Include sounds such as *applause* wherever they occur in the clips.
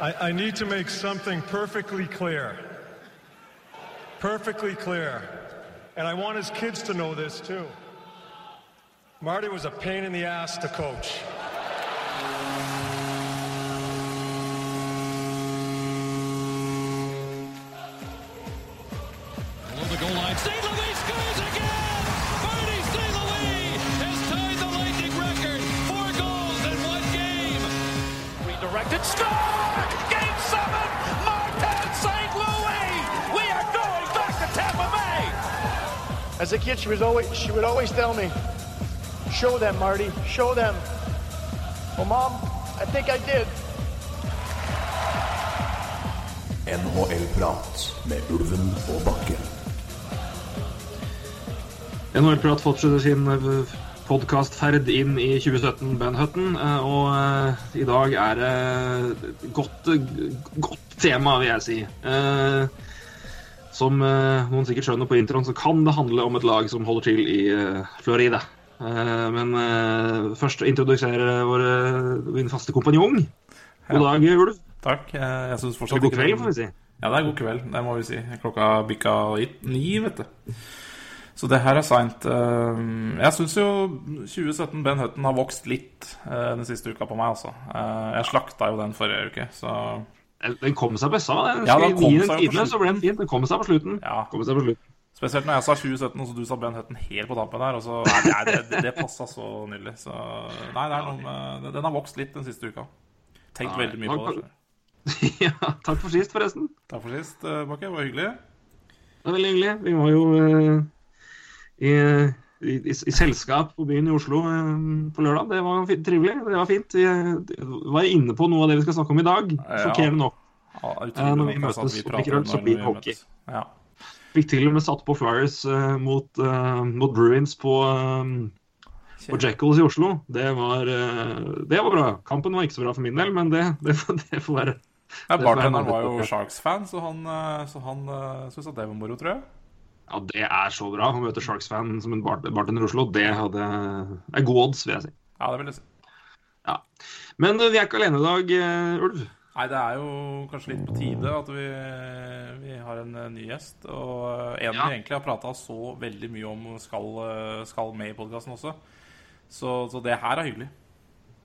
I, I need to make something perfectly clear. Perfectly clear. And I want his kids to know this too. Marty was a pain in the ass to coach. Below the goal line, St. Louis scores again! Marty St. Louis has tied the Lightning record. Four goals in one game. Redirected score! As a kid, she was always she would always tell me, "Show them, Marty. Show them." Well, mom, I think I did. NHL-prat med Ulven og Bakken. NHL-prat fortsetter sin podkastferd inn i 2017, Ben Hutton. eh, Og eh, i dag er det godt, godt tema, vil jeg si. Som eh, noen sikkert skjønner på introen, så kan det handle om et lag som holder til i eh, Florida. Eh, Men først introdusere vår, min faste kompanjong. God dag, Ulv. Takk. Jeg, syns fortsatt Eller god kveld, får vi si. Ja, det er god kveld, det må vi si. Klokka bikka ni, vet du. Så det her er seint. Jeg syns jo 2017 Ben Hutton har vokst litt den siste uka på meg, altså. Jeg slakta jo den forrige uke, så Den kom seg på SA. Den Ja, den kom seg på tidene, så ble den fin. Den kom seg på slutten. ja. Kom seg på slutten. Spesielt når jeg sa 2017, og så du sa Ben Hutton helt på tampen der. Og så, nei, det, det, det passa så nydelig. Så nei, med Den har vokst litt den siste uka. Tenkt Nei, veldig mye på det. *laughs* ja, takk for sist, forresten. Takk for sist, eh, Bakke. Det var hyggelig. Det var veldig hyggelig. Vi var jo uh, i, i, i, i selskap på byen i Oslo eh, på lørdag. Det var trivelig. Det var fint. Vi eh, var inne på noe av det vi skal snakke om i dag. Ja. Sjokkerende nok. Ja, Eh, når vi møtes og øl, så blir det hockey. Ja. Fikk til og med satt på flyers uh, mot, uh, mot Bruins på, uh, på Jekylls i Oslo. Det var, det var bra. Kampen var ikke så bra for min del, men det, det, *laughs* det får være Ja, bartenderen var jo. Sharks-fan, så han, så han syntes at det var moro, tror jeg. Ja, det er så bra å møte Sharks-fan som en bartender i Oslo. Det hadde, er god odds, vil jeg si. Ja, det vil jeg si. Men eh, vi er ikke alene i dag, eh, Ulv. Nei, det er jo kanskje litt på tide at vi, vi har en eh, ny gjest. Og en Ja. vi egentlig har prata så veldig mye om skal, skal med i podkasten også. Så, så det her er hyggelig.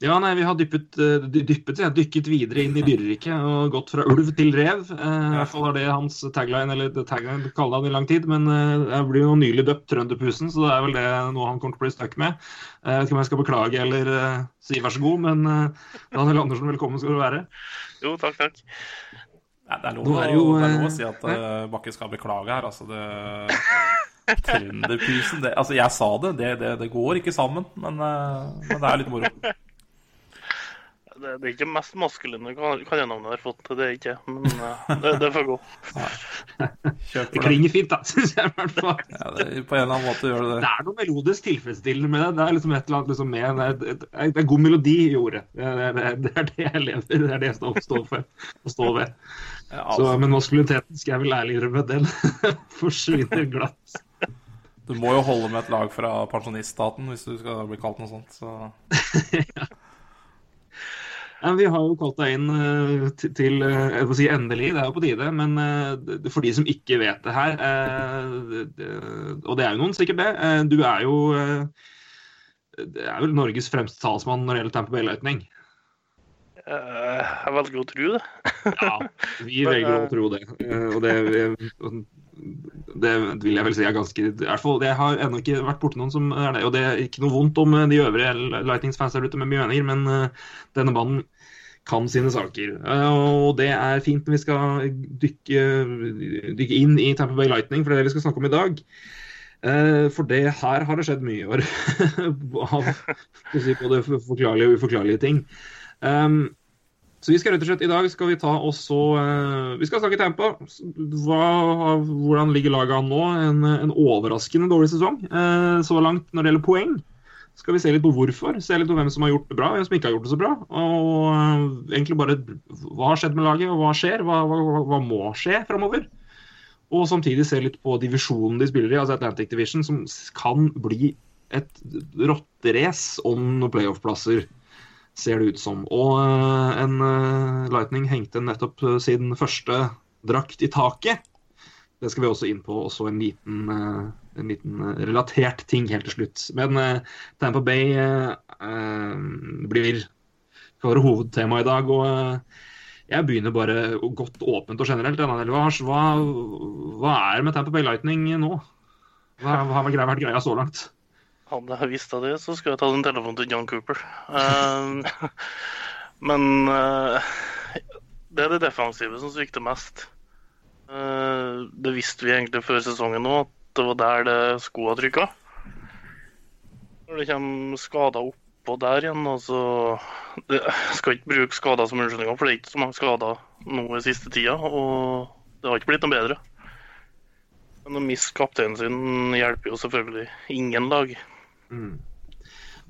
Ja, nei, vi har dyppet, eh, dyppet ja, dykket videre inn i dyreriket og gått fra ulv til rev. Eh, I hvert fall er det hans tagline, eller det tagline kaller han i lang tid. Men eh, jeg blir jo nylig døpt Trønderpusen, så det er vel det noe han kommer til å bli stuck med. Eh, Jeg vet ikke om jeg skal beklage eller eh, si vær så god, men eh, Daniel Andersen, velkommen skal du være. Jo, takk, takk. Nei, det, er lov, Nå er jo, det er lov å si at eh, Bakke skal beklage her. Altså, det Trønderpusen det, Altså, jeg sa det, det, det, det går ikke sammen, men, men det er litt moro. Det, det er ikke det mest maskuline kallenavnet jeg har fått, det er ikke men eh, det, det får gå. Det klinger fint, da, *laughs* syns jeg i hvert fall. Ja, det, på en eller annen måte gjør det Det det. er noe melodisk tilfredsstillende med det. Det er liksom et eller annet liksom med, det, er, det er god melodi i ordet. Det er det, det, er det jeg lever, det er det jeg står, står for. Og står ved. Ja, Så, altså, men maskuliniteten skal jeg vel ærlig innrømme, den *laughs* forsvinner glatt. du må jo holde med et lag fra pensjoniststaten hvis du skal bli kalt noe sånt. Så *laughs* Ja, vi har jo kalt deg inn eh, til, til eh, jeg får si endelig, det er jo på tide. Men eh, for de som ikke vet det her, og det er jo noen sikkert det, du er jo det er vel Norges fremste talsmann når det gjelder Tamper Bay Lightning. Jeg velger å tro det. Ja, vi *laughs* velger å tro det. Og det, det vil jeg vel si er ganske i hvert fall, Jeg har ennå ikke vært borti noen som er det. Og det er ikke noe vondt om de øvrige Lightnings-fans der ute med mye meninger, men denne mannen kan sine saker. Eh, Og det er fint når vi skal dykke, dykke inn i Tamper Bay Lightning, for det er det vi skal snakke om i dag. Eh, For det her har det skjedd mye i år. *laughs* Av si, både forklarlige og uforklarlige ting. Um, så vi skal rett og slett i dag skal vi ta også så eh, Vi skal snakke Tampa. Hva, hvordan ligger laget nå? En, en overraskende dårlig sesong uh, så langt når det gjelder poeng. Skal vi se litt på hvorfor, se litt på hvem som har gjort det bra, hvem som ikke har gjort det så bra. Og eh, egentlig bare hva har skjedd med laget, og hva skjer? Hva, hva, hva må skje framover? Og samtidig se litt på divisjonen de spiller i, altså Atlantic Division, som kan bli et rotterace om playoff-plasser. ser det ut som. Og eh, en eh, Lightning hengte nettopp sin første drakt i taket. Det skal vi også inn på. Også en liten, en liten eh, relatert ting helt til slutt. Men uh, Tampa Bay eh, blir skal være hovedtema i dag. og uh, jeg begynner bare godt åpent og generelt. Hva, hva, er med Tampa Bay Lightning nå? Hva hva har vært greia så langt? Hadde jeg visst av det, så skulle jeg tatt en telefon til John Cooper. *laughs* Eh, men uh, det er det defensive som svikter mest. Uh, det visste vi egentlig før sesongen nå, at det var der det skoa trykka. Når det kommer skader oppå der igjen, altså det, Jeg skal ikke bruke skader som unnskyldning, for det er ikke så mange skader nå i siste tida. Og det har ikke blitt noe bedre. Men å miste kapteinen sin hjelper jo selvfølgelig ingen lag.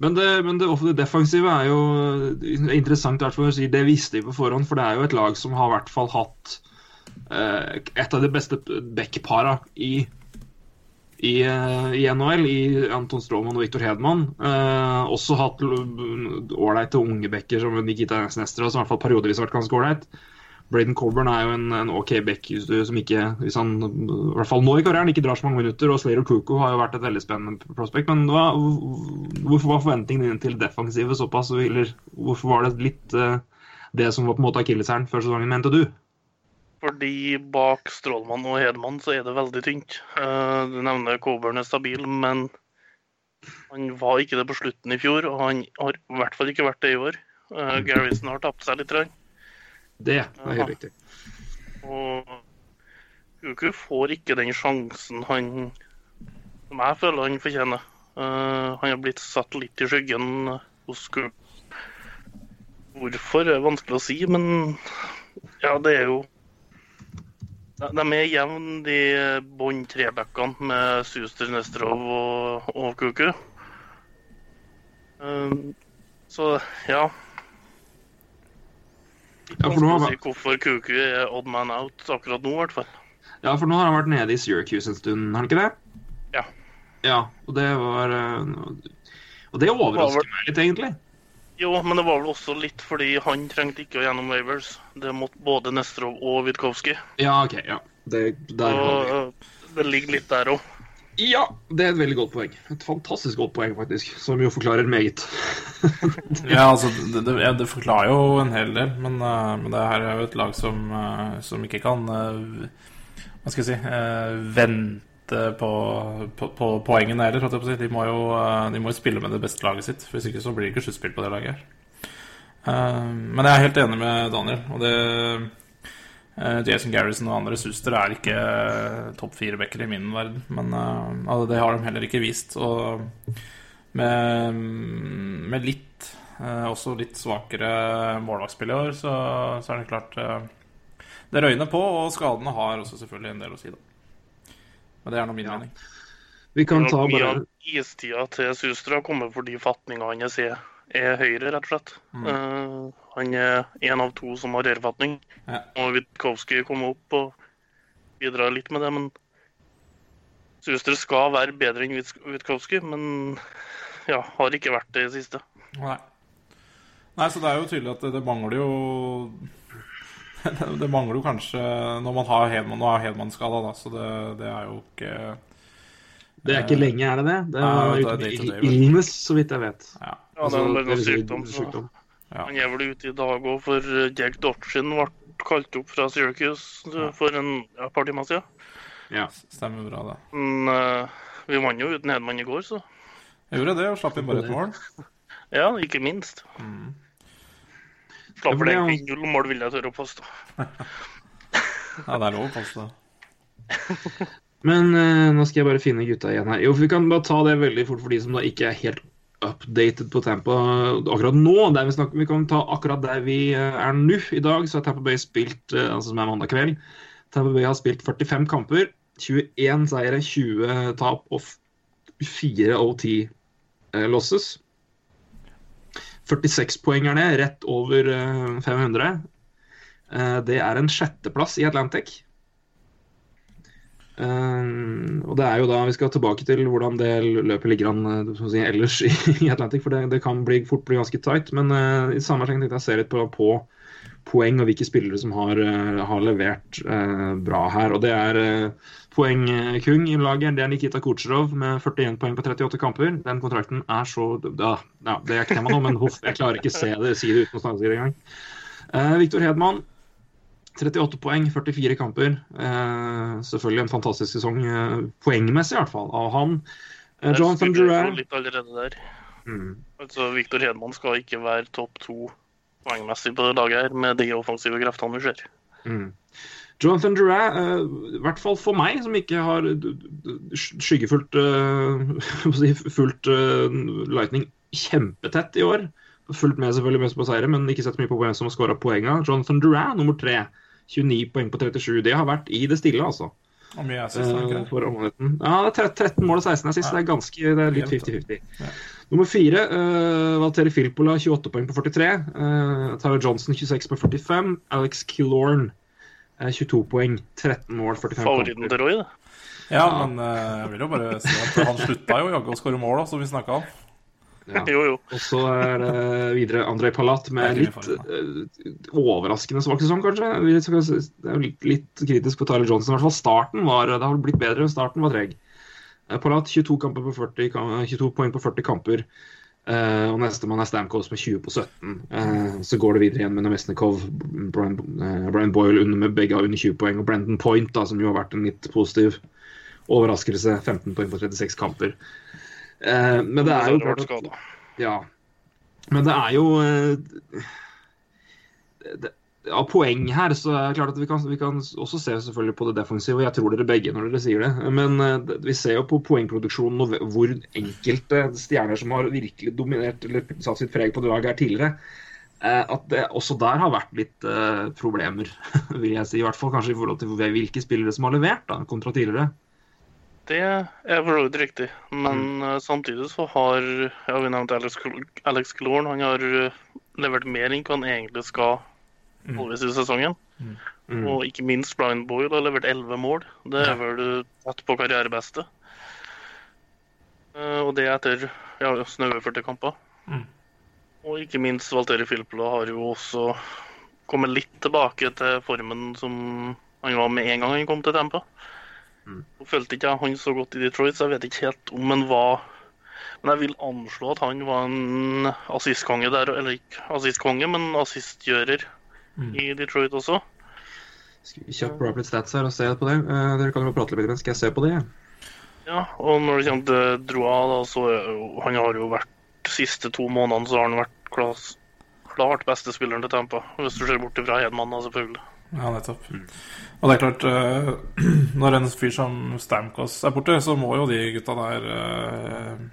Men det, men det, defensive er jo interessant, å si. Det visste de på forhånd, for det er jo et lag som har i hvert fall hatt eh, et av de beste backpara i, i, eh, i NHL, i Anton Stroman og Viktor Hedman. Eh, også hatt ålreite unge backer som Nikita Nestra, som i hvert fall periodevis har vært ganske ålreit. Braden Coburn er jo en, en OK back som ikke, hvis han i hvert fall nå i karrieren, ikke drar så mange minutter. Og Slater Kuko har jo vært et veldig spennende prospect. Men hva, hvorfor var forventningene dine til defensivet såpass? Eller hvorfor var det litt eh, det som var på en måte akilleshælen før sesongen, mente du? Fordi bak Strålmann og Hedman så er det veldig tynt. Eh, Du nevner Coburn er stabil, men han var ikke det på slutten i fjor, og han har i hvert fall ikke vært det i år. Eh, Garrison har tapt seg litt. Det er helt riktig. Og Kuku får ikke den sjansen han som jeg føler han fortjener. Eh, han har blitt satt litt i skyggen hos Kuku. Hvorfor er det vanskelig å si, men ja, det er jo De er jevne, de bånd trebackene med Suster, Nestrov og, og Kuku. Um, så ja. Ja, for si hvorfor Kuku er odd man out akkurat nå, i hvert fall. Ja, for nå har han vært nede i Syracuse en stund, har han ikke det? Ja. Ja, og det var eh, Og det overrasker meg litt, egentlig. Jo, men det var vel også litt fordi han trengte ikke å gjennom Wavers. Det måtte både Nestrov og Witkowski. Ja, OK. ja. Det, der Og øh, det ligger litt der òg. Ja, det er et veldig godt poeng. Et fantastisk godt poeng, faktisk. Som jo forklarer meget. *laughs* Ja, altså, det, det, det forklarer jo en hel del, men, uh, men det her er jo et lag som, uh, som ikke kan uh, Hva skal jeg si eh, vente på, på, på poengene heller. De må jo eh, de må jo spille med det beste laget sitt. Hvis ikke så blir det ikke sluttspill på det laget. Eh, men jeg er helt enig med Daniel. Og det eh, Jason Garrison og andre Suster er ikke eh, topp fire-backer i min verden. Men eh, altså, det har de heller ikke vist. Og med, med litt eh, også litt svakere målvaktspill i år, så, så er det klart eh, Det røyner på, og skadene har også selvfølgelig en del å si, da. Men det er nå min mening. Vi kan ta Mye bare av istida til Sustra har kommet fordi fatninga hans er, er høyere, rett og slett. Eh, han er en av to som har rørfatning. Ja. Og Witkowski kom opp og bidra litt med det, men Sustra skal være bedre enn Witkowski, men ja, har ikke vært det i det siste. Nei. Nei, så det er jo tydelig at det, det mangler jo det, *laughs* det mangler jo kanskje Når man har Hedman Nå er Hedman skada, da, så det, det er jo ikke Det er ikke lenge, er det det? Det er det er illness, så vidt jeg vet. Ja. Ja, det er Altså, noe sykdom. Sykdom. Ja. Han er vel ute i dag òg, for eh, Jack Dodgin ble kalt opp fra Syracuse eh, for en ja, par timer siden. Ja. Stemmer bra, det. Men uh, vi vant jo uten Hedman i går, så Jeg gjorde det, og slapp inn bare et mål. *laughs* ja, ikke minst. Ja, For vel det er jo- egentlig null mål, vil jeg tørre å påstå. *laughs* Ja, det er lov å påstå. *laughs* Men eh, nå skal jeg bare finne gutta igjen her. Jo, for Vi kan bare ta det veldig fort for de som da ikke er helt updated på Tampa akkurat nå. Der vi, snakker, vi kan ta akkurat der vi eh, er nå. I dag så har Tampa Bay spilt eh, altså som er mandag kveld. Tampa Bay har spilt 45 kamper. 21 seire, 20 tap og 4 OT eh, losses. 46 poeng er det, rett over eh, 500. Eh, Det er en sjetteplass i Atlantic. Eh, og det er jo da, Vi skal tilbake til hvordan det løpet ligger an eh, si, ellers i, Atlantic, for det, det kan bli, fort bli ganske tight. Men eh, i samme tenkte jeg å se litt på, på poeng og hvilke spillere som har, eh, har levert eh, bra her. Og det er eh, poengkung i laget. Det er Nikita Kutsjerov med 41 poeng på 38 kamper. Den kontrakten er så da, ja, Det er ikke tema nå, men huff, jeg klarer ikke se det, si det uten å snakke engang. Eh, Viktor Hedman 38 poeng, 44 kamper. Eh, selvfølgelig en fantastisk sesong, eh, poengmessig i hvert fall, av han. Eh, Jonathan litt allerede der. mm. Altså, Viktor Hedman skal ikke være topp to poengmessig på det laget her, med de offensive kreftene vi ser. Mm. Jonathan Durant, eh, i hvert fall for meg, som ikke har skyggefullt *laughs* uh, fulgt eh, Lightning kjempetett i år. Fulgt med selvfølgelig mest på seire, men ikke sett mye på hvem som har skåra poenga. Jonathan Durant nummer tre. 29 poeng på 37. Det har vært i det stille, altså. Og mye assist, Eh, det? for omvendelsen. Ja, det er 13 mål og 16 er sist. Det er ganske, det er litt Jevnt, 50-50. Nummer fire, uh, Valteri Filpola, 28 poeng på 43. Uh, Tyler Johnson, 26 på 45. Alex Killorn, uh, 22 poeng, 13 mål, 45 Favoritten til Roy, det. Ja, men uh, jeg vil jo bare si at han slutta jo jaggu å skåre mål, da, som vi snakka om. Ja. *laughs* Jo, jo. Og så er det videre Andrej Palat med litt eh, overraskende svak sesong, kanskje. Det er jo litt, litt kritisk på Tyler Johnson. I hvert fall starten var Det har blitt bedre, men starten var treg. Eh, Palat 22, på 40, 22 poeng på 40 kamper. Uh, og nestemann er Stamkos med 20 på 17. Uh, så går det videre igjen med Nemesnikov, Brian, uh, Brian Boyle under, med begge under 20 poeng, og Brendan Point, da, som jo har vært en litt positiv overraskelse. 15 poeng på 36 kamper. Uh, men det er jo klart at ja. Men det er jo eh, det, Av poeng her, så er det klart at vi kan, vi kan også se selvfølgelig på det defensive, og jeg tror dere begge når dere sier det. Men uh, vi ser jo på poengproduksjonen og hvor enkelte stjerner som har virkelig dominert eller satt sitt preg på det laget her tidligere, uh, at det også der har vært litt uh, problemer, *laughs* vil jeg si. I hvert fall kanskje i forhold til hvilke spillere som har levert, da, kontra tidligere. Det er for så vidt riktig, men mm. samtidig så har ja, vi nevnte Alex, Alex Klorn. Han har levert mer enn hva han egentlig skal halvveis i sesongen. Mm. Og ikke minst Blind Boyle har levert 11 mål. Det er vel tett på karrierebeste. Eh, Og det etter ja, snaue 40 kamper. Mm. Og ikke minst Valteri Filppula har jo også kommet litt tilbake til formen som han var med en gang han kom til Tampa. Nå følte ikke jeg han så godt i Detroit, så jeg vet ikke helt om han var Men jeg vil anslå at han var en assistkonge der, eller ikke assistkonge, men assistgjører i Detroit også. Skal vi kjapt litt Stats her og se på det? Uh, dere kan jo prate litt, men skal jeg se på det? Ja, og når det kommer til Droa, da, så han har jo vært de siste to månedene så har han vært klass, klart beste spilleren til Tampa. Hvis du ser bort fra Hedman, da, selvfølgelig. Ja, nettopp. Og det er klart, uh, *clears throat* når en fyr som Stamkos er borte, så må jo de gutta der uh,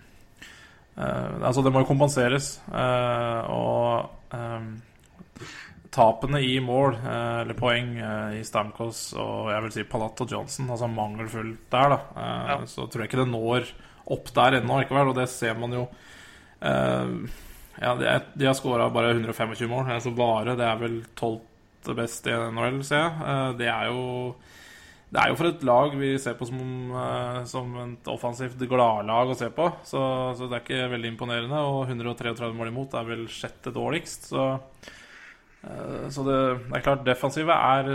uh, Altså, det må jo kompenseres. eh, og tapene i mål, eh, eller poeng, eh, i Stamkos og jeg vil si Palat og Johnson, altså mangelfullt der, da, eh, Ja. så tror jeg ikke det når opp der ennå likevel, og det ser man jo Ja, de, har skåra bare 125 mål, altså bare. Det er vel 12 best i NHL, ser jeg. Det er jo det er jo for et lag vi ser på som, som et offensivt gladlag å se på. Så, så det er ikke veldig imponerende. Og 133 mål imot er vel sjette dårligst. Så, så det, det er klart, defensivet er,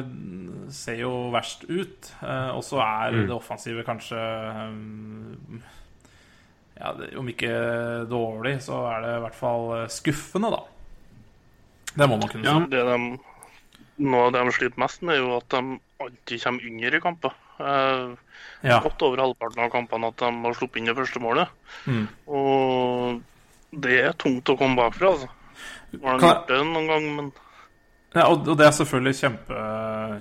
ser jo verst ut. eh, Og så er Mm. det offensive kanskje eh, ja, Om ikke dårlig, så er det i hvert fall eh, skuffende, da. Det må man kunne si. Ja. Det de, noe av det de sliter mest med, er jo at de alltid kommer under i kamper. Eh, Ja. Godt over halvparten av kampene at de har sluppet inn det første målet. Mm. Og det er tungt å komme bakfra, altså. Har de Kan gjort det noen gang, men Ja, og og det er selvfølgelig kjempe,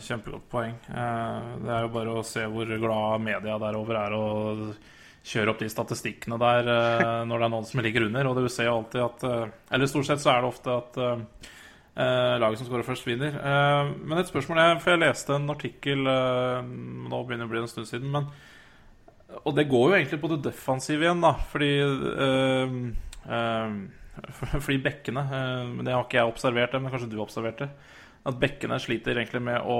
kjempegodt poeng. Eh, Det er jo bare å se hvor glad media derover er å kjøre opp de statistikkene der eh, når det er noen som ligger under. Og du ser jo alltid at eh, Eller stort sett så er det ofte at laget som skårer først, vinner. Men et spørsmål er For jeg leste en artikkel Nå begynner det å bli en stund siden, men Og det går jo egentlig på det defensive igjen, da, fordi øh, eh, *laughs* fordi bekkene eh, det har ikke jeg observert, det, men kanskje du har observert det. At bekkene sliter egentlig med å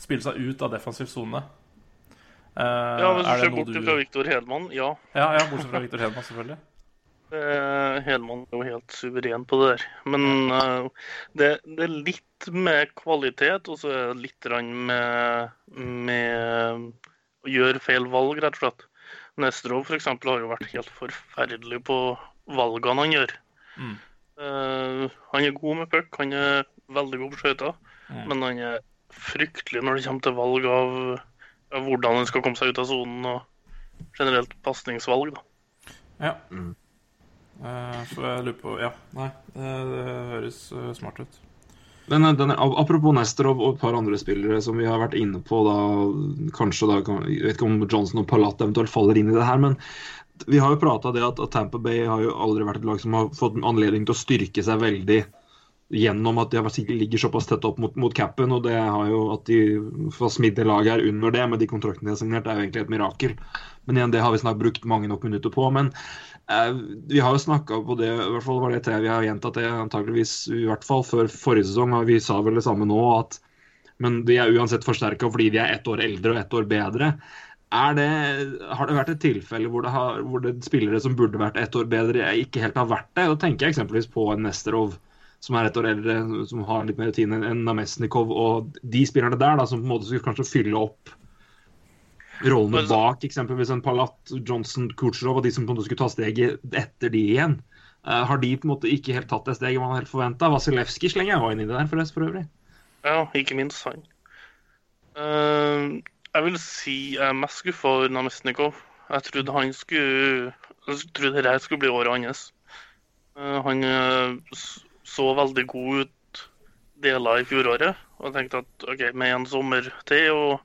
spille seg ut av defensiv sone. Eh, Ja, Hvis du er ser bort du fra Viktor Hedman, ja. Ja, ja, bortsett fra Viktor Hedman, selvfølgelig. *laughs* Eh, Hedman er jo helt suveren på det der. Men det, det er litt med kvalitet, og så er det litt med, med å gjøre feil valg, rett og slett. Nesterov f.eks. har jo vært helt forferdelig på valgene han gjør. Mm. Uh, han er god med puck, han er veldig god på skøyter, Mm. men han er fryktelig når det kommer til valg av, av hvordan han skal komme seg ut av sonen, og generelt pasningsvalg. da. Ja. Eh, så jeg lurer på Ja, nei, det, det høres eh, smart ut. Men denne, apropos Nesterov og et par andre spillere som vi har vært inne på, da, kanskje da, Jeg vet ikke om Johnson og Palat eventuelt faller inn i det her, men vi har jo prata det at, at Tampa Bay har jo aldri vært et lag som har fått anledning til å styrke seg veldig gjennom at de sikkert ligger såpass tett opp mot, mot capen, og det har jo at de får smidd det laget her under det med de kontraktene de har signert, er jo egentlig et mirakel. Men igjen, det har vi snart brukt mange nok minutter på. Men eh, vi har jo snakka på det, i hvert fall var det til vi har gjentatt det antageligvis i hvert fall før forrige sesong, og vi sa vel det samme nå, at men de er uansett forsterka fordi de er ett år eldre og ett år bedre. Er det, har det vært et tilfelle hvor det, har, hvor det spillere som burde vært ett år bedre, ikke helt har vært det? Da tenker jeg eksempelvis på en Nesterov som er ett år eldre, som har litt mer rutine enn Namestnikov, og de spillerne der da, som på en måte skulle kanskje fylle opp rollene bak, eksempelvis en Palat, Johnson, Kucherov, og de som på en måte skulle ta steget etter de igjen. Eh, har de på en måte ikke helt tatt det steget man helt forventa? Vasilevskij slenger jeg inn i det der, forresten, for øvrig. Ja, ikke minst han. Eh, jeg vil si jeg er mest skuffa over Namestnikov. Jeg trodde han skulle Jeg trodde dette skulle bli året hans. Eh, han eh, så veldig god ut deler i fjoråret. Og jeg tenkte at OK, med en sommer til og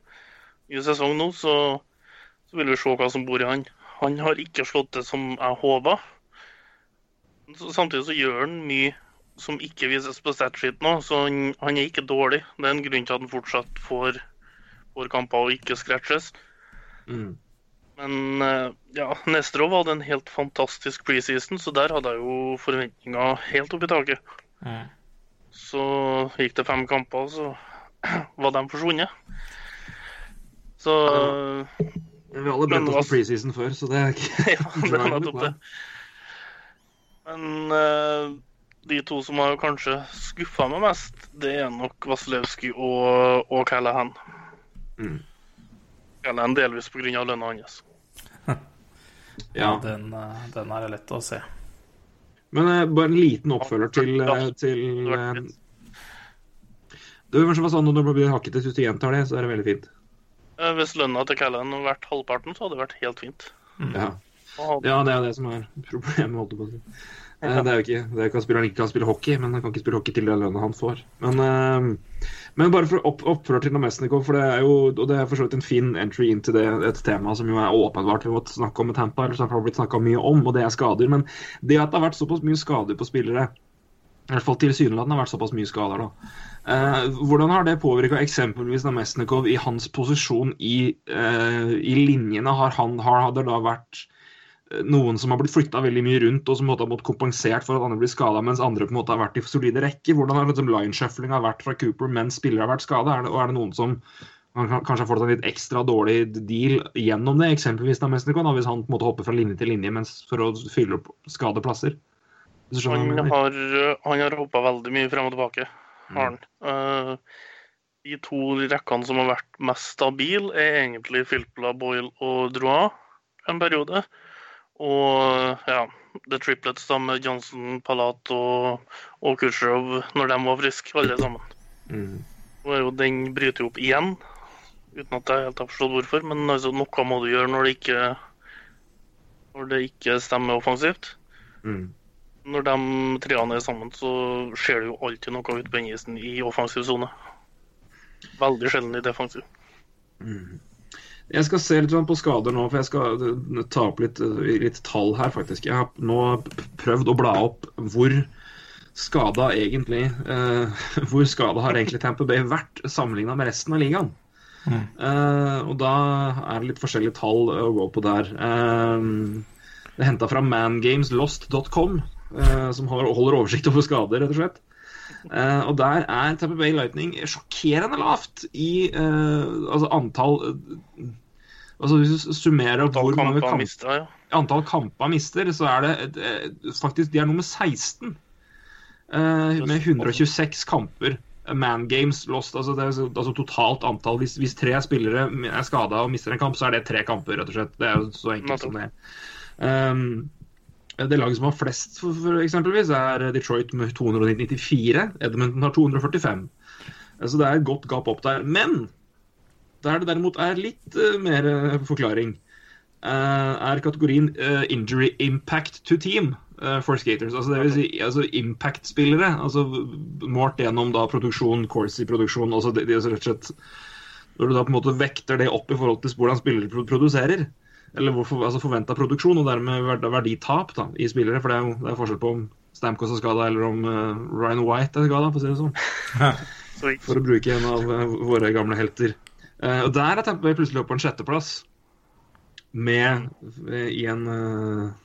ny sesong nå, så, så vil vi se hva som bor i han. Han har ikke slått det som jeg håpa. Samtidig så gjør han mye som ikke vises på statsheet nå, så han, han er ikke dårlig. Det er en grunn til at han fortsatt får, får kamper og ikke scratches. Mm. Men eh, ja, Nesterov hadde en helt fantastisk preseason, så der hadde jeg jo forventninga helt opp i taket. Mm. Så gikk det fem kamper, og så *clears throat* var de forsvunnet. Så Vi har alle brent oss på preseason før, så det er ikke *laughs* ja, det er nettopp det. Men uh, de to som har kanskje skuffa meg mest, det er nok Vasilevskij og, og Callahan. Mm. En delvis pga. lønna hans. Ja. Den, eh, den er lett å se. Men eh, bare en liten oppfølger til, eh, til eh, fint. Det var sånn Når det blir hakket hvis du gjentar det, så er det veldig fint. Eh, Hvis lønna til Callan hadde vært halvparten, så hadde det vært helt fint. Ja, ja det er det som er problemet, holdt jeg på å si. Eh, Det er jo ikke, det kan ikke Han ikke kan spille hockey, men han kan ikke spille hockey til den lønna han får. Men, eh, men bare for opp, oppfølger til Namestnikov, for det er jo og det er for så vidt en fin entry inn til det, et tema som jo er åpenbart vi måtte snakke om med Tampa, eller som har blitt snakka mye om, og det er skader. Men det at det har vært såpass mye skader på spillere, i hvert fall tilsynelatende har vært såpass mye skader, da. Eh, hvordan har det påvirka eksempelvis Namesnikov i hans posisjon i, eh, i linjene? Har, han, har, det da vært noen som har blitt flytta veldig mye rundt, og som måtte ha har måttet kompensert for at andre blir skada, mens andre på en måte har vært i solide rekker? Hvordan har liksom line-shufflinga vært fra Cooper mens spillere har vært skada? Og er det noen som kan- kan- kanskje har fått en litt ekstra dårlig deal gjennom det, eksempelvis da da, hvis han på en måte hopper fra linje til linje mens for å fylle opp skadeplasser? Jeg Han har, han har hoppa veldig mye frem og tilbake. Har han. Eh, de to rekkene som har vært mest stabile, er egentlig Filpla, Boyle og Droit en periode. Og ja, The Triplets da med Johnson, Palat og, og Kucherov når de var friske, alle sammen. Mm. Er den bryter jo opp igjen, uten at jeg helt har forstått hvorfor. Men altså, noe må du gjøre når det ikke, når det ikke stemmer offensivt Mm. når de treene er sammen, så skjer det jo alltid noe ute på isen i offensiv sone. Veldig sjelden i defensiv. Jeg skal se litt sånn på skader nå, for jeg skal eh, ta opp litt, eh, litt tall her, faktisk. Jeg har nå prøvd å bla opp hvor skada egentlig eh, *laughs* Hvor skada har egentlig Tamper Bay vært sammenligna med resten av ligaen. Eh, og da er det litt forskjellige tall å gå på der. Eh, det er henta fra mangameslost.com, som holder oversikt over skader, rett og slett. Eh, og der er Tamper Bay Lightning sjokkerende lavt i eh, altså antall eh, Altså Hvis du summerer opp Antall hvor mange kamper kamp, mistet, ja. antall kamper mister, så er det et- faktisk De er nummer 16. eh, med 126 kamper. Man games lost. Altså, det er, altså totalt antall. Hvis, hvis tre spillere er skada og mister en kamp, så er det tre kamper, rett og slett. Det er jo så enkelt som det er. Um, det laget som har flest, for, for eksempelvis, er Detroit med 294. Edmonton har 245. Så det er et godt gap opp der. Men der det derimot er litt uh, mer eh, forklaring, uh, er kategorien uh, injury impact to team eh, for skaters. Altså det vil si altså impact-spillere. altså Målt gjennom da produksjon, Corsi-produksjon. altså det, det rett og slett Når du da på en måte vekter det opp i forhold til hvordan spillere pro- produserer, eller hvorfor, altså forventa produksjon, og dermed verditap da, i spillere. For det er jo det er forskjell på om Stamkos er skada, eller om uh, Ryan White er skada, for å si det sånn *laughs* for å bruke en av uh, våre gamle helter. Uh, og Der er Tampa plutselig oppe på en sjetteplass, med i en *laughs*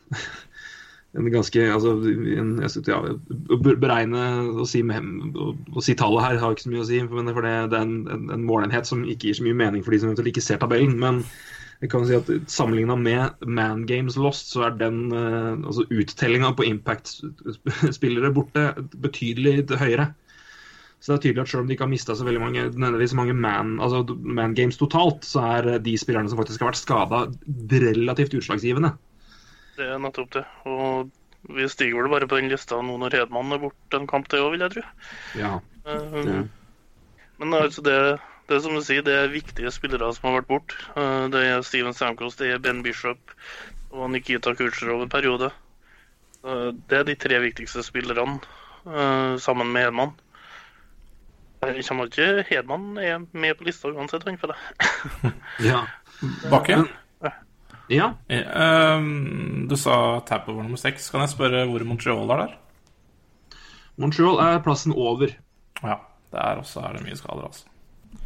en ganske altså, en, jeg synes, ja, Å beregne og si, å, å si tallet her har ikke så mye å si, for det, det er en, en, en målenhet som ikke gir så mye mening for de som eventuelt ikke ser tabellen. Men jeg kan si at sammenligna med Man Games Lost, så er den eh, altså uttellinga på Impact-spillere borte betydelig høyere. Så det er tydelig at selv om de ikke har mista så veldig mange, mange man, altså man games totalt, så er de spillerne som faktisk har vært skada, relativt utslagsgivende. Det er nettopp det. Og vi stiger vel bare på den lista nå når Hedman er borte en kamp til òg, vil jeg tro. Ja, Eh, det, Men altså det, det er som du sier, det er viktige spillere som har vært borte. Eh, Det er Steven Stamkos, det er Ben Bishop og Nikita Kutsjerov en periode. Eh, Det er de tre viktigste spillerne, eh, sammen med Hedman. Jeg kommer ikke Hedman er med på lista uansett, han, føler jeg. *laughs* ja. Bakke? ja. Ehm, du sa Tapper var nummer seks. Kan jeg spørre hvor Montreal er der? Montreal er plassen over. Ja, der også er det mye skader, altså.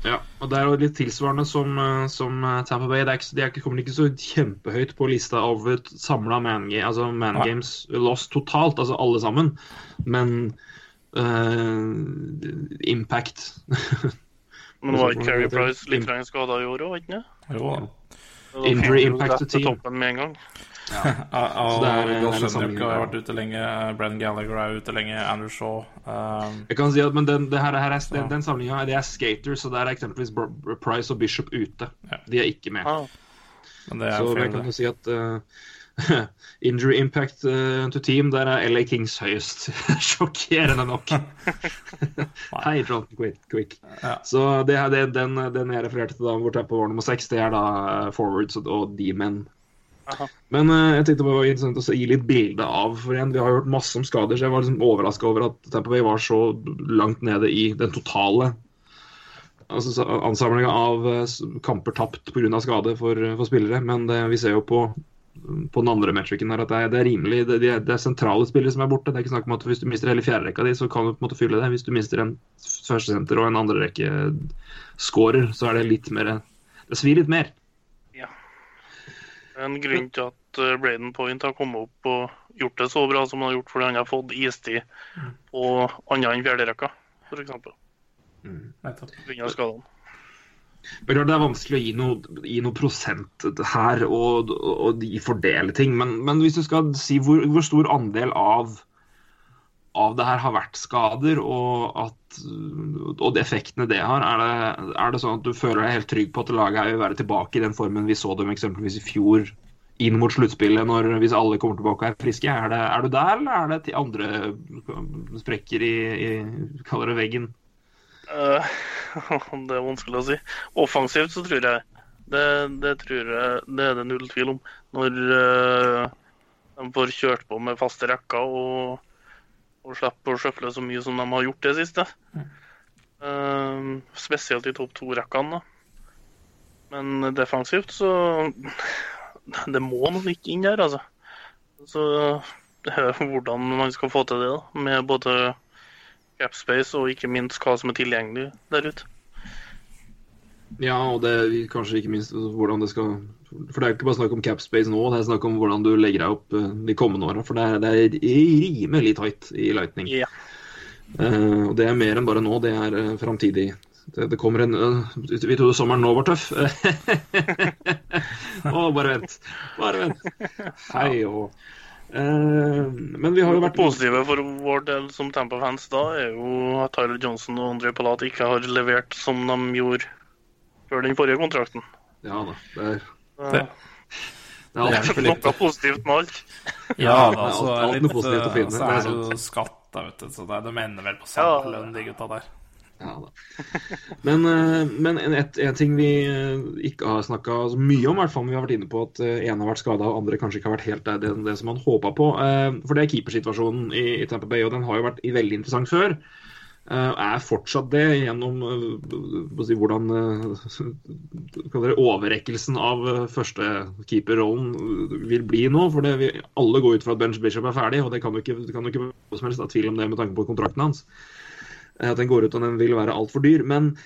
Ja, og Det er jo litt tilsvarende som, eh, som eh, Tampa Bay. Det er ikke, de er ikke, kommer ikke så kjempehøyt på lista over samla man, altså man Nei. games lost totalt, altså alle sammen. Men uh, impact *laughs* Men var ikke Carey Price litt skada i år òg, ikke fikk Injury impact to team. toppen med en gang. *laughs* Ja, Så det er- det er en har vært ute lenge. Brenn Gallagher er ute lenge. Andrew Shaw. um, Jeg kan si at, men den, det her, her er, den, den samlinga er skaters, så der er eksempelvis Price og Bishop ute. Ja. De er ikke med. Ah, men det er Så jeg kan jo si at uh, *laughs* injury impact uh, to team, der er LA Kings høyest. *laughs* Sjokkerende nok. Hei, Jonathan Quick. quick. Ja. Så det, her- det, den, den jeg refererte til da, hvor Tampa var nummer seks, det er da eh, forwards og, og D-men. Men uh, jeg tenkte det var interessant å gi litt bilde av for igjen, Vi har hørt masse om skader, så jeg var liksom overraska over at Tampa Bay var så langt nede i den totale altså, ansamlinga av uh, kamper tapt pga. skade for, for spillere. Men det, vi ser jo på, på den andre matchen her at det er, det er rimelig det, det, er, sentrale spillere som er borte. Det er ikke snakk om at Hvis du mister hele fjerderekka di, så kan du på en måte fylle det. Hvis du mister en førstesenter og en andre rekke scorer, så er det litt mer Det svir litt mer. En grunn til at eh, Braden Point har kommet opp og gjort det så bra som han har gjort, fordi han har fått istid på andre enn fjerderekka, f.eks. Mm. Pga. skadene. Det er vanskelig å gi noe, gi noe prosent her og, og og fordele ting, men, men hvis du skal si hvor, hvor stor andel av, av det her har vært skader, og, at, og de effektene det har, er det, er det sånn at du føler deg helt trygg på at laget her vil være tilbake i den formen vi så dem eksempelvis i fjor, inn mot sluttspillet, hvis alle kommer tilbake og er friske? Er, det, er du der, eller er det til andre sprekker i, i kaller det veggen? Uh, *laughs* det er vanskelig å si. Offensivt så tror jeg det, det tror jeg det er det null tvil om. Når uh, de får kjørt på med faste rekker og, og slipper å sjøfle så mye som de har gjort det siste. Eh, spesielt i topp to-rekkene. Men defensivt så *laughs* Det må noe ikke inn der, altså. Så *laughs* hvordan man skal få til det, da. Med både capspace og ikke minst hva som er tilgjengelig der ute. Ja, og det er kanskje ikke minst hvordan det skal For det er jo ikke bare snakk om capspace nå, det er snakk om hvordan du legger deg opp eh, de kommende åra. For det er, det er rimelig tight i Lightning. Ja. Uh, og det er mer enn bare nå, det er uh, framtidig. Det, det kommer en uh, Vi trodde sommeren nå var tøff. *laughs* Å, bare vent. Bare vent. Hei og uh, Men vi har jo vært positive for vår del som Tampa-fans da, er jo at Tyler Johnson og André Palat ikke har levert som de gjorde før den forrige kontrakten. Ja da. Det er, Det, det er alt. Noe positivt med alt. *laughs* Ja, da, så er alt litt, noe positivt å finne, Så det er er det jo skatt, da, vet du. Så det, de ender vel på samme lønn, de gutta der. Ja, da. Men, eh, men en, et, en ting vi eh, ikke har snakka så mye om, i hvert fall, men vi har vært inne på at eh, ene har vært skada og andre kanskje ikke har vært helt det, det, det som man håpa på. Eh, For det er keepersituasjonen i, i Tampa Bay, og den har jo vært veldig interessant før. Eh, Er fortsatt det gjennom eh, si, hvordan eh, hva dere, overrekkelsen av første førstekeeperrollen eh, vil bli nå. For det, vi, alle går ut fra at Bench Bishop er ferdig, og det kan jo ikke, kan være som helst ha tvil om det med tanke på kontrakten hans. Eh, At den går ut og den vil være altfor dyr. Men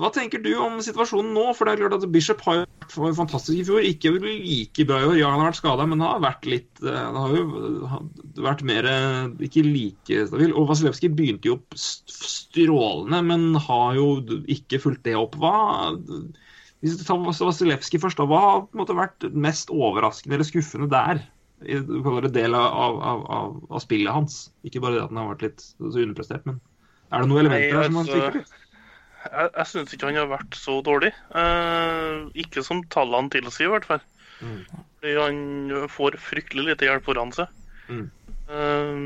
hva tenker du om situasjonen nå? For det er klart at Bishop har jo vært fantastisk i fjor. Ikke like bra i år. Ja, han har vært skada, men har vært litt eh, Han har jo vært mer eh, ikke like stabil. Og Vasilevskij begynte jo st- strålende, men har jo ikke fulgt det opp. Hva Hvis du tar Vasilevskij først, da, hva har på en måte vært mest overraskende eller skuffende der? I du kaller det del av, av, av, av spillet hans. Ikke bare det at han har vært litt så underprestert, men er det noen elementer der som han altså, svikter litt? Jeg, jeg syns ikke han har vært så dårlig. Eh, ikke som tallene tilsier, i hvert fall. Mm. Fordi han får fryktelig lite hjelp foran seg. Mm. Eh,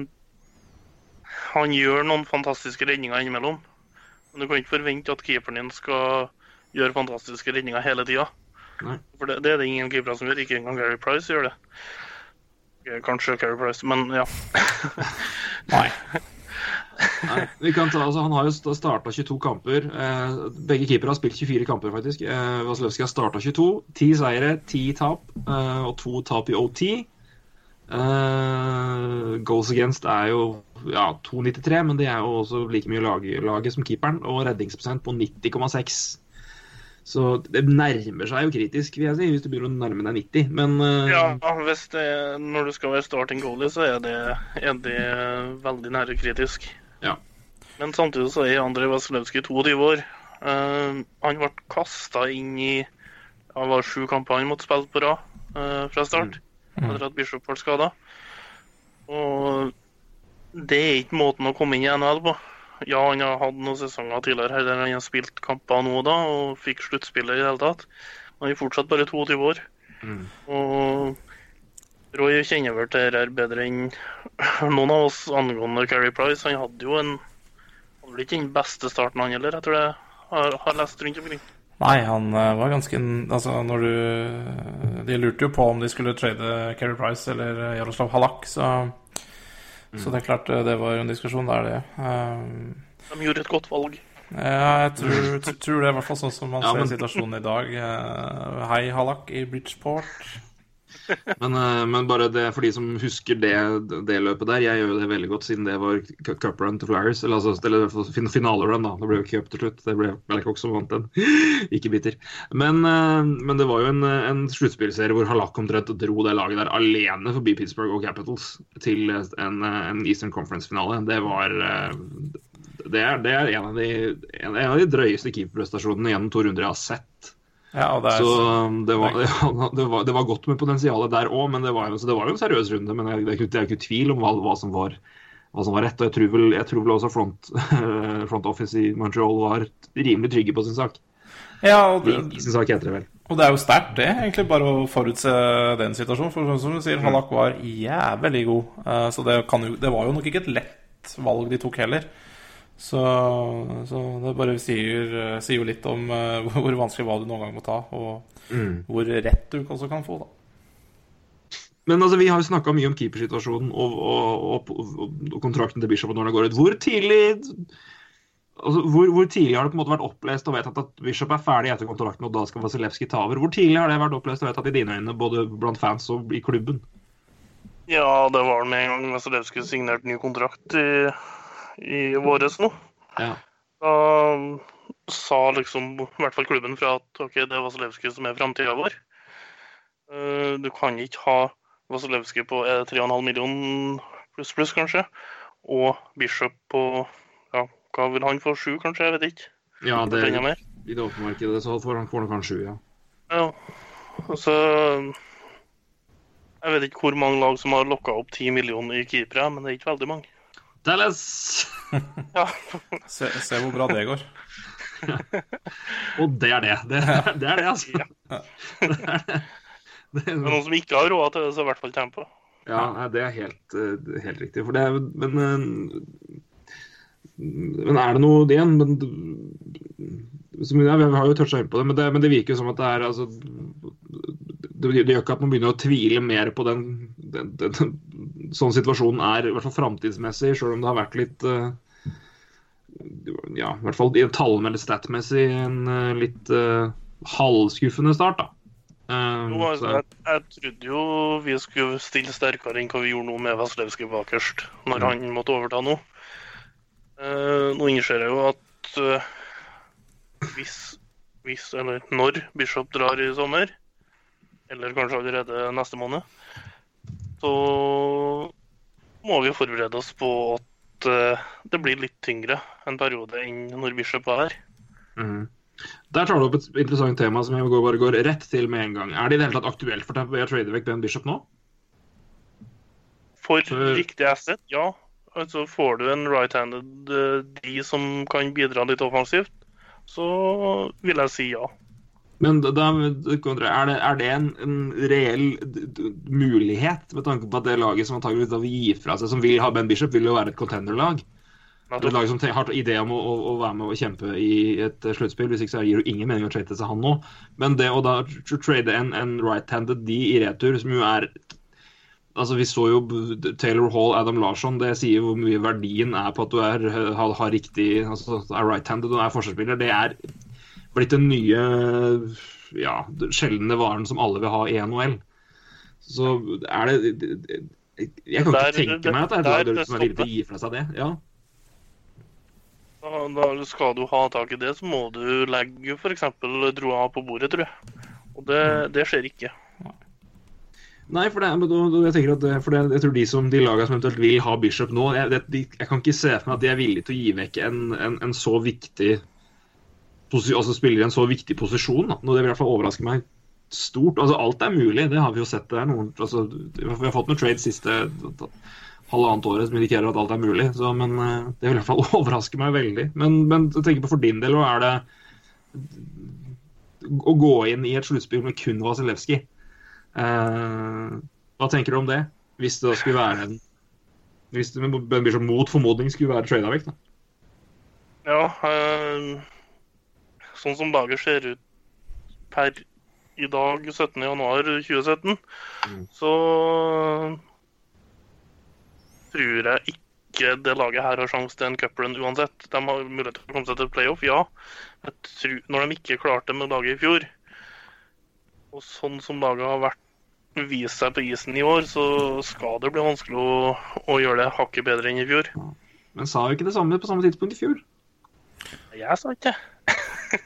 han gjør noen fantastiske redninger innimellom. Men du kan ikke forvente at keeperen din skal gjøre fantastiske redninger hele tida. For det, det er det ingen keepere som gjør. Ikke engang Gary Price gjør det. Kanskje Gary Price, men ja. Nei. *laughs* Nei, vi kan ta, altså, han har jo starta 22 kamper. Eh, begge keepere har spilt 24 kamper, faktisk. Eh, Vasilevskij har starta 22. 10 seire, 10 tap eh, og to tap i OT. Eh, goals against er jo ja, 2,93, men det er jo også like mye lag, laget som keeperen. Og redningsprosent på 90,6. Så det nærmer seg jo kritisk, vil jeg si, hvis du begynner å nærme deg 90. Men eh, Ja, det, når du skal være starting goalie, så er det, er det veldig nære kritisk. Ja. Men samtidig så er Andrej Vasilevskij 22 år. Uh, han ble kasta inn i Han var sju kamper han måtte spille på rad uh, fra start, etter at Bishop ble skada. Og det er ikke måten å komme inn i NHL på. Ja, han har hatt noen sesonger tidligere der han har spilt kamper nå og da, og fikk sluttspillet i det hele tatt. Men han er fortsatt bare 22 år. Og Roy kjenner vel til dette bedre enn noen av oss angående Carrie Price. Han hadde jo en hadde vel ikke den beste starten, han heller, jeg tror jeg har, har lest rundt omkring. Nei, han eh, var ganske Altså, når du De lurte jo på om de skulle trade Carrie Price eller eh, Jaroslav Halak, så Så det er klart eh, det var en diskusjon der, det. Um, De gjorde et godt valg. ja, jeg tror, tror det er i hvert fall sånn som man Ja, ser men- situasjonen i dag. Hei, Halak i Bridgeport. Men, eh, men bare det for de som husker det, det løpet der. Jeg gjør jo det veldig godt siden det var cu- cup run til Flyers. Eller, altså, eller finalerun, da. Det ble jo cup til slutt. Det ble Babcock som vant den. *laughs* Ikke bitter. Men, eh, men det var jo en, en sluttspillserie hvor Halak omtrent dro det laget der alene forbi Pittsburgh og Capitals til en, en Eastern Conference-finale. Det var eh, det er, det er en, av de, en, en av de drøyeste keeperprestasjonene gjennom to runder jeg har sett. Ja, det er Så um, det var, *laughs* det, var, det var godt med potensialet der òg, men det var, jo- det var jo en seriøs runde. Men det er ikke, det er ikke tvil om hva, hva, som var, hva som var rett. Og jeg tror vel, jeg tror vel også front, *laughs* front office i Montreal var rimelig trygge på sin sak. Ja, og det, i sin sak heter det vel. og det er jo sterkt, det. Egentlig bare å forutse den situasjonen. For sånn som du sier, Halak var jævlig god. Eh, Så det, kan jo, det var jo nok ikke et lett valg de tok heller. Så, så det bare sier, eh, sier jo litt om eh, *laughs* hvor vanskelig valg du noen gang må ta, og hvor rett du også kan få, da. Men altså, vi har jo snakka mye om keepersituasjonen og, og, og, og, og kontrakten til Bishop og når det går ut. Hvor tidlig altså, hvor, hvor tidlig har det på en måte vært opplest og vedtatt at Bishop er ferdig etter kontrakten, og da skal Vasilevskij ta over? Hvor tidlig har det vært opplest og vedtatt i dine øyne, både blant fans og i klubben? Ja, det var det med en gang Vasilevskij signerte ny kontrakt i, i våres nå. Ja. Da sa liksom i hvert fall klubben fra at ok, det er Vasilevskij som er framtida vår. Eh, Du kan ikke ha Vasilevskij på er 3,5 million pluss pluss, kanskje. Og Bishop på ja, hva vil han få? Sju, kanskje? Jeg vet ikke. Ja, det. I det åpne så får han, får han kanskje sju, ja. Ja. Altså Jeg vet ikke hvor mange lag som har lokka opp ti millioner i keepere, men det er ikke veldig mange. Dallas! Ja. *laughs* Se, se hvor bra det går. Og det er det. Det, det er det, altså. Ja. Det er det. Det er, noen som ikke har råd til det, så er i hvert fall Tampa. Ja, det er helt, eh, helt riktig. For det er, men, eh, men er det noe det igjen? Men, som, ja, vi har jo toucha inn på det, men det, men det virker jo som at det er altså, det, det gjør ikke at man begynner å tvile mer på den, den, den, sånn situasjonen er, i hvert fall framtidsmessig, sjøl om det har vært litt uh, ja, i hvert fall i tallene eller statmessig en uh, litt uh, halvskuffende start, da. Um, Jo, altså, jeg, jeg trodde jo vi skulle stille sterkere enn hva vi gjorde nå med Vasilevskij bakerst, når han måtte overta nå. Eh, nå innser jeg jo at eh, hvis, hvis, eller når Bishop drar i sommer, eller kanskje allerede neste måned, så må vi forberede oss på at eh, det blir litt tyngre en periode enn når Bishop er her. Mm. Der tar du opp et interessant tema som jeg bare går rett til med en gang. Er det i det hele tatt aktuelt for Tampa Bay å trade vekk Ben Bishop nå? For Så- riktig asset, ja. Altså Får du en right-handed D som kan bidra litt offensivt, så vil jeg si ja. Men da, er det, er det en, en reell mulighet, med tanke på at det laget som antageligvis da vil gi fra seg, som vil ha Ben Bishop, vil jo være et contender-lag? Et lag som har idé om å, å, å være med og kjempe i et eh, sluttspill. Hvis ikke så gir det ingen mening å trade til seg han nå. Men det å da trade en, en right-handed D i retur, som jo er Altså, Vi så jo Taylor Hall, Adam Larsson. Det sier hvor mye verdien er på at du er, har, har riktig altså, er right-handed og er forsvarsspiller. Det er blitt den nye ja, sjeldne varen som alle vil ha i NHL. Så er det Jeg kan ikke Der- tenke meg at det er det som er villig til å gi fra seg det. Ja. Da, da skal du ha tak i det, så må du legge f.eks. Droa på bordet, tror jeg. Og det, det skjer ikke. Nei, for da- jeg at det, for det, jeg tror de som de lagene som eventuelt vil ha Bishop nå jeg, det, de, jeg kan ikke se for meg at de er villige til å gi vekk en, en, en så viktig altså spiller i en så viktig posisjon. Da. Det vil i hvert fall overraske meg stort. Altså Alt er mulig, det har vi jo sett. Det er noen, altså, vi har fått noen trades siste halvannet året som indikerer at alt er mulig. Så, men eh, det vil i hvert fall *laughs* overraske meg veldig. Men, men tenk på for din del, hva er det å gå inn i et sluttspill med kun Vasilevskij Eh, hva tenker du om det? Hvis det da skulle være en Hvis det blir Ben mot formodning skulle være trada vekk, da. Ja, eh, sånn som dager ser ut per i dag, 17.1.2017, så tror jeg ikke det laget her har sjanse til en cuprun uansett. De har mulighet til å komme seg til playoff, ja. Tror, når de ikke klarte med laget i fjor, og sånn som laget har vært vist seg på isen i år, så skal det bli vanskelig å, å gjøre det hakket bedre enn i fjor. Men sa jo ikke det samme på samme tidspunkt i fjor. Jeg sa ikke det.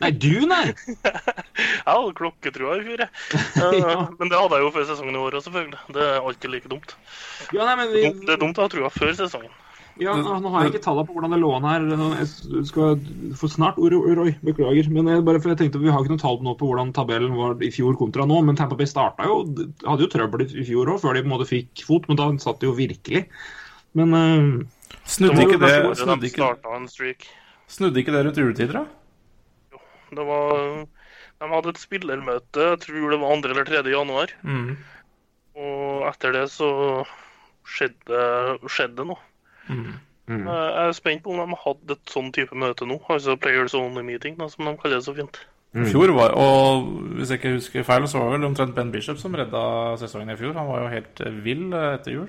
Nei, du, nei! *laughs* Jeg hadde klokketrua i fjor, jeg. *laughs* ja. Men det hadde jeg jo før sesongen i år òg, selvfølgelig. Det er alltid like dumt. Ja, nei, vi, dumt, det er dumt å ha trua før sesongen. Ja, nå har jeg ikke tallene på hvordan det lå an her. Jeg skal få snart ordet, Roy. Beklager. Men jeg, bare for jeg tenkte Vi har ikke noe tall nå på hvordan tabellen var i fjor kontra nå. Men Tampa Bay starta jo Hadde jo trøbbel i fjor òg, før de på en måte fikk fot. Men da satt de jo virkelig. Men uh, Snudde ikke det, det snudde ikke, en streak. snudde ikke det rundt juletider, da? Det var De hadde et spillermøte, jeg tror det var 2. eller 3. januar. Mm. Og etter det så skjedde, skjedde noe. Mm. mm. Eh, Jeg er spent på om de har hatt et sånn type møte nå. Altså Players Only Meeting, da, som de kaller det så fint. Mm. Fjor var, og Hvis jeg ikke husker feil, så var det vel omtrent Ben Bishop som redda sesongen i fjor. Han var jo helt eh, vill eh, etter jul.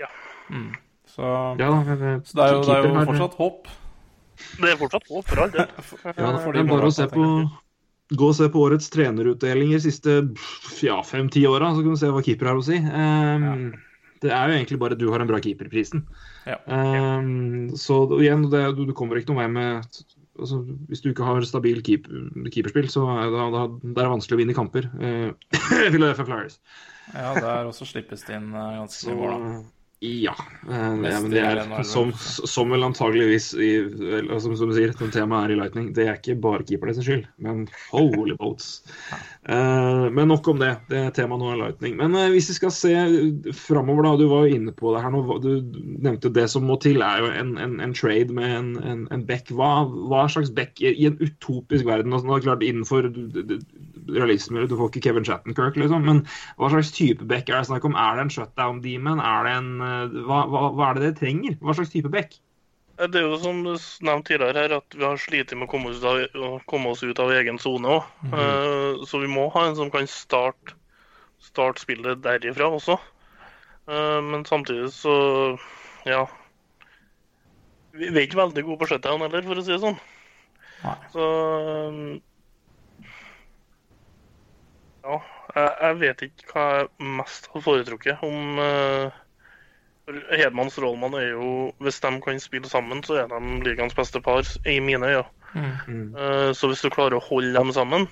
Ja. Mm. Så, ja men, så det er jo, det er jo fortsatt håp. Det er fortsatt håp, for all del. *laughs* Ja, det er bare å se på. Gå og se på årets trenerutdelinger siste ja, fem-ti åra, så kan du se hva keeper har å si. Ehm, Det er jo egentlig bare du har en bra keeper-prisen. Ja. Um, så igjen, det, du, du kommer ikke noen vei med altså, Hvis du ikke har stabil keep, keeperspill, så er det, det er vanskelig å vinne kamper. Uh, Philadelphia Flyers. Ja, der også slippes det inn eh, ganske mye mål, da. Ja. eh, det, men det er som, som vel antageligvis i, eller, som, som du sier, når temaet er i Lightning, det er ikke bare keeperne sin skyld, men *laughs* holy boats. Eh, men nok om det. Det temaet nå er Lightning. Men eh, hvis vi skal se framover, da. Du var jo inne på det her nå. Du nevnte det som må til, er jo en, en, en trade med en, en, en back. Hva, hva slags back i en utopisk verden? Altså, nå er det klart innenfor realisme, du får ikke Kevin Shattenkirk, liksom, men hva slags type back er det snakk om? Er det en shutdown demon? Er det en eh, hva, hva, hva er det dere trenger? Hva slags type back? Eh, Det er jo som du nevnte tidligere her, at vi har slitt med å komme oss, av, å komme oss ut av egen sone òg. Så vi må ha en som kan starte start spillet derifra også. Eh, Men samtidig så ja. Vi vi er ikke veldig gode på shutdown heller, for å si det sånn. Nei. Så ja. Jeg, jeg vet ikke hva jeg mest har foretrukket. Om uh, for Hedman og Strålmann er jo Hvis de kan spille sammen, så er de ligaens beste par, i mine øyne. Mm. Uh, Så hvis du klarer å holde dem sammen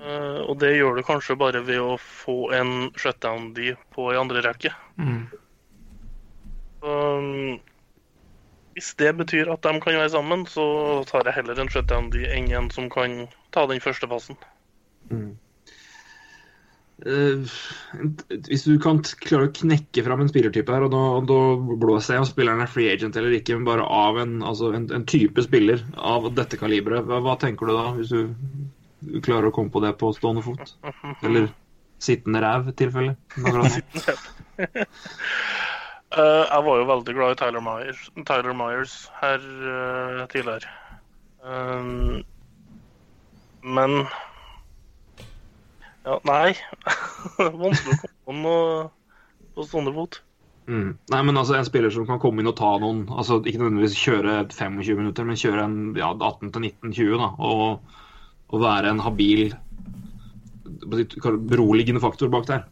uh, Og det gjør du kanskje bare ved å få en shutdown-de på i andre rekke. Mm. Um, hvis det betyr at de kan være sammen, så tar jeg heller en shutdown-de enn en som kan ta den første passen. Eh, hvis du kan klare å knekke fram en spillertype her, og da, da blåser jeg om spilleren er free agent eller ikke, men bare av en, altså en, en type spiller av dette kaliberet, hva, hva tenker du da, hvis du, klarer å komme på det på stående fot? Eller sittende ræv, i tilfelle? uh. *laughs* Eh, jeg var jo veldig glad i Tyler Myers, Tyler Myers her uh, tidligere. Um, men Ja, nei. *laughs* Vanskelig å komme noe på stående fot. Mm. Nei, men altså En spiller som kan komme inn og ta noen altså Ikke nødvendigvis kjøre 25 minutter, men kjøre en ja, 18-19-20. da, og, og være en habil beroligende faktor bak der.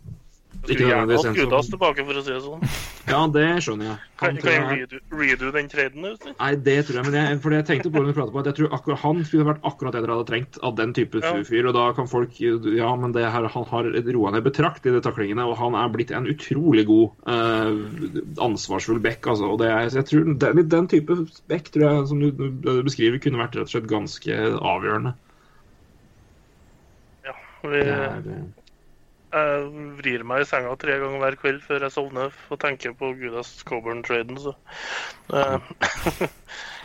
Ikke Skulle gjerne hatt Gudas tilbake, for å si det sånn. *laughs* Ja, det skjønner jeg. Kan, Han kan tror jeg redo, den traden? Nei, det tror jeg. Men jeg, for jeg tenkte på det når vi pratet på, at jeg tror akkurat han skulle vært akkurat det dere hadde trengt av den type Ja. fyr. Og da kan folk Ja, men det her, han har roa ned betraktelig i de taklingene, og han er blitt en utrolig god, eh, ansvarsfull back, altså. Og det er, jeg tror den, den type back tror jeg, som du, du beskriver, kunne vært rett og slett ganske avgjørende. Ja, vi, Det er, eh, jeg vrir meg i senga tre ganger hver kveld før jeg sovner og tenker på Gudas Coburn-traden, så *laughs* uh,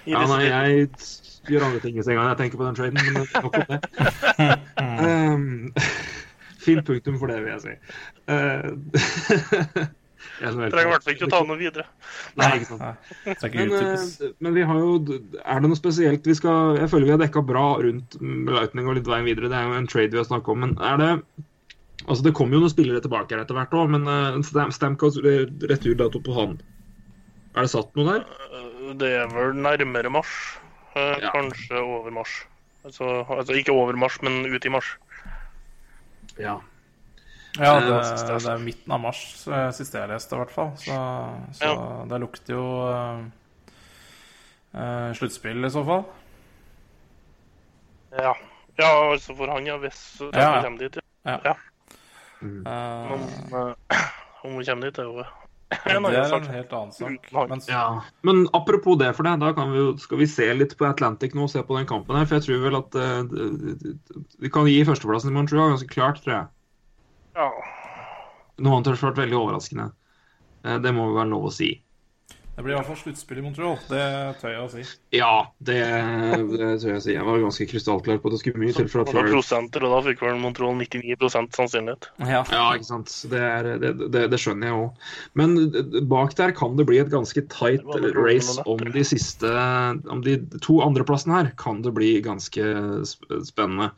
Ja, nei, jeg gjør andre ting i senga enn jeg tenker på den traden, men nok om det. Um, *laughs* Fint punktum for det, vil jeg si. *laughs* Uh, er Trenger i hvert fall ikke å ta noe videre. Nei, ikke sant. Men, eh, men vi har jo Er det noe spesielt vi skal Jeg føler vi har dekka bra rundt Lightning og litt veien videre. Det er jo en trade vi har snakket om. Men er det Altså, det kommer jo noen spillere tilbake her etter hvert òg, men uh, Stam Stamkos returdato på han. Er det satt noe der? Eh, Det er vel nærmere mars. Uh, Ja. Kanskje over mars. Altså, altså ikke over mars, men ut i mars. Ja. Ja, Eh, det, det er midten av mars, eh, siste jeg leste, i hvert fall. Så, så det lukter jo eh, eh, sluttspill, i så fall. Ja. ja, altså for han, ja. Hvis Ja, ja. kommer dit. Ja. Ja. Men eh, *clears throat* om hun kommer dit, er jo det er en helt annen sak. Men, Ja, men apropos det for det, da kan vi skal vi se litt på Atlantic nå og se på den kampen her. For jeg tror vel at uh, vi kan gi førsteplassen i Montreal ganske klart, tror jeg. Ja. Noe annet har vært veldig overraskende. Uh, det må vel være lov å si. Det blir i hvert fall sluttspill i Montreal. Det tør jeg å si. Ja, det, det tør jeg si. Jeg var ganske krystallklar på at det skulle mye til for at da Flyers prosenter, og da fikk vel Montreal 99% sannsynlighet. Ja. Ja, ikke sant. Det, er, det, det, det skjønner jeg òg. Men bak der kan det bli et ganske tight race om de siste Om de to andreplassene her kan det bli ganske spennende.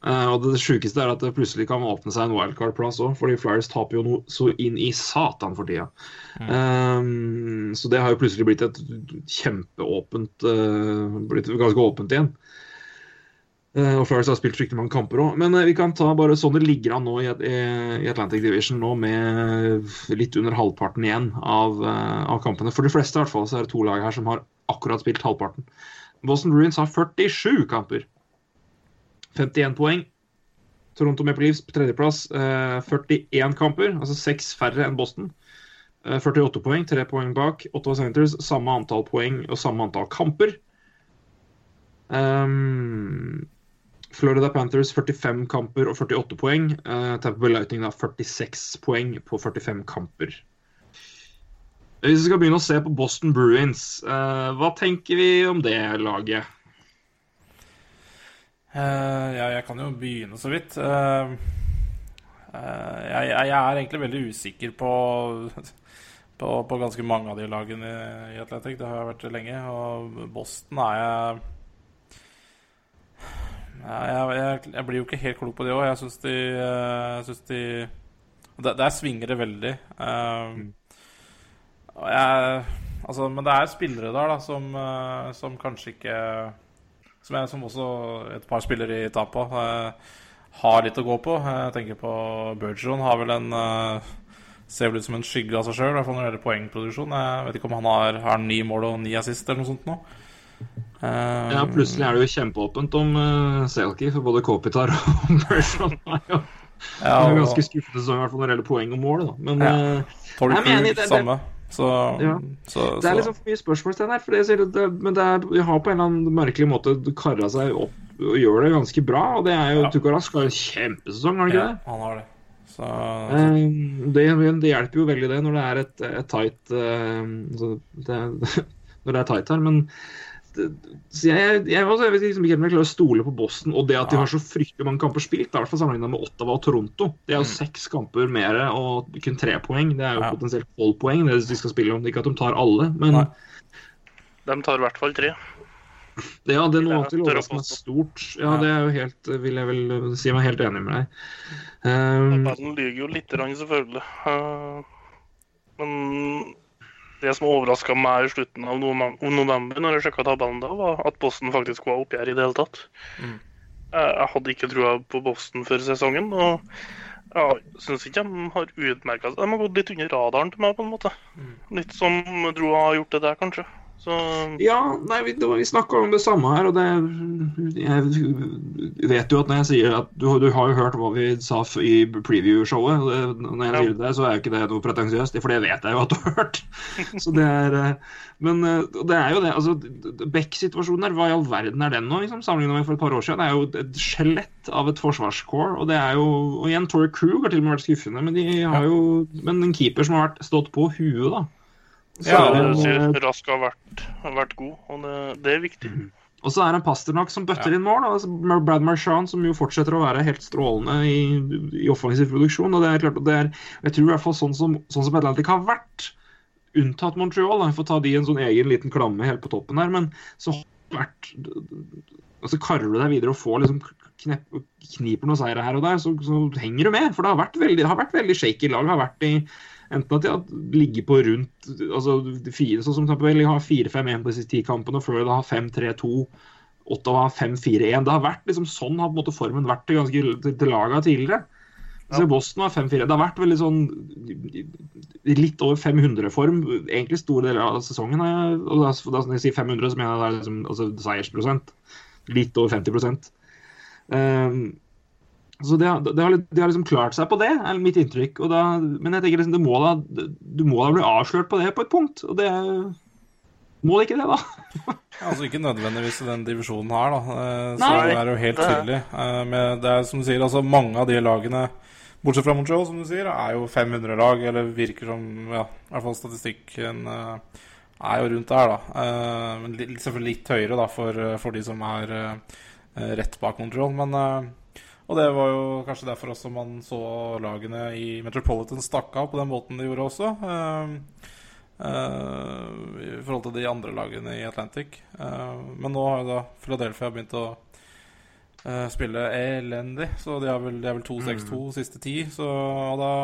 Eh, og det sjukeste er at det plutselig kan åpne seg en wildcard-plass òg, fordi Flyers taper jo noe så inn i satan for tida. Eh, så det har jo plutselig blitt et kjempeåpent uh, Blitt ganske åpent igjen. Uh, og Flyers har spilt fryktelig mange kamper òg. Men uh, vi kan ta bare sånn det ligger an nå i, i, Atlantic Division nå med litt under halvparten igjen av, av kampene. For de fleste i hvert fall så er det to lag her som har akkurat spilt halvparten. Boston Bruins har 47 kamper. 51 poeng. Toronto Maple Leafs på tredjeplass. Eh, 41 kamper, altså seks færre enn Boston. Eh, 48 poeng, tre poeng bak. Ottawa Senators samme antall poeng og samme antall kamper. Um, Florida Panthers 45 kamper og 48 poeng. Uh, Tampa Bay Lightning da 46 poeng på 45 kamper. Hvis vi skal begynne å se på Boston Bruins, uh, hva tenker vi om det laget? Eh, ja, jeg kan jo begynne så vidt. Uh, uh, jeg, jeg er egentlig veldig usikker på, på, på ganske mange av de lagene i, i Atletic. Det har jeg vært lenge. Og Boston er jeg ja, jeg, jeg, jeg blir jo ikke helt klok på det òg. Jeg syns de, synes de der, der svinger det veldig. Og jeg, altså, men det er spillere der da, som, som kanskje ikke som, jeg, som også et par spillere i Tampa eh, har litt å gå på. Jeg tenker på Bergeron. Har vel en eh, Ser vel ut som en skygge av seg sjøl, i hvert fall når det gjelder poengproduksjon. Jeg vet ikke om han har, har ni mål og ni assist eller noe sånt nå. Eh, Ja, plutselig er det jo kjempeåpent om uh, Selkie, for både Kopitar og *laughs* Bergeron er jo ja, er og ganske skuffende sesong, i hvert fall når det gjelder poeng og mål. Da. Men Ja. uh, Torrey Jeg mener det- det- samme. Så, Ja. så, det er liksom for mye spørsmålstegn her. For det, det, men det er, de har på en eller annen merkelig måte kara seg opp og gjør det ganske bra. Og det er jo Ja. Tukarask har en kjempesesong, har han ikke ja, det? han har det. Så, Eh, det, det hjelper jo veldig det når det er et, et tight uh, det, *laughs* Når det er tight her, men så jeg, jeg, også, jeg vet liksom ikke om jeg klarer å stole på Boston. Og det at de har så fryktelig mange kamper spilt, i hvert fall sammenlignet med Ottawa og Toronto. Det er jo Mm. seks kamper mer og kun tre poeng. Det er jo Ja. potensielt tolv poeng. Det de skal spille om. Ikke at de tar alle, men Nei. De tar i hvert fall tre. det, ja, det er noe til å overraske meg stort. Ja, Ja. det er jo helt, vil jeg vel si meg helt enig med deg. Um, Bandet lyver jo litt, grann, selvfølgelig. Uh, Men det som overraska meg i slutten av november, når jeg sjekka tabellen da, var at Boston faktisk var oppi her i det hele tatt. Mm. Eh, Jeg hadde ikke trua på Boston før sesongen. og jeg syns ikke de har utmerka seg. De har gått litt under radaren til meg, på en måte. Litt som Dro har gjort det der, kanskje. Så Ja, nei, vi, vi snakka om det samme her, og det Jeg vet jo at når jeg sier at Du, du har jo hørt hva vi sa i preview-showet. Når jeg Ja. sier det, så er jo ikke det noe pretensiøst, for det vet jeg jo at du har hørt. *laughs* Så det er eh, Men eh, det er jo det. altså Beck-situasjonen her, hva i all verden er den nå, liksom, sammenlignet med for et par år siden? Det er jo et skjelett av et forsvarscore, og det er jo Og igjen, Torrey Krug har til og med vært skuffende, men de har jo Men en keeper som har vært, stått på huet, da. Så Ja, Rask har vært, har vært god, og det, det er viktig. Og så er det en Pasternak som bøtter inn mål. Altså Brad Marchand som jo fortsetter å være helt strålende i, i offensiv produksjon. og det er klart det er, Jeg tror i hvert fall sånn som, sånn som Atlantic har vært, unntatt Montreal, jeg for å ta de en sånn egen liten klamme helt på toppen her, men så har det vært altså Karer du deg videre og får liksom knep, kniper noen seire her og der, så, så henger du med. For det har vært veldig, det har vært veldig shaky lag. Det har vært i Enten at de har ligget på rundt altså fire, sånn som Tampa har 4-5-1 på de siste ti kampene, og Florida har 5-3-2. Ottawa har 5-4-1. Det har vært liksom sånn har på en måte formen vært til, ganske, til, til laga tidligere. Så Boston har 5-4. Det har vært veldig sånn litt over 500-form egentlig store deler av sesongen. Og da, da når jeg sier 500, så mener jeg det er liksom, altså, seiersprosent. Litt over 50 um, Så det, har- det har, de har liksom klart seg på det, er mitt inntrykk. Og da, men jeg tenker liksom, det må da, du må da bli avslørt på det på et punkt. Og det må det ikke det, da. *laughs* Altså Ikke nødvendigvis i den divisjonen her, da. Eh, Så Nei. det er jo helt tydelig. Eh, Med, det er som du sier, altså mange av de lagene, bortsett fra Montreal, som du sier, er jo 500-lag, eller virker som Ja, i hvert fall statistikken eh, er jo rundt der, da. Eh, Men selvfølgelig litt høyere, da, for, for de som er rett bak Montreal. Men Og det var jo kanskje derfor også man så lagene i Metropolitan stakk av på den måten de gjorde også. Uh, I forhold til de andre lagene i Atlantic. Uh, men nå har jo da Philadelphia begynt å eh, spille elendig, så de er vel, de er vel 2-6-2 siste ti. Så da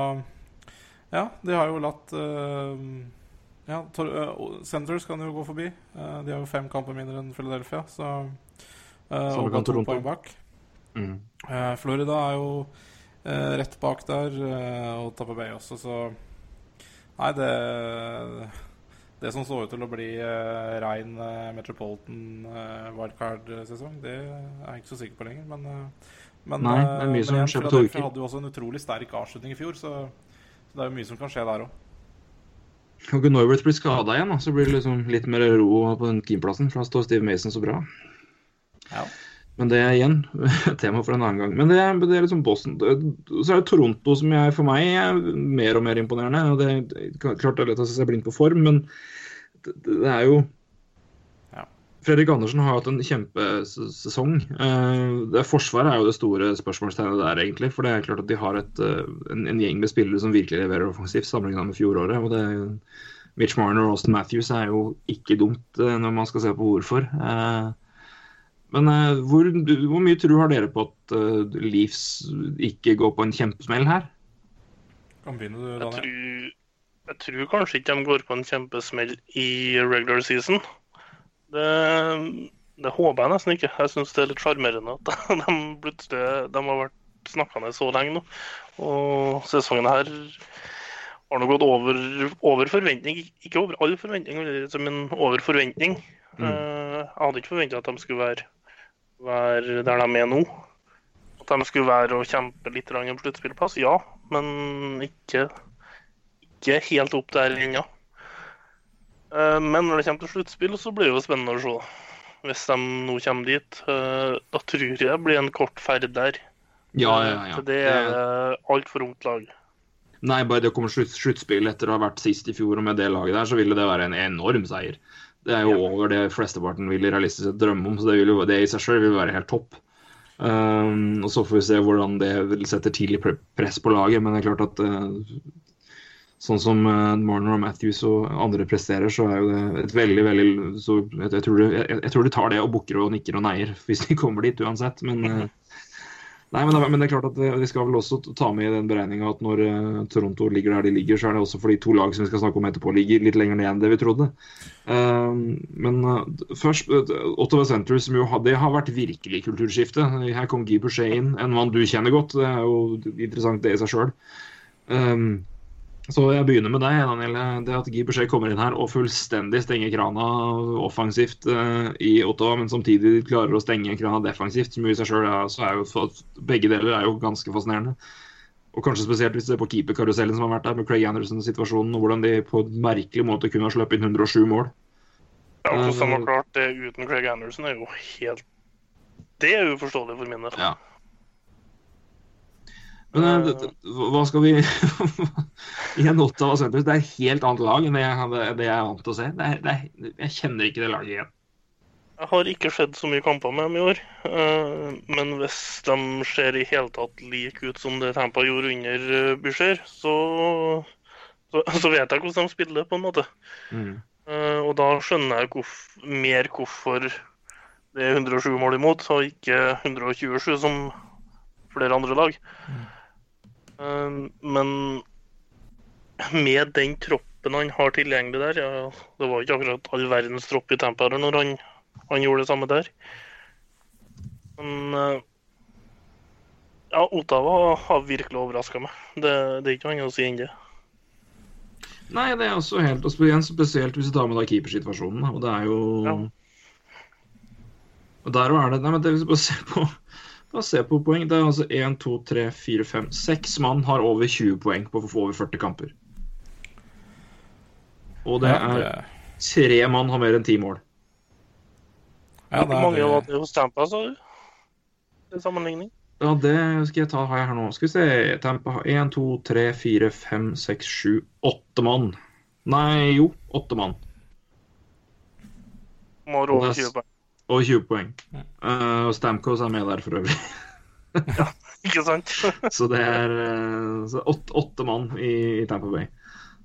Ja, de har jo latt eh, ja, Centers kan jo gå forbi. De har jo fem kamper mindre enn Philadelphia, så Samme Og kan to poeng bak. Eh, Florida er jo uh, rett bak der, eh, og Tapper Bay også, så Nei, det Det som så ut til å bli uh, rein Metropolitan wildcard-sesong, det er jeg ikke så sikker på lenger. Men, men, Nei, det er mye som skjer på to uker. hadde jo også en utrolig sterk avslutning i fjor, så, så det er jo mye som kan skje der òg. Og Norworth blir skada igjen, da, så blir det liksom litt mer ro på den keeperplassen. For da står Steve Mason så bra. Ja. Men det er igjen *laughs* tema for en annen gang. Men det, det er liksom Boston. Så er det Toronto som jeg, for meg er mer og mer imponerende. og det, Klart det er lett å se seg blind på form, men det, det er jo Ja. Fredrik Andersen har hatt en kjempesesong. Eh, Det Forsvaret er jo det store spørsmålstegnet der, egentlig. For det er klart at de har et, eh, en, en gjeng med spillere som virkelig leverer offensivt, sammenlignet med fjoråret. og det er jo- Mitch Marner og Austin Matthews er jo ikke dumt eh, når man skal se på hvorfor. Eh, Men uh, hvor, hvor mye tro har dere på at uh, Leafs ikke går på en kjempesmell her? Kan begynne du, Jeg tror, jeg tror kanskje ikke de går på en kjempesmell i regular season. Det, det håper jeg nesten ikke. Jeg syns det er litt sjarmerende at *laughs* de plutselig de har vært snakkende så lenge nå. Og sesongen her har nå gått over, over forventning. Ikke over all forventning, men over forventning. Mm. Jeg hadde ikke forventa at de skulle være, være der de er nå. At de skulle være og kjempe litt om sluttspillplass, ja. Men ikke, ikke helt opp der ennå. Eh, Men når det kommer til sluttspill, så blir det jo spennende å se. Hvis de nå kommer dit. Eh, Da tror jeg det blir en kort ferd der. Ja, ja, ja. Så det er altfor ungt lag. Nei, bare det å komme sluttspill etter å ha vært sist i fjor og med det laget der, så ville det være en enorm seier. Det er jo over det flesteparten vil realistisk sett drømme om, så det, jo, det i seg sjøl vil være helt topp. Um, og Så får vi se hvordan det vil sette tidlig press på laget, men det er klart at uh, sånn som uh, Marner og Matthews og andre presterer, så er jo det et veldig, veldig så jeg, jeg, tror de, jeg, jeg tror de tar det og bukker og nikker og neier hvis de kommer dit uansett, men uh, Nei, men, men det er klart at eh, vi skal vel også ta med i den beregninga at når eh, Toronto ligger der de ligger, så er det også fordi to lag som vi skal snakke om etterpå, ligger litt lenger ned enn det vi trodde. Eh, men eh, først eh, Ottawa Center, som jo det har vært virkelig kulturskifte. Her kom Guy Boucher inn, en mann du kjenner godt. Det er jo interessant det i seg sjøl. Så jeg begynner med deg, Daniel. Det at Guy Boucher kommer inn her og fullstendig stenger krana offensivt eh, i Ottawa, men samtidig klarer å stenge krana defensivt, som i seg sjøl er, så er jo begge deler er jo ganske fascinerende. Og kanskje spesielt hvis du ser på keeperkarusellen som har vært der, med Craig Anderson-situasjonen, og hvordan de på en merkelig måte kunne ha sluppet inn 107 mål. Ja, Hvordan de har klart det uten Craig Anderson, er jo helt Det er uforståelig for min del. Ja. Men eh, det- hva skal vi *laughs* I en Ottawa Centres, det er et helt annet lag enn det jeg, det jeg er vant til å se. Det er, det er, jeg kjenner ikke det laget igjen. Jeg har ikke sett så mye kamper med dem i år. eh, Men hvis de ser i hele tatt like ut som det Tampa gjorde under eh, Boucher, så, så, så vet jeg hvordan de spiller, på en måte. Mm. Eh, Og da skjønner jeg hvorf, mer hvorfor det er 107 mål imot, og ikke 127 som flere andre lag. Eh, Men med den troppen han har tilgjengelig der ja, Det var ikke akkurat all verdens tropp i Tampa når han, han gjorde det samme der. Men eh, ja, Ottawa har virkelig overraska meg. Det, det er ikke annet å si enn det. Nei, det er også helt og spesielt hvis du tar med deg keepersituasjonen. Og det er jo Ja. Og der er det Nei, men det, bare ser på bare jeg på poeng. Det er altså 1, 2, 3, 4, 5 Seks mann har over 20 poeng på over 40 kamper. Og det er tre mann har mer enn ti mål. ja, Hvor det mange var er, det hos Tampa, sa du? Til sammenligning? Ja, det skal jeg ta har jeg her nå. Skal vi se Tampa har 1, 2, 3, 4, 5, 6, 7, 8 mann. Nei, jo, åtte mann. Må over er 20 poeng. Og 20 poeng. Uh, og Stamkos er med der for øvrig. *laughs* Ikke sant? *laughs* Så det er eh, så åtte, åtte mann i, i Tampa Bay.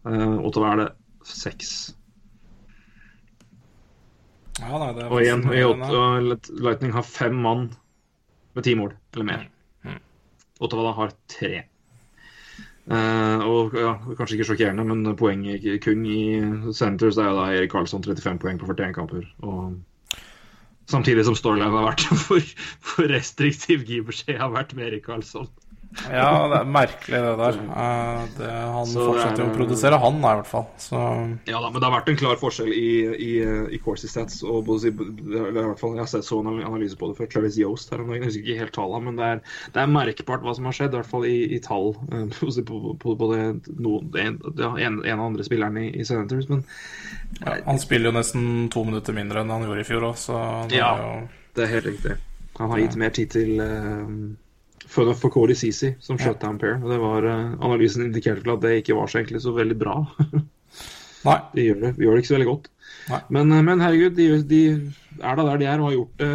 Uh, Ottawa er det seks. ja, nei, det er Og igjen, i åtte, Ottawa, Lightning har fem mann med ti mål eller mer. Mm. Ottawa da har tre. Uh, og ja, Kanskje ikke sjokkerende, men poenget kun i Centers er jo da Erik Karlsson 35 poeng på 41 kamper. Og samtidig som Storyline har vært *laughs* for, for restriktiv Gibershay har vært med Erik Karlsson. Ja, det er merkelig det der. Eh, det, han Så fortsetter jo å produsere, han da, i hvert fall. Så Ja da, men det har vært en klar forskjell i, i, i Corsi Stats. Og både, eller i hvert fall, Jeg har sett så en analyse på det før. Clarice Yost her om dagen. Jeg husker ikke helt tallene, men det er, det er merkbart hva som har skjedd, i hvert fall i, i tall. eh, *laughs* På, på, på det, noen, en, en, en av andre spillerne i, i Senators. Men ja, han spiller jo nesten to minutter mindre enn han gjorde i fjor òg, så det Ja. er jo det er helt riktig. Han har gitt mer tid til uh, for, for Cody Sisi som shutdown pair. Og det var, eh, analysen indikerte vel at det ikke var så egentlig så veldig bra. *laughs* Nei. De gjør det, de gjør det ikke så veldig godt. Men, eh, men herregud, de, de er da der de er og har gjort det.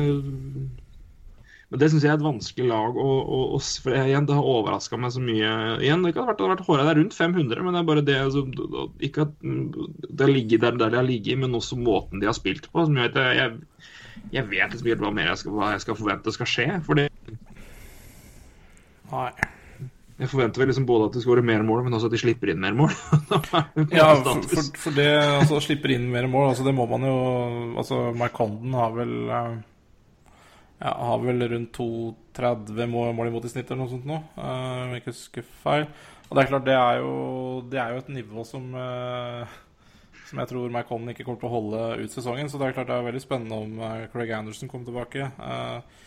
Men det syns jeg er et vanskelig lag. å å- å for jeg- igjen, Det har overraska meg så mye. Igjen, Det kan ha vært, det vært håret der rundt 500, men det er bare det altså, Ikke at det har ligget der, der de har ligget, men også måten de har spilt på. som gjør at jeg, jeg, jeg vet liksom ikke hva mer jeg skal, hva jeg skal forvente skal skje. For det, Nei. jeg forventer vel liksom både at de skårer mer mål, men også at de slipper inn mer mål. *laughs* Ja, for, for, for det altså, slipper inn mer mål, altså det må man jo Altså, Condon har vel eh, ja, har vel rundt 2,30 mål, mål imot i snitt eller noe sånt nå, eh, om jeg ikke husker feil. Og det er klart, det er jo, det er jo et nivå som eh, som jeg tror Mike Condon ikke kommer til å holde ut sesongen. Så det er klart det er veldig spennende om Craig Anderson kommer tilbake. Eh,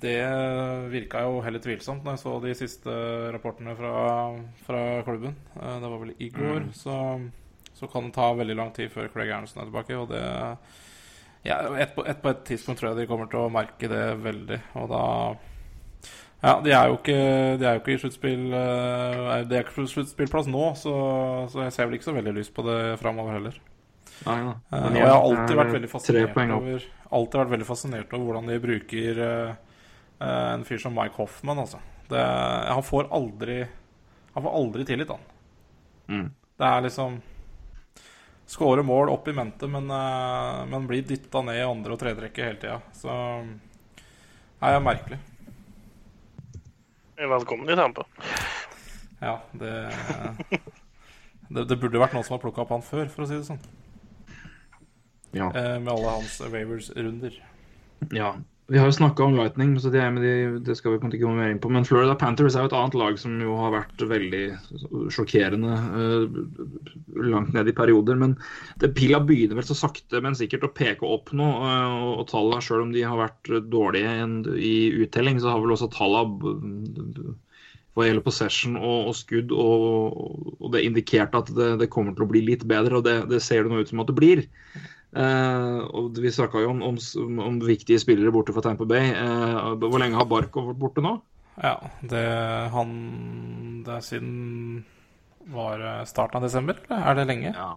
Det virka jo heller tvilsomt når jeg så de siste rapportene fra, fra klubben. Eh, Det var vel i går. Så, så kan det ta veldig lang tid før Craig Arnson er tilbake. Og det ja, et, på, et, på et tidspunkt tror jeg de kommer til å merke det veldig. Og da Ja, de er jo ikke, de er jo ikke i sluttspill eh, Det er ikke sluttspillplass nå, så, så jeg ser vel ikke så veldig lyst på det framover heller. Nei, da. Eh, og jeg har alltid vært veldig fascinert over Alltid vært veldig fascinert over hvordan de bruker eh, eh, en fyr som Mike Hoffman, altså. Det, han får aldri Han får aldri tillit, han. Mm. Det er liksom Skåre mål opp i mente, men, uh, men blir dytta ned i andre og tredjerekke hele tida. Så Nei, det er merkelig. Velkommen i Tampa. Ja, det det, det burde vært noen som har plukka opp han før, for å si det sånn. Ja. Eh, med alle hans Ravers-runder. Ja. Vi har jo snakka om Lightning, så det, de, det skal vi ikke gå mer inn på. Men Florida Panthers er jo et annet lag som jo har vært veldig sjokkerende uh, langt ned i perioder. Men det pila begynner vel så sakte, men sikkert å peke opp nå. Uh, og, og tallene, sjøl om de har vært dårlige en, i uttelling, så har vel også tallene hva gjelder possession og, og skudd, og, og det indikerte at det, det kommer til å bli litt bedre, og det, det ser det nå ut som at det blir. Eh, og Vi snakka jo om, om, om viktige spillere borte fra Tamper Bay. Eh, hvor lenge har Barkov vært borte nå? Ja, det han Det er siden Var starten av desember, eller er det lenge? Ja.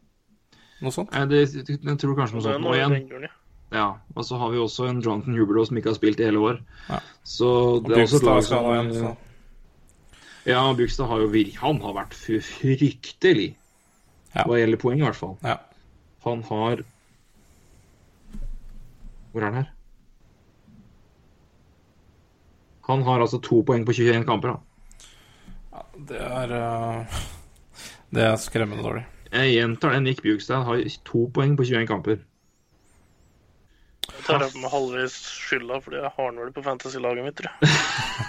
Noe sånt? Eh, det, jeg tror kanskje noe sånt er igjen. ja. Ja, Og så har vi også en Jonathan Huberlow som ikke har spilt i hele år. Ja. Så det er også et lag som igjen. Ja, Bugstad har jo virkelig Han har vært fryktelig Ja. hva gjelder poeng, i hvert fall. Ja. Han har Hvor er han her? Han har altså to poeng på 21 kamper. da. Det er uh, Det er skremmende dårlig. Jeg gjentar det. Nick Bjugstad har to poeng på 21 kamper. Jeg tar med halvveis skylda, fordi jeg har den vel på fantasy-laget mitt, tror jeg.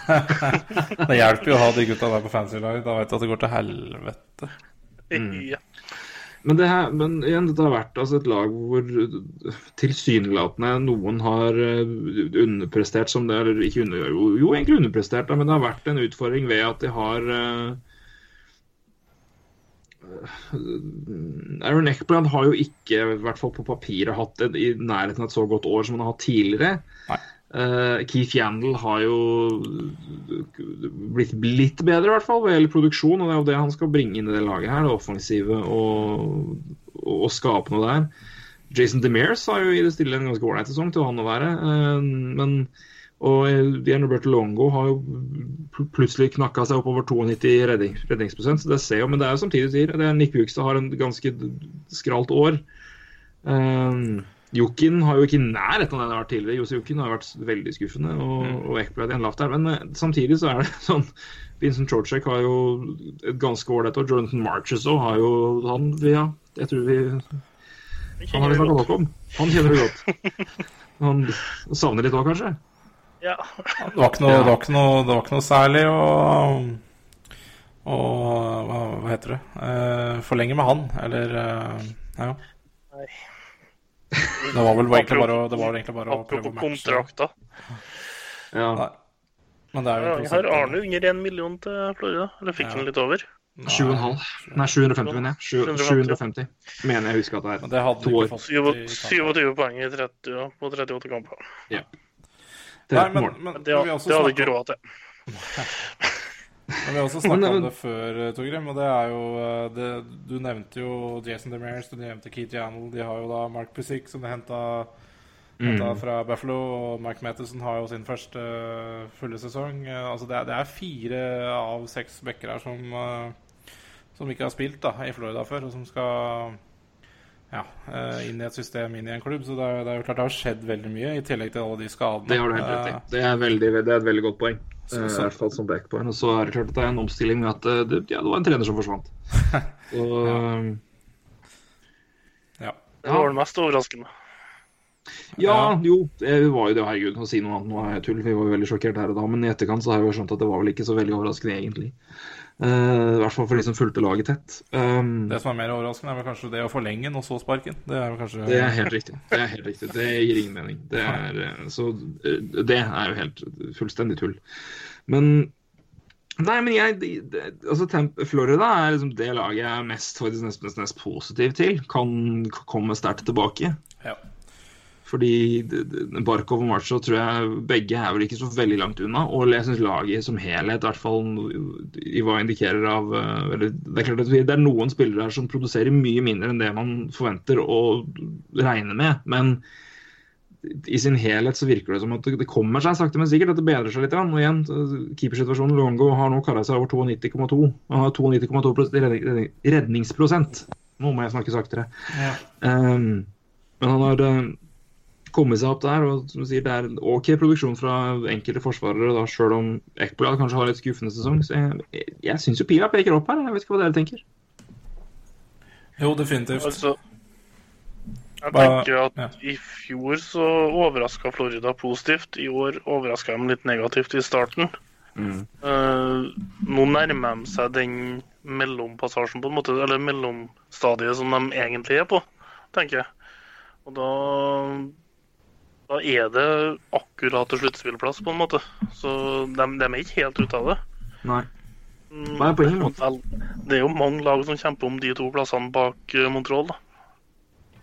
*laughs* Det hjelper jo å ha de gutta der på fantasy-laget. Da vet du at det går til helvete. *laughs* Ja. Men, det her, men igjen, dette har vært altså, et lag hvor tilsynelatende noen har eh, underprestert som det Eller ikke under, jo, jo, egentlig underprestert, da, men det har vært en utfordring ved at de har uh, Aaron Eckblad har jo ikke, i hvert fall på papiret, hatt et, i nærheten av et så godt år som han har hatt tidligere. Nei. Eh, Keith Yandel har jo blitt litt bedre, i hvert fall, gjelder produksjon. Og det er jo det han skal bringe inn i det laget her, det offensive og, og, skape noe der. Jason DeMears har jo i det stille en ganske ålreit sesong til han å være. eh, men og Ian Roberto Longo har jo plutselig knakka seg opp over 92 redning, redningsprosent, så det ser jo, men det er jo samtidig sier det er Nick Hugstad har en ganske skralt år. Um, Jokin har jo ikke i nærheten av det han har vært tidligere. Jose Jokin har vært veldig skuffende, og, og Ekblad igjen lavt der. Men eh, samtidig så er det *laughs* sånn Vincent Chorchek har jo et ganske ålreit år. Jonathan Marches òg har jo Han ja, jeg tror vi Han har vi snakka nok om. Han kjenner du godt. *laughs* Han savner litt òg, kanskje? Ja. Det var ikke noe, det var ikke noe, det var ikke noe særlig å og hva, hva heter det? Eh, forlenge med han, eller eh, Ja. Nei. Det var vel egentlig bare, å- det var egentlig bare å prøve å matche. kontrakter. Ja. Nei. Men det er jo Ja, har Arne under én million til Florida? Eller fikk han litt over? 7,5. Nei, 750, mener jeg. Sju- 750. Mener jeg husker at det Men er. det hadde To år. ikke fått i Tampa. 27 poeng i 30, ja, på 38 kamper. Det Nei, men, men, Men men det, det hadde vi ikke råd til. *laughs* Men vi har også *laughs* snakka om det før, eh, Torgrim, og det er jo eh, det, Du nevnte jo Jason Demers du nevnte Keith Yannel. De har jo da Mark Pusick, som de henta Mm. fra Buffalo. Og Mark Matheson har jo sin første eh, fulle sesong. Altså det er, det er fire av seks backer her som, som ikke har spilt da, i Florida før, og som skal ja, inn i et system, inn i en klubb. Så det er, det er jo klart det har skjedd veldig mye, i tillegg til alle de skadene. Det har du helt rett i. Det er, veldig, det er et veldig godt poeng. Så- Eh, så- I hvert fall som backpoint. Og så er det klart at det er en omstilling med at eh, det, ja, det var en trener som forsvant. *laughs* Så, ja. Det var det mest overraskende. Ja, jo, det var jo det. Herregud, å si noe annet nå er tull. Vi var jo veldig sjokkert her og da. Men i etterkant så har jeg jo skjønt at det var vel ikke så veldig overraskende, egentlig. Uh, I hvert fall for de som fulgte laget tett. Um, Det som er mer overraskende, er vel kanskje det å forlenge den, og så sparken. Det er vel kanskje Det er helt riktig. Det er helt riktig. Det gir ingen mening. Det er, eh, så eh, det er jo helt fullstendig tull. Men Nei, men jeg det- altså Temp Florida er liksom det laget jeg er mest, faktisk nesten mest positiv til. Kan komme sterkt tilbake. Ja. Fordi Barkov og Marshall tror jeg begge er vel ikke så veldig langt unna. Og jeg syns laget som helhet, i hvert fall i hva indikerer av eh, eller, Det er klart at det er noen spillere her som produserer mye mindre enn det man forventer og regner med. Men i sin helhet så virker det som at det kommer seg sakte, men sikkert. At det bedrer seg litt. Og igjen, keepersituasjonen Longo har nå kara seg over 92,2. Han har 92,2 pros- redning- redning- redningsprosent. Nå må jeg snakke saktere. Um, men han har kommet seg opp der, og som du sier, det er en OK produksjon fra enkelte forsvarere, da, selv om Ekblad kanskje har litt skuffende sesong. Så jeg, jeg, jeg syns jo pila peker opp her. Jeg vet ikke hva dere tenker. Jo, definitivt. Altså, jeg tenker at ja. i fjor så overraska Florida positivt. I år overraska de litt negativt i starten. Eh, nå nærmer de seg den mellompassasjen, på en måte, eller mellomstadiet som de egentlig er på, tenker jeg. Og da da er det akkurat til sluttspillplass, på en måte. Så de, de er ikke helt ute av det. Nei. Nei, på ingen måte. Det er jo mange lag som kjemper om de to plassene bak eh, Montreal. da.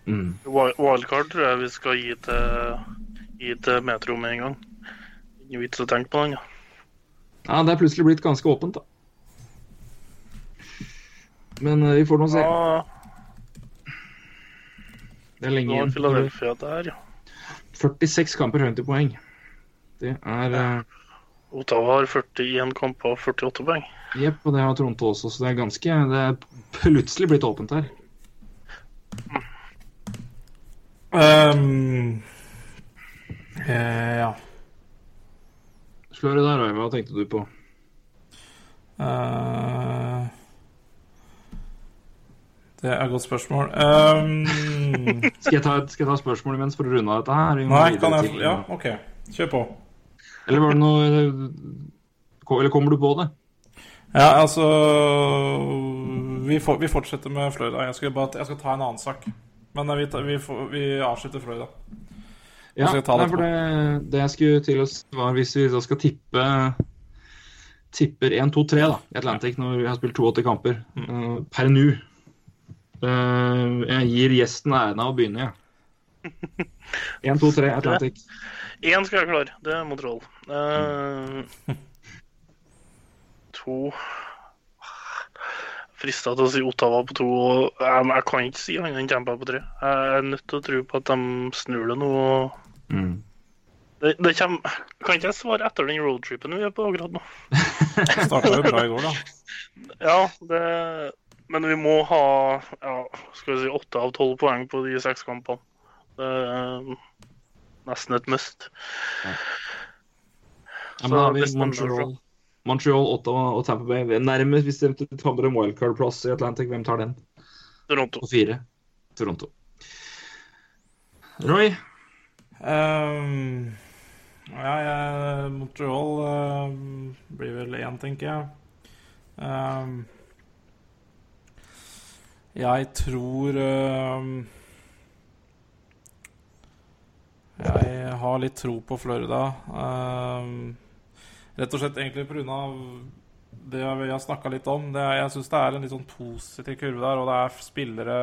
Mm. Wildcard tror jeg vi skal gi til, gi til Metro med en gang. Ingen vits å tenke på den. Ja. Ja, det er plutselig blitt ganske åpent, da. Men eh, vi får nå se. Ja, Det er lenge igjen. Philadelphia der, ja. 46 kamper 50 poeng. Det er eh, Ottawa har 41 kamper og 48 poeng. Jepp, og det har Toronto også, så det er ganske Det er plutselig blitt åpent her. Um, eh, ja. Slør det der, Roy, hva tenkte du på? Eh, det er et godt spørsmål. Um... *laughs* Skal jeg ta, skal jeg ta spørsmålet imens for å runde av dette her? Nei, kan jeg Ja, OK. Kjør på. Eller var det noe Eller kommer du på det? Ja, altså Vi, for, vi fortsetter med Florida. Jeg skal, bare, jeg skal ta en annen sak. Men eh, vi, vi, vi avslutter Florida. Ja, det det, det jeg skulle til å svare var hvis vi da skal tippe Tipper 1, 2, 3 da, i Atlantic når vi har spilt 82 kamper Mm. eh, per nå. Eh, jeg gir gjesten æren av å begynne, jeg. 1, 2, 3 Atlantic. Én skal jeg klare. Det er Montreal. Uh, to Frista til å si Ottawa på to. Og jeg, jeg kan ikke si annet enn Tampa på tre. Jeg er nødt til å tro på at de snur det nå. Mm. Det, det kommer, kan ikke jeg svare etter den roadtripen vi er på akkurat nå? *laughs* Starta jo bra i går, da. *laughs* Ja, det, men vi må ha ja, skal vi si åtte av tolv poeng på de seks kampene. Det er nesten et must. Ja, Så men har vi Montreal, Montreal, Ottawa og Tampa Bay. Nærmest hvis det kommer en wildcard-plass i Atlantic, hvem tar den? Toronto. På fire. Toronto. Roy? Um, Ja, jeg, Montreal uh, blir vel én, tenker jeg. Um, jeg tror um, Jeg har litt tro på Florida. Uh, rett og slett egentlig pga. det vi har snakka litt om. Det, jeg syns det er en litt sånn positiv kurve der, og det er spillere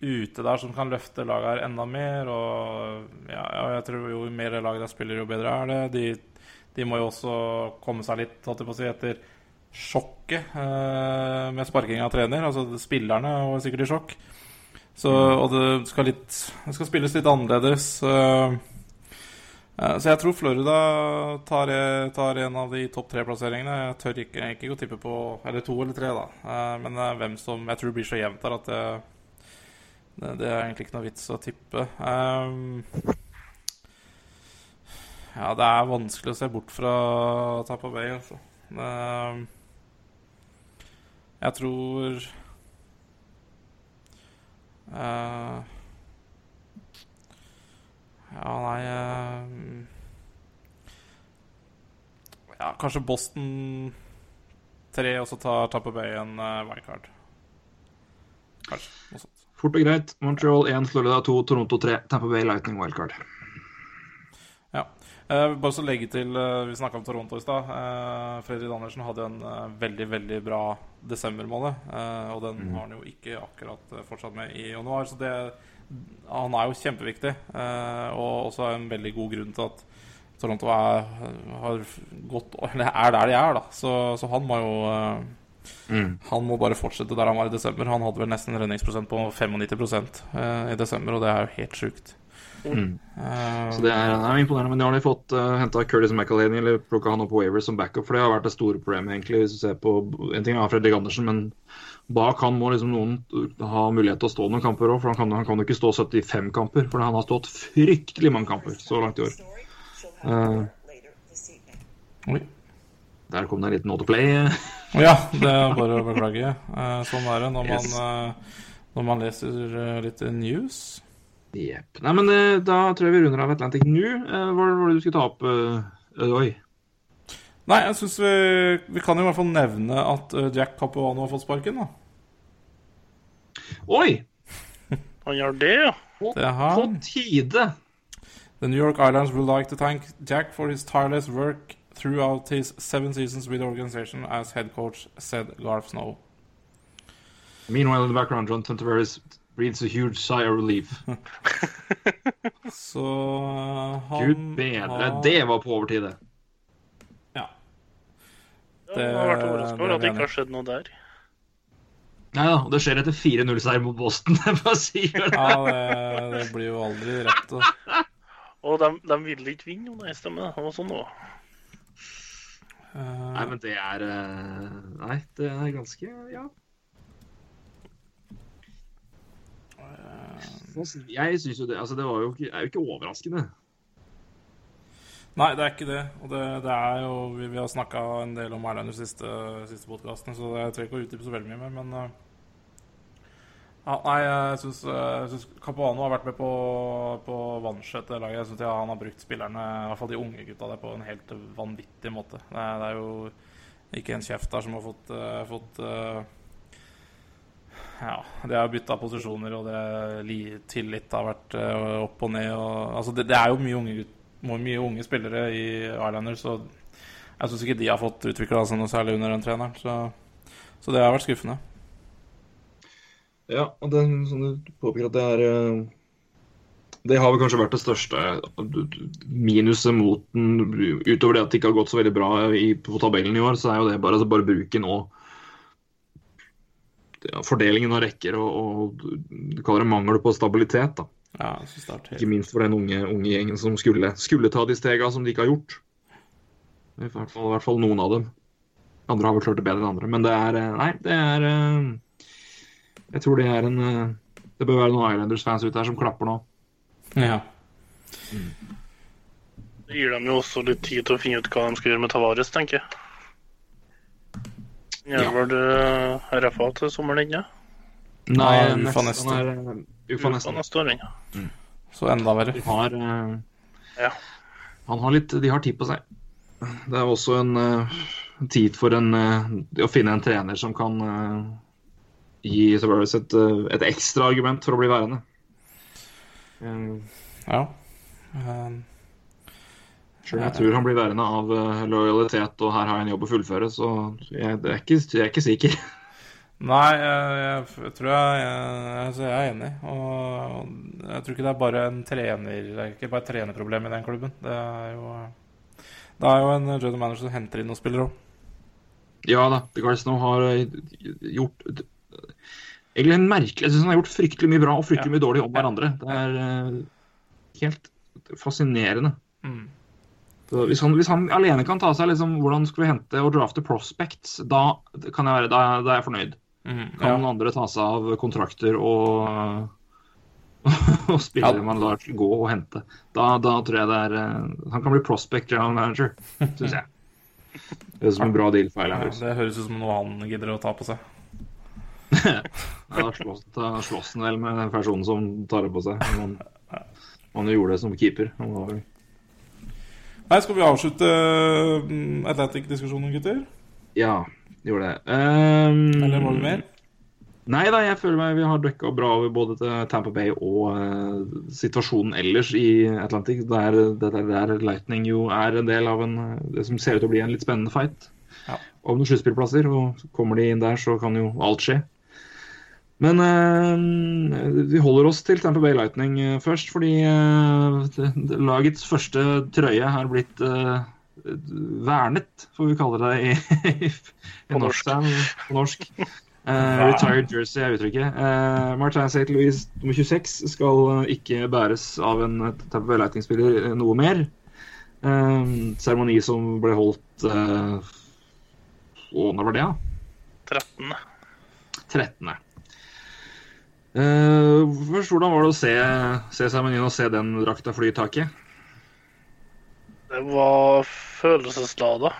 ute der som kan løfte laget enda mer. Og ja, jeg tror jo mer lag der spiller, jo bedre er det. De, de må jo også komme seg litt, holdt jeg på å si, etter sjokket eh, med sparking av trener. Altså spillerne var sikkert i sjokk. Så, og det skal, litt, det skal spilles litt annerledes. eh, eh, så jeg tror Florida tar, tar en av de topp tre-plasseringene. Jeg tør ikke, ikke å tippe på Eller to eller tre, da. Eh, Men hvem som Jeg tror det blir så jevnt der at det, det, det er egentlig ikke noe vits å tippe. Ja, det er vanskelig å se bort fra Tampa Bay, altså. Jeg tror uh, Ja, nei uh, Ja, kanskje Boston 3, og så tar Tampa Bay en uh, wildcard. Kanskje. Noe sånt. Fort og greit. Montreal 1, Florida 2, Toronto 3, Tampa Bay Lightning wildcard. Eh, bare så legge til eh, Vi snakka om Toronto i stad. Eh, Fredrik Andersen hadde en eh, veldig veldig bra desembermåned. Og den har han jo ikke akkurat fortsatt med i januar. Så det, han er jo kjempeviktig. Og også en veldig god grunn til at Toronto er, har gått, er der de er. da Så, så han må jo Mm. Han må bare fortsette der han var i desember. Han hadde vel nesten en redningsprosent på 95 eh, i desember, og det er jo helt sjukt. Eh, Så det er, det er imponerende. Men nå har de fått uh, henta Curtis McAlaney eller plukka han opp på Waver som backup, for det har vært det store problemet, egentlig. Hvis du ser på En ting er Fredrik Andersen, men bak han må liksom noen ha mulighet til å stå noen kamper òg, for han kan, han kan jo ikke stå 75 kamper. For han har stått fryktelig mange kamper så langt i år. Uh, Oi. der kom det en liten note play. Ja, det er bare å beklage. Eh, sånn er det når *laughs* man, eh, når man leser eh, litt news. Jepp. Nei, men eh, da tror jeg vi runder av Atlantic nå. Eh, hva var det du skulle ta opp? Roy? Nei, jeg syns vi, vi kan jo i hvert fall nevne at eh, Jack Capuano har fått sparken, da. Oi! Han gjør det, ja. Det har På tide! The New York Islands would like to thank Jack for his tireless work throughout his seven seasons with the organization as head coach, said Garth Snow. Meanwhile, in the background, John Tavares breathes a huge sigh of relief. *laughs* Så eh, han Gud bedre. har- Det var på overtid, det. Ja. Det- Jeg har vært overraska er over at det ikke har skjedd noe der. Nei da, og det skjer etter 4-0-seier mot Boston. *laughs* Jeg bare sier det. Ja, det, det blir jo aldri rett. da. *laughs* Og de, de ville ikke vinne, jo. Nei, stemmer det. Var sånn også. Eh, Nei, men det er eh, Nei, det er ganske Ja. Jeg syns jo det Altså, det jo ikke, er jo ikke overraskende. Nei, det er ikke det. Og det, det er jo Vi, vi har snakka en del om Erlend i siste, siste podkastene, så jeg trenger ikke å utdype så veldig mye mer, men eh, ja, Nei, jeg syns, syns Capuano har vært med på, på vanskjøtt, laget. Jeg syns ja, han har brukt spillerne, i hvert fall de unge gutta, der på en helt vanvittig måte. Det det er jo ikke en kjeft der som har fått, eh, fått eh, ja, det har bytta posisjoner, og det li- tillit har vært eh, opp og ned. Og, altså det, det er jo mye unge, mye unge spillere i Islanders, så jeg syns ikke de har fått utvikla seg noe særlig under den treneren. Så, så det har vært skuffende. Ja, og det, som du påpeker at det er eh, Det har vel kanskje vært det største minuset mot den. Utover det at det ikke har gått så veldig bra i, på tabellen i år, så er jo det bare, altså bare bruken og ja, fordelingen av rekker og, og du kaller det mangel på stabilitet. da. Ja, Ikke minst for den unge, unge gjengen som skulle, skulle ta de stega som de ikke har gjort. I hvert fall, I hvert fall noen av dem. Andre har vel klart det bedre enn andre. Men det er eh, Nei, det er eh, Jeg tror det er en eh, Det bør være noen Islanders-fans ute her som klapper nå. Ja. Det gir dem jo også litt tid til å finne ut hva de skal gjøre med Tavares, tenker jeg. Gjør du RFA til sommeren ennå? Nei, neste- ufa neste. han eh, Ufa neste. neste år ennå. Så enda verre. De har eh, Ja. Han har litt, de har tid på seg. Det er også en uh, tid for en, uh, å finne en trener som kan uh, gi Tavares et, eh, et ekstra argument for å bli værende. Um, Ja. Eh, Om jeg tror han blir værende av eh, lojalitet og her har jeg en jobb å fullføre, så jeg, det er ikke, jeg er ikke sikker. *laughs* Nei, jeg, jeg, jeg tror jeg, jeg, altså jeg er enig. Og jeg tror ikke det er bare en trener Det er ikke bare et trenerproblem i den klubben. Det er jo Det er jo en general manager som henter inn noen spillere òg. Ja da, The Guards nå har eh, gjort Egentlig en merkelig Jeg syns han har gjort fryktelig mye bra og fryktelig mye dårlig om hverandre. Det er eh, helt fascinerende. Mm. Så hvis, han, hvis han alene kan ta seg liksom, hvordan skal vi hente og drafte prospects, da, kan jeg være, da, da er jeg fornøyd. Mm, Kan ja. noen andre ta seg av kontrakter og, *laughs* og spillere Ja. man lar gå og hente. Da, da tror jeg det er eh, Han kan bli prospect general manager, syns jeg. *laughs* Det er som en bra deal for Ja, det høres ut som noe han gidder å ta på seg. *laughs* Ja, da slåss, da slåss han vel med den personen som tar det på seg. Han gjorde det som keeper. Han var vel Nei, skal vi avslutte mm, Atlantic-diskusjonen, gutter? Ja, gjorde det. Um, Eller var det mer? Nei da, jeg føler meg vi har dekka bra over både til Tampa Bay og uh, situasjonen ellers i Atlantic. Der, der, der Lightning jo er en del av en, det som ser ut til å bli en litt spennende fight Ja. om noen sluttspillplasser. Og kommer de inn der, så kan jo alt skje. Men eh, vi holder oss til Tampa Bay Lightning eh, først, fordi eh, lagets første trøye har blitt eh, vernet, får vi kalle det i, i, På norsk. norsk. På norsk. *laughs* Eh, retired jersey er uttrykket. Uh, Martin St. Louis nummer 26 skal eh, ikke bæres av en Tamper Bay Lightning-spiller eh, noe mer. Eh, Seremoni som ble holdt uh, Når var det, da? 13. 13. Uh, først, hvordan var det å se, se seremonien og se den drakta fly i taket? Det var følelseslada.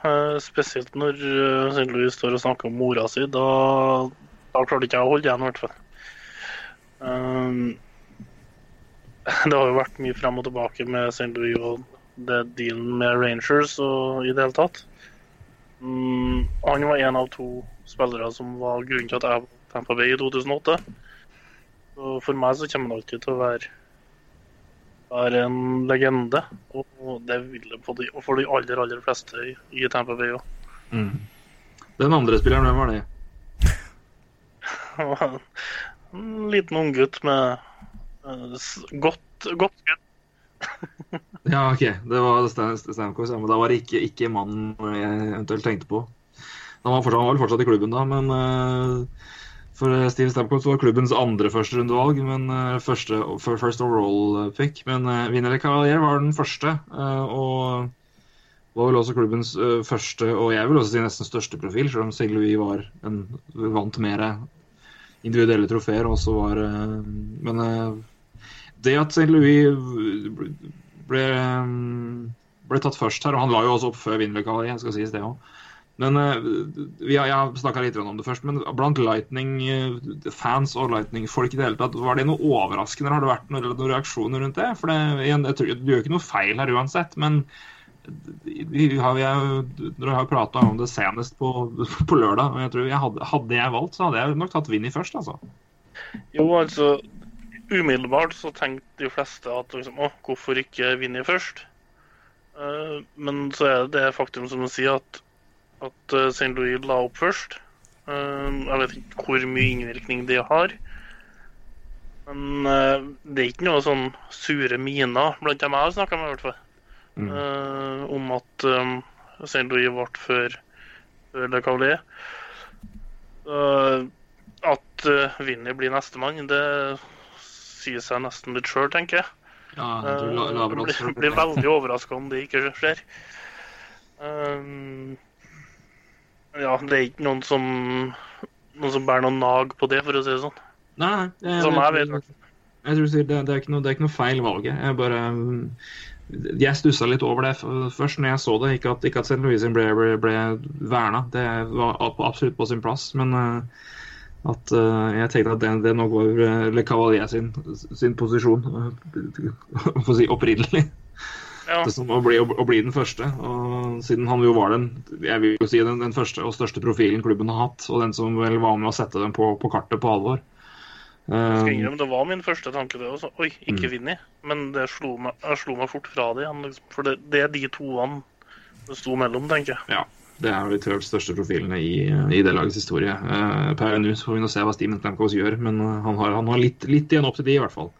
Uh, spesielt når uh. Louis står og snakker om mora si. Da, da klarte ikke jeg å holde igjen, i hvert fall. Um, *laughs* det har jo vært mye frem og tilbake med St. Louis og det dealen med Rangers og i det hele tatt. Um, han var en av to spillere som var grunnen til at jeg var på Tampa Bay i 2008. Så for meg så kommer han alltid til å være være en legende, og det vil det for de, for de aller, aller fleste i, i Tampa Bay òg. Den andre spilleren, hvem var det? *laughs* en liten unggutt med uh, godt, godt gutt. *laughs* Ja, OK. Det var Stamkos, ja, men da var det ikke, ikke mannen jeg eventuelt tenkte på. Han var, fortsatt, han var vel fortsatt i klubben da, men eh, for Steve Stamkos var klubbens andre førsterundevalg, men uh, første, first overall pick. Men uh, Vinner Cavalier var den første, eh, og var vel også klubbens eh, første, og jeg vil også si nesten største profil, selv om St. Louis var en, vant mer individuelle trofeer, eh, Men eh, det at St. Louis ble, ble tatt først her, og han la jo også opp før Vinner Cavalier, skal sies det òg. Men eh, vi har, Jeg snakka litt om det først, men blant Lightning-fans og Lightning-folk i det hele tatt, var det noe overraskende? Har det vært noen, noen reaksjoner rundt det? For det, igjen, jeg tror, Du gjør ikke noe feil her uansett, men vi har, har, dere har prata om det senest på, *laughs* på lørdag. og jeg tror jeg hadde, hadde jeg valgt, så hadde jeg nok tatt Vinny først, altså. Jo, altså Umiddelbart så tenkte de fleste at liksom, å, hvorfor ikke Vinni først? Uh, men så er det det faktum som du sier, at, at eh, St. Louis la opp først. Eh, jeg vet ikke hvor mye innvirkning det har. Men eh, det er ikke noe sånn sure miner blant dem jeg har snakka med, i hvert fall. Mm. om at um, St. Louis ble før, før Le Cavalier. Eh, at Vinny blir nestemann, det sier seg nesten litt sjøl, tenker jeg. Ja, du la, la, Eh, blir, blir veldig overraska om det ikke skjer. Um, ja, det er ikke noen som noen som bærer noen nag på det, for å si det sånn. Nei. Jeg, Som jeg vet. Jeg tror det, det, er ikke noe, det er ikke noe feil valget. Jeg bare Jeg stussa litt over det først når jeg så det. Ikke at, ikke at St. Louis ble, ble, ble verna, det var absolutt på sin plass. Men eh, at uh, jeg tenkte at det, det nok var eh, Le Cavalier sin, sin posisjon, *laughs* for å si opprinnelig. Ja. Det som å bli, å bli den første. Og siden han jo var den jeg vil jo si den, den første og største profilen klubben har hatt, og den som vel var med å sette dem på, på kartet på alvor. Eh, Det var min første tanke, det også. Oi, Mm. ikke Vinni. Men det slo meg, jeg slo meg fort fra det igjen. Liksom. For det, det er de toene det sto mellom, tenker jeg. ja, det er de tre største profilene i, i det lagets historie. Uh, per nå får vi nå se hva Steven Stamkos gjør, men eh, han har, han har litt, litt igjen opp til de, i hvert fall.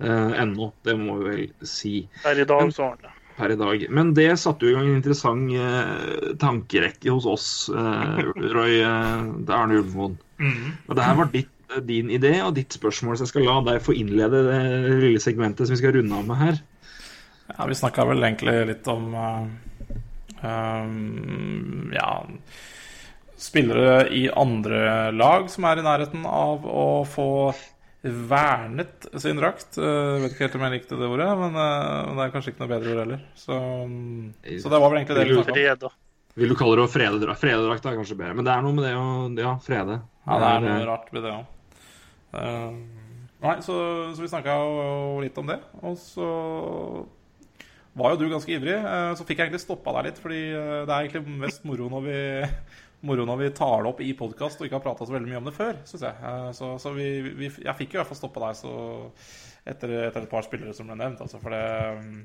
Eh, ennå, det må vi vel si. Per i dag så har han det. per i dag. Men det satte jo i gang en interessant eh, tankerekke hos oss, eh, Roy eh, det er Arne Ulvmoen. Og det her var ditt, din idé og ditt spørsmål, så jeg skal la deg få innlede det lille segmentet som vi skal runde av med her. Ja, vi snakka vel egentlig litt om uh, um, Ja Spillere i andre lag som er i nærheten av å få vernet sin drakt. Jeg vet ikke helt om jeg likte det ordet, men eh, det er kanskje ikke noe bedre ord heller. Så, um, så det var vel egentlig det vi snakka om. Vil du kalle det å frede drakt? Frededrakt er kanskje bedre, men det er noe med det å ja, frede. Ja, det er eh, noe rart med det òg. nei, så, så vi snakka litt om det. Og så var jo du ganske ivrig. eh, Så fikk jeg egentlig stoppa deg litt, fordi eh, det er egentlig mest moro når vi Moro når vi tar det opp i podkast og ikke har prata så veldig mye om det før, syns jeg. Eh, Så, så vi, vi, jeg fikk jo i hvert fall stoppa deg så etter, etter et par spillere som ble nevnt. Altså for det mm,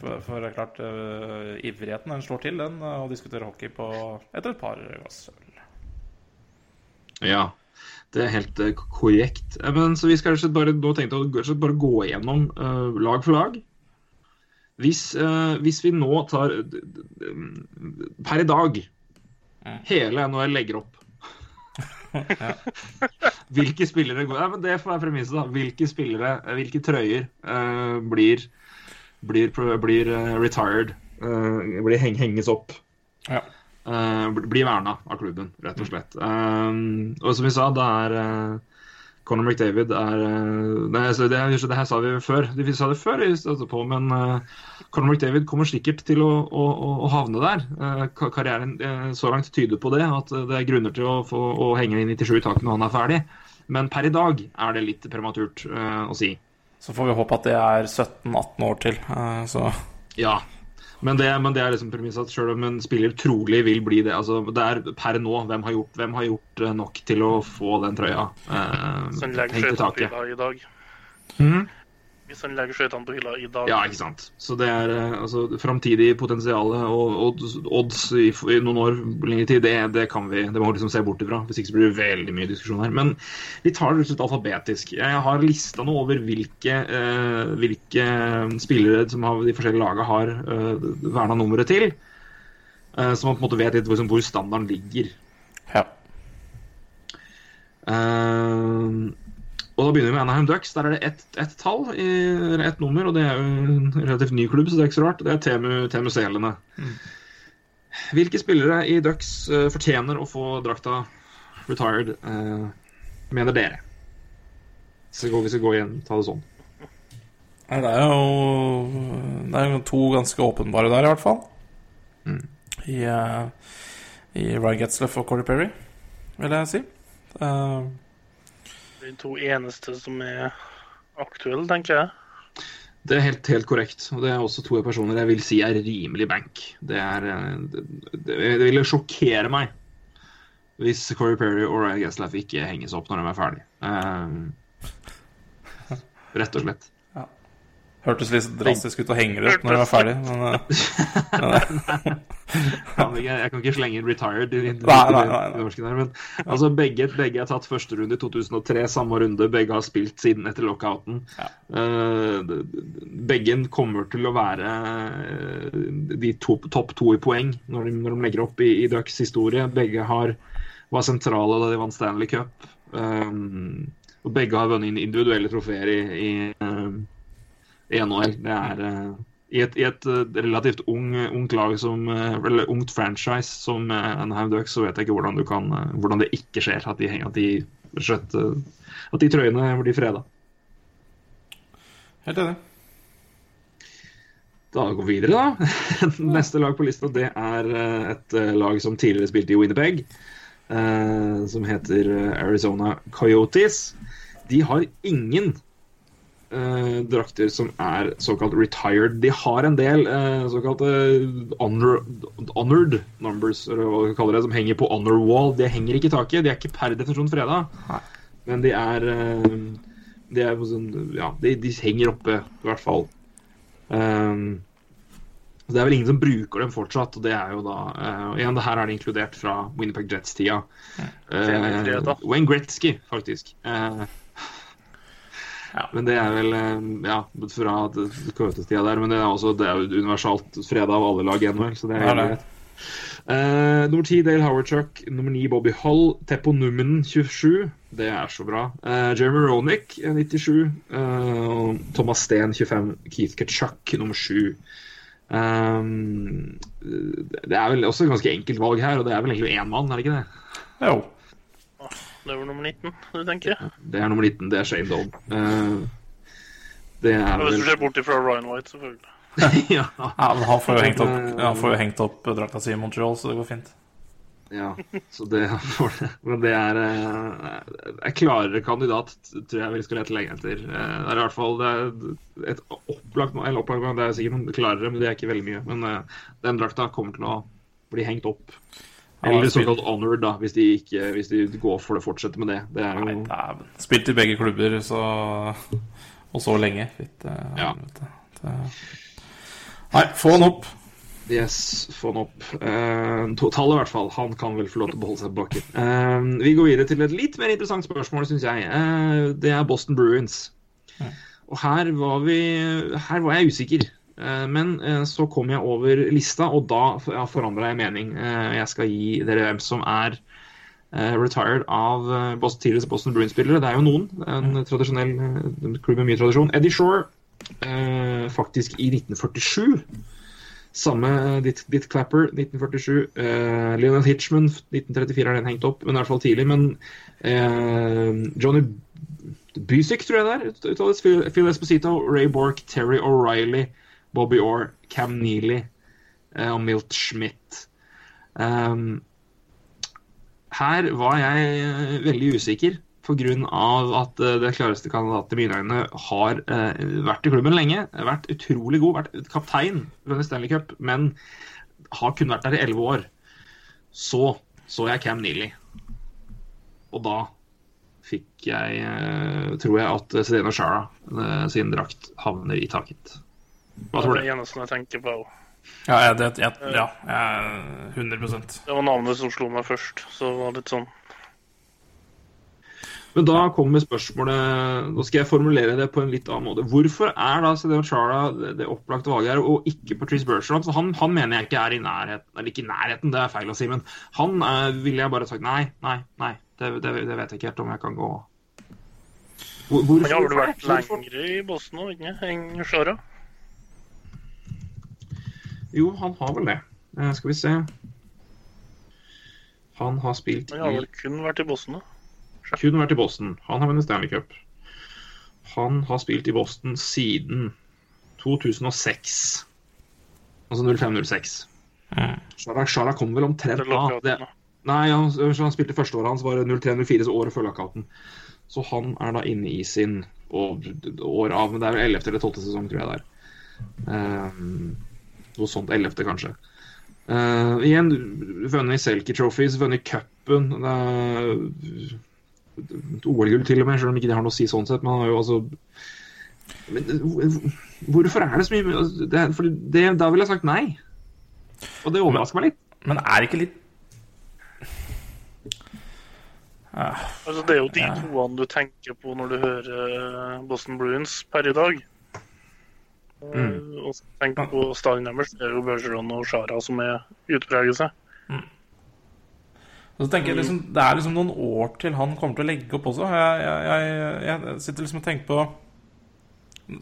For, for klart, uh, ivrigheten den slår til, den, eh, å diskutere hockey på etter et par glass øl. Ja, det er helt korrekt. Men så vi skal bare, nå tenkte jeg bare gå igjennom uh, lag for lag. Hvis, uh, hvis vi nå tar d- Per i dag hele NHL legger opp. *laughs* Hvilke spillere går Nei, men Det får være premisset, da. Hvilke spillere, hvilke trøyer uh, blir, blir, blir uh, retired? Uh, blir heng, henges opp? Ja. Blir verna av klubben, rett og slett. Og som vi sa, det er Conor McDavid er uh, nei, så det, det her sa vi før, vi sa det før, på, men uh, Conor McDavid kommer sikkert til å, å, å, havne der. Uh, karrieren så langt tyder på det, at det er grunner til å, få, å henge i 97 i taket når han er ferdig. Men per i dag er det litt prematurt å si. Så får vi håpe at det er 17-18 år til. eh, Så Ja, men det, men det er liksom premisset at selv om en spiller trolig vil bli det altså Det er per nå hvem har gjort, hvem har gjort eh, nok til å få den trøya eh, hengt i dag taket. i dag. Mhm. Hvis han legger skøytene på hylla i dag Ja, ikke sant. Så det er eh, altså framtidig potensial og odds, odds i, i noen år lenger tid, det, det kan vi det må vi liksom se bort ifra. Hvis ikke så blir det veldig mye diskusjon her. Men vi tar det rett og slett alfabetisk. Jeg har lista nå over hvilke, eh, hvilke spillere som har, de forskjellige lagene har eh, verna nummeret til. Eh, så man på en måte vet litt hvor, hvor standarden ligger. ja. Eh, og da begynner vi med Anaheim Ducks. Der er det ett et tall, i, eller ett nummer, og det er jo en relativt ny klubb, så det er ikke så rart. Det er Temu, Temu Selene. Hvilke spillere i Ducks uh, fortjener å få drakta retired, uh, mener dere? Så går vi skal gå igjen, ta det sånn. Nei, Det er jo Det er jo to ganske åpenbare der, i hvert fall. I, uh, I Ryan Getzleff og Corey Perry, vil jeg si. Eh, De to eneste som er aktuelle, tenker jeg. Det er helt, helt korrekt. Og det er også to personer jeg vil si er rimelig bank. Det, er, eh, det, det, det ville sjokkere meg hvis Corey Perry og Ryan Gaslaff ikke henges opp når de er ferdige. Um, rett og slett. Hørtes litt drastisk ut å henge det opp når det var ferdig, men eh, Jeg kan ikke slenge inn 'retired' i, i, Nei, nei, nei, nei. i norsken her, men altså, begge, begge er tatt første runde i 2003, samme runde. Begge har spilt siden etter lockouten. Ja. Eh, begge kommer til å være eh, de topp topp to i poeng når de, når de legger opp i, i Ducks historie. Begge har, var sentrale da de vant Stanley Cup. Um, og begge har vunnet individuelle trofeer i, i, um, i NHL. Det er eh, i et, i et eh, relativt ung, ungt lag som eh, Eller ungt franchise som eh, Anaheim Ducks, så vet jeg ikke hvordan, du kan, eh, hvordan det ikke skjer. At de, henger- at de, og eh, at de trøyene blir freda. helt enig. Da går vi videre, da. *laughs* Neste lag på lista det er eh, et eh, lag som tidligere spilte i Winnerpeg. eh, som heter eh, Arizona Coyotes. De har ingen eh, drakter som er såkalt retired. De har en del eh, såkalte honor, honored numbers, eller hva du kaller det, som henger på honor wall. Det henger ikke i taket. De er ikke per definisjon freda, men de er eh, De er sånn Ja, de, de henger oppe, i hvert fall. Um, Det er vel ingen som bruker dem fortsatt, og det er jo da uh, Igjen, det her er det inkludert fra Winnipeg Jets-tida. Uh. Eh, Wayne Gretzky, faktisk. Eh, Ja. Men det er vel eh, Ja, fra Coyotes-tida der. Men det er, også, det er jo universalt freda av alle lag i NHL, så det er helt greit. Uh, nummer 10 Dale Howardchuck. Nummer 9 Bobby Hull. Teppo Nummen 27. Det er så bra. Uh, Jeremy Ronick 97. Uh, Thomas Steen 25. Keith Ketchuk nummer 7. Um, det er vel også et ganske enkelt valg her, og det er vel egentlig én mann, er det ikke det? Jo. Det var nummer 19, du tenker? Det er nummer 19, det er Shane Dobb. Eh, det er Hvis du ser bort ifra Ryan White, selvfølgelig. *laughs* ja, Ja, men han får jo hengt opp, han får jo hengt opp drakta si i Montreal, så det går fint. ja, så det Men det er eh, en klarere kandidat, tror jeg vi skal lete lenge etter. Eh, Det er i hvert fall det er et opplagt Eller opplagt, det er sikkert noen klarere, men det er ikke veldig mye. Men eh, den drakta kommer til å bli hengt opp. Eller såkalt honored, da, hvis de, ikke, hvis de går for det, fortsetter med det. Det er Nei, jo dæven. Spilt i begge klubber så og så lenge. Fytte Ja. helvete. Det- Nei, få han opp. Yes, få han opp. Uh, Totallet, i hvert fall. Han kan vel få lov til å beholde seg bak bakken. Eh, vi går videre til et litt mer interessant spørsmål, syns jeg. Uh, det er Boston Bruins. Og her var, vi, her var jeg usikker. Eh, men eh, så kom jeg over lista, og da forandra jeg mening. Eh, jeg skal gi dere hvem som er retired av tidligere Boston Bruins-spillere. Det er jo noen. En tradisjonell klubb med mye tradisjon. Eddie Shore, faktisk i 1947. Samme Ditt, Ditt Clapper, 1947. Leonard Lionel Hitchman, 1934 er den hengt opp, men i hvert fall tidlig. Men Johnny Busick, tror jeg det er. Phil Esposito, Ray Bork, Terry O'Reilly, Bobby Orr, Cam Neely eh, og Milt Schmidt. Um, her var jeg eh, veldig usikker pga. at eh, det klareste kandidatet i mine øyne har uh, vært i klubben lenge. Vært utrolig god, vært kaptein under Stanley Cup, men har kun vært der i elleve år. Så så jeg Cam Neely. Og da fikk jeg, uh, tror jeg, at Sedena Shara uh, sin drakt havner i taket. Hva tror er det eneste jeg tenker på. Ja, jeg, det, jeg, ja, jeg, 100 Det var navnet som slo meg først, så det var litt sånn Men da kommer spørsmålet Nå skal jeg formulere det på en litt annen måte. Hvorfor er da Cedeo Charla det, det opplagte valget her, og ikke Patrice Bergeron? Han, han mener jeg ikke er i nærheten. Eller ikke i nærheten, det er feil å si, men han eh, ville jeg bare sagt nei, nei, nei. Det, det, det vet jeg ikke helt om jeg kan gå Hvor, hvorfor, Men har vel vært lenger i Boston nå, ikke enn Shara? Jo, han har vel det. Eh, skal vi se Han har spilt Han har vel kun vært i Boston, da. Kun vært i Boston. Han har vunnet Stanley Cup. Han har spilt i Boston siden 2006. Altså 05-06. Shara, Shara kom vel omtrent da. Det, nei, han, han spilte første året hans, var 03-04, så året før lockouten. Så han er da inne i sin år av Men det er vel 11. eller 12. sesong, tror jeg det er. Um, noe sånt. 11., kanskje. Uh, igjen vunnet Selkie Trophies, vunnet cupen. det OL-gull til og med, selv om ikke det har noe å si sånn sett. Men han har jo altså men, Hvorfor er det så mye altså, det, for det, Da ville jeg sagt nei. Og det overrasker meg litt. Men er det ikke litt Altså, det er jo de toene du tenker på når du hører eh, Boston Bruins per i dag. Eh, Og du på stallen deres, det er jo Bergeron og Shara som er utpregelse. seg. Og så tenker jeg liksom, Det er liksom noen år til han kommer til å legge opp også. Jeg, jeg, jeg, jeg sitter liksom og tenker på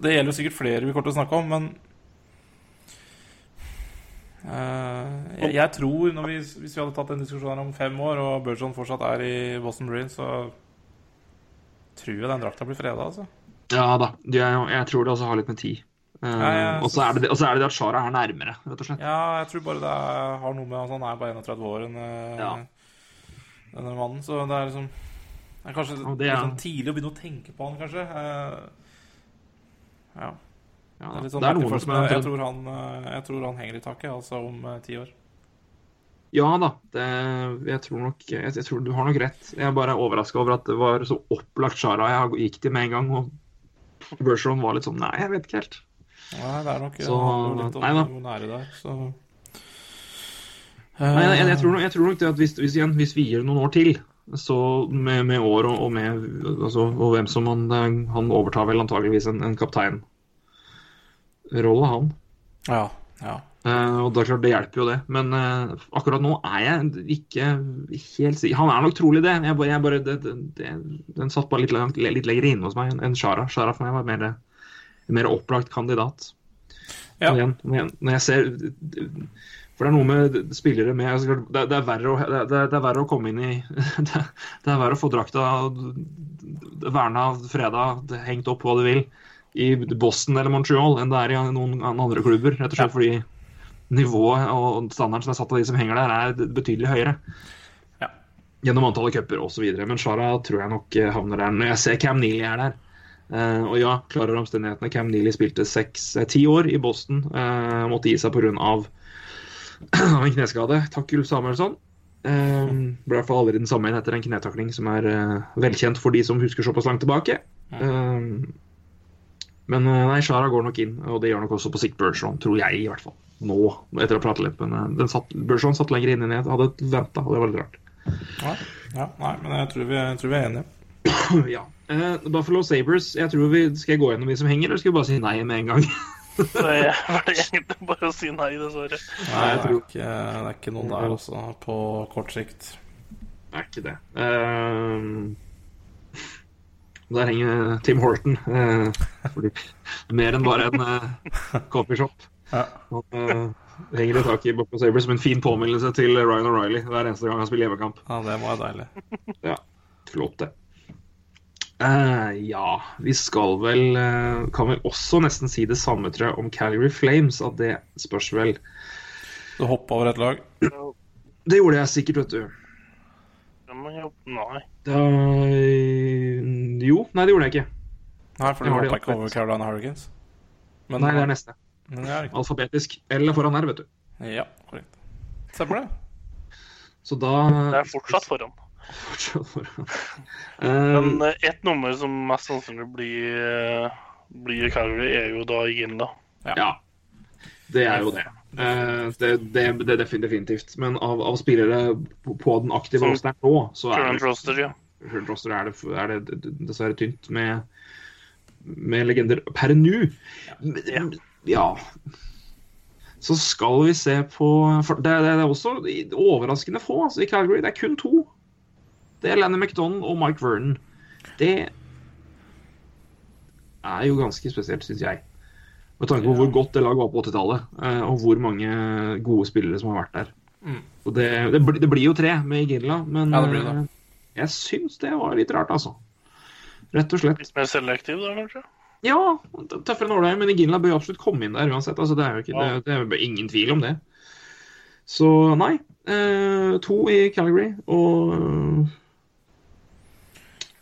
Det gjelder jo sikkert flere vi kommer til å snakke om, men uh, jeg, jeg tror når vi, Hvis vi hadde tatt den diskusjonen her om fem år, og Bergeron fortsatt er i Boston Bruins, så tror jeg den drakta blir freda, altså. Ja da. Jeg, jeg tror det også har litt med tid. Uh, Ja, og så er, det- er det det at Shara er nærmere, rett og slett. Ja, jeg tror bare det er, har noe med at han er bare 31 år, enn eh, Ja. denne mannen. Så det er liksom Det er kanskje det er- sånn tidlig å begynne å tenke på han, kanskje. Eh, Ja. Ja, Det er litt det sånn er noen som jeg tror, han, eh, jeg tror han henger i taket, altså om eh, ti år. Ja da, det, jeg tror nok jeg, jeg tror Du har nok rett. Jeg er bare overraska over at det var så opplagt Shara jeg gikk til med en gang. Og Bergeron var litt sånn Nei, jeg vet ikke helt. Nei, det er nok Så- det litt om nei da. hvor nære det er, så Nei, jeg, jeg, Eh, tror nok, jeg tror nok det at hvis, hvis, igjen, hvis vi gir det noen år til, så med, med år og, og med altså, Og hvem som han, han overtar vel antageligvis en, en kapteinrolle, han. Ja. ja. Uh, og det er klart, det hjelper jo det. Men uh, akkurat nå er jeg ikke helt sikker. Han er nok trolig det. Jeg bare, jeg bare, det, det, det, den satt bare litt, langt, litt lenger inne hos meg enn Shara. Shara for meg var mer, en mer opplagt kandidat. Ja. Og igjen, når jeg, når jeg ser For det er noe med spillere med altså, det, det, er verre å, det, det er verre å komme inn i *laughs* Det, det er verre å få drakta verna, freda, hengt opp hva du vil, i Boston eller Montreal enn det er i noen andre klubber. Rett og slett fordi nivået og standarden som er satt av de som henger der, er betydelig høyere. Ja. Gjennom antallet cuper osv. Men Shara tror jeg nok havner der. Når jeg ser Cam Neely er der eh, Og ja, klarer omstendighetene. Cam Neely spilte seks, eh, ti år i Boston. Uh, måtte gi seg pga. *clears throat* en kneskade. Takk, Ulf Samuelsson. Uh, ble i hvert fall aldri den samme igjen etter en knetakling som er uh, velkjent for de som husker såpass langt tilbake. Uh, men nei, Shara går nok inn, og det gjør nok også på sikt Bergeron, tror jeg i hvert fall. Nå, etter å ha pratet litt. Men den satt, Bergeron satt lenger inne enn jeg hadde venta, og det var litt rart. Ja, ja, nei, men jeg tror vi, jeg tror vi er enige. *clears throat* ja. Uh, Buffalo Sabres, jeg tror vi, skal jeg gå gjennom de som henger, eller skal vi bare si nei med en gang? *laughs* Det er egentlig bare å si nei, dessverre. Nei, jeg det, er tror- ikke, det er ikke noen der også, på kort sikt. Det er ikke det. Uh, der henger Tim Horton. Uh, fordi, mer enn bare en uh, coffeeshop. Ja. Han henger i taket i Buffalo Sabres som en fin påminnelse til Ryan O'Reilly hver eneste gang han spiller hjemmekamp. ja, det var deilig. Ja, flott det. Eh, ja, vi skal vel eh, Kan vel også nesten si det samme, tror jeg, om Calgary Flames. At det spørs vel Du hoppa over et lag. Det gjorde jeg sikkert, vet du. Nei. Da, jo, nei, det gjorde jeg ikke. Nei, for du hoppa ikke over Carolina Hurricanes. Men, Nei, det er neste. Men det er. Alfabetisk. Eller foran her, vet du. Ja, korrekt. Stemmer det. Så da Det er fortsatt foran. Fortsatt foran. Men Eh, eh, ett nummer som mest sannsynlig blir, eh, blir Calgary, er jo da Ginla. ja. Det er jo det. Eh, det, det, det er definitivt. Men av, av spillere på, på den aktive Som rosteren nå, så er det roster, ja. Roster er det, er det dessverre tynt med, med legender per nå. Ja. Ja. Så skal vi se på for det, det er også overraskende få altså, i Calgary. Det er kun to. Det er Lanny McDonald og Mike Vernon. Det er jo ganske spesielt, syns jeg. Med tanke på hvor godt det laget var på 80-tallet, eh, og hvor mange gode spillere som har vært der. Mm. Det, det, blir- det blir jo tre med Igilla, men Ja, det blir det. eh, jeg syns det var litt rart, altså. Rett og slett. Litt mer selektiv da, kanskje? Ja, tøffere enn Ålheim, men Igilla bør jo absolutt komme inn der uansett. Altså, det er jo ikke, Ja. det, det er jo ingen tvil om det. Så nei. Eh, to i Calgary, og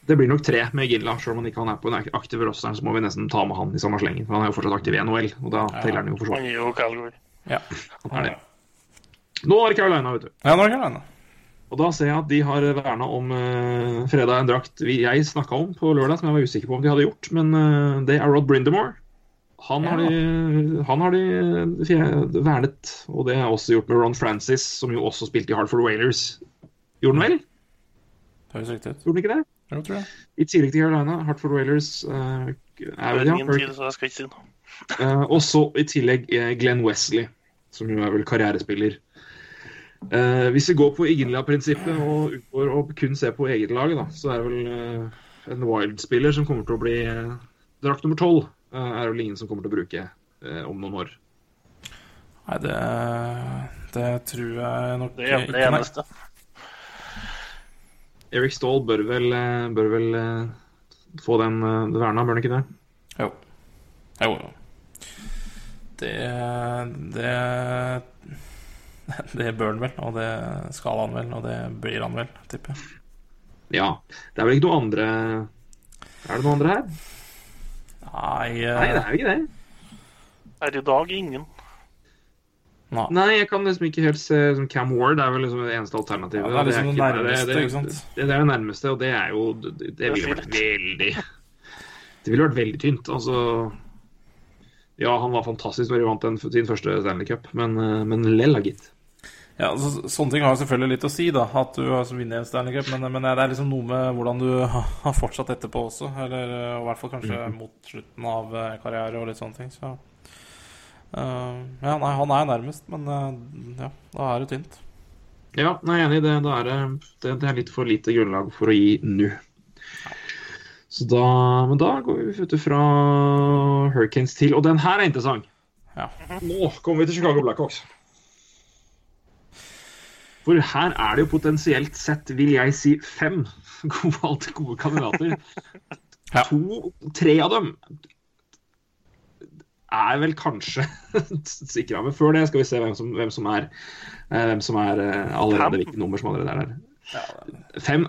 det blir nok tre med Ginla. Selv om han ikke han er på den aktive rosteren, så må vi nesten ta med han i samme slengen. For han er jo fortsatt aktiv i NHL, og da teller han jo for så. Ja. Nå er det Carolina, vet du. Ja, nå er det Carolina. Og da ser jeg at de har verna om uh, fredag en drakt vi, jeg snakka om på lørdag, som jeg var usikker på om de hadde gjort. Men uh, det er Rod Brindamore. Han har, Ja. de, han har de fje- vernet, og det er også gjort med Ron Francis, som jo også spilte i Hartford Whalers. Gjorde han vel? Det høres riktig ut. Gjorde han ikke det? Jo, tror jeg. I tillegg til Carolina, Hartford Whalers uh, er vel ja, ingen tid, så jeg skal ikke si noe. Eh, og så i tillegg eh, Glenn Wesley, som jo er vel karrierespiller. Uh, hvis vi går på Iginla-prinsippet og unngår å kun se på eget lag, da, så er det vel en Wild-spiller som kommer til å bli drakt nummer tolv. er det vel ingen som kommer til å bruke om noen år. Nei, det, det tror jeg nok Det er det ikke. nei. Eric Stahl bør vel, eh, bør vel eh, få den eh, verna, bør han ikke det? Jo. Jo, jo. Det Det Det bør han vel, og det skal han vel, og det blir han vel, tipper jeg. Ja. Det er vel ikke noe andre Er det noe andre her? Nei, Nei, det er jo ikke det. Er i dag ingen. Nei. Nei, jeg kan liksom ikke helt se liksom, Cam Ward er vel liksom det eneste alternativet. Ja, det er liksom det ikke- nærmeste, det? Det, det er det nærmeste, og det er jo Det, det ville vært veldig Det ville vært veldig tynt. Altså Ja, han var fantastisk når de vant den, sin første Stanley Cup, men, eh, men lell, gitt. Ja, altså, Sånne ting har jo selvfølgelig litt å si, da, at du har vunnet en Stanley Cup. Men, men det er liksom noe med hvordan du har fortsatt etterpå også. Eller eh, i hvert fall kanskje Mhm. mot slutten av eh, karriere og litt sånne ting. Så eh, Ja, nei, han er nærmest, men uh, ja, da er det tynt. Ja, nei, jeg er enig i det. Er det, det, det er litt for lite grunnlag for å gi nå. Så da, men da går vi ut fra Hurricanes til Og den her er interessant. Ja. Nå kommer vi til Chicago Blackhawks. For her er det jo potensielt sett, vil jeg si, fem gode, *laughs* gode kandidater. Ja. To, tre av dem er vel kanskje *laughs* sikra. Men før det skal vi se hvem som, hvem som er, eh, hvem som er eh, allerede, hvilke nummer som allerede er der. Fem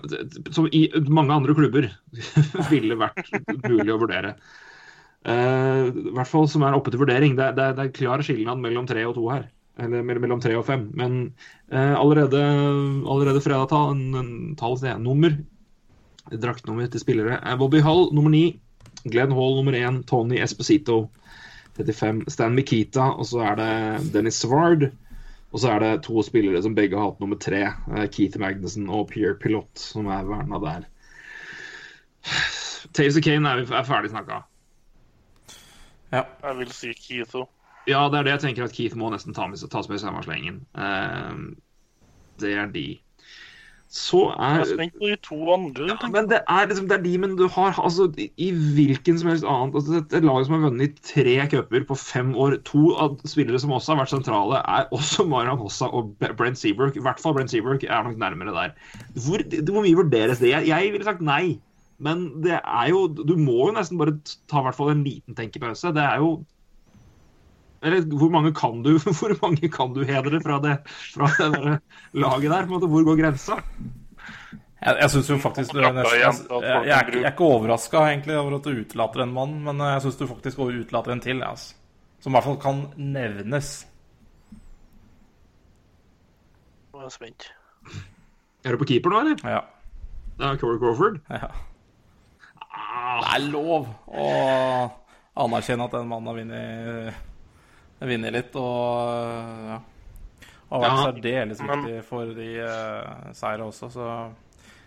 som i mange andre klubber *laughs* ville vært mulig å vurdere. Uh, I hvert fall som er oppe til vurdering. Det, det, det er klar skilnad mellom tre og to her. Eller mellom tre og fem. Men uh, allerede, allerede fredag ta en, en tall, til. Nummer. Draktnummer til spillere. er Bobby Hall nummer ni. Glenn Hall nummer én. Tony Esposito 35. Stan Mikita. Og så er det Dennis Svard. Og så er det to spillere som begge har hatt nummer tre. eh, Keith Magnussen og Pierre Pilot, som er verna der. Taves og Kane er, er ferdig snakka. Jeg vil si Keith òg. Ja, det er det jeg tenker at Keith må nesten ta med, tas med i samme slengen. Eh, det er de. Så Jeg er er spent på de to andre. ja, men det er liksom det er de, men du har altså i, i hvilken som helst annet altså, Et lag som har vunnet tre cuper på fem år, to av spillere som også har vært sentrale, er også Marian Hossa og Brent Seabrook. I hvert fall Brent Seabrook er nok nærmere der. Hvor, hvor mye vurderes det? Jeg, jeg ville sagt nei. Men det er jo Du må jo nesten bare ta hvert fall en liten tenkepause. Det er jo Eller hvor mange kan du *laughs* Hvor mange kan du hedre fra det, fra det der laget der? På en måte, hvor går grensa? Jeg, jeg synes jo faktisk du, jeg, jeg, jeg, jeg, er ikke- er ikke overraska over at du utelater en mann, men eh, jeg syns du faktisk går utelater en til. Altså. Som i hvert fall kan nevnes. Nå er jeg spent. Er du på keeper nå, eller? Ja. Det er Corey Crawford. ja. Ah, Det er lov å anerkjenne at den mannen har vunnet, vunnet litt, og ja. Og vært Ja, særdeles viktig for de uh, seire også, så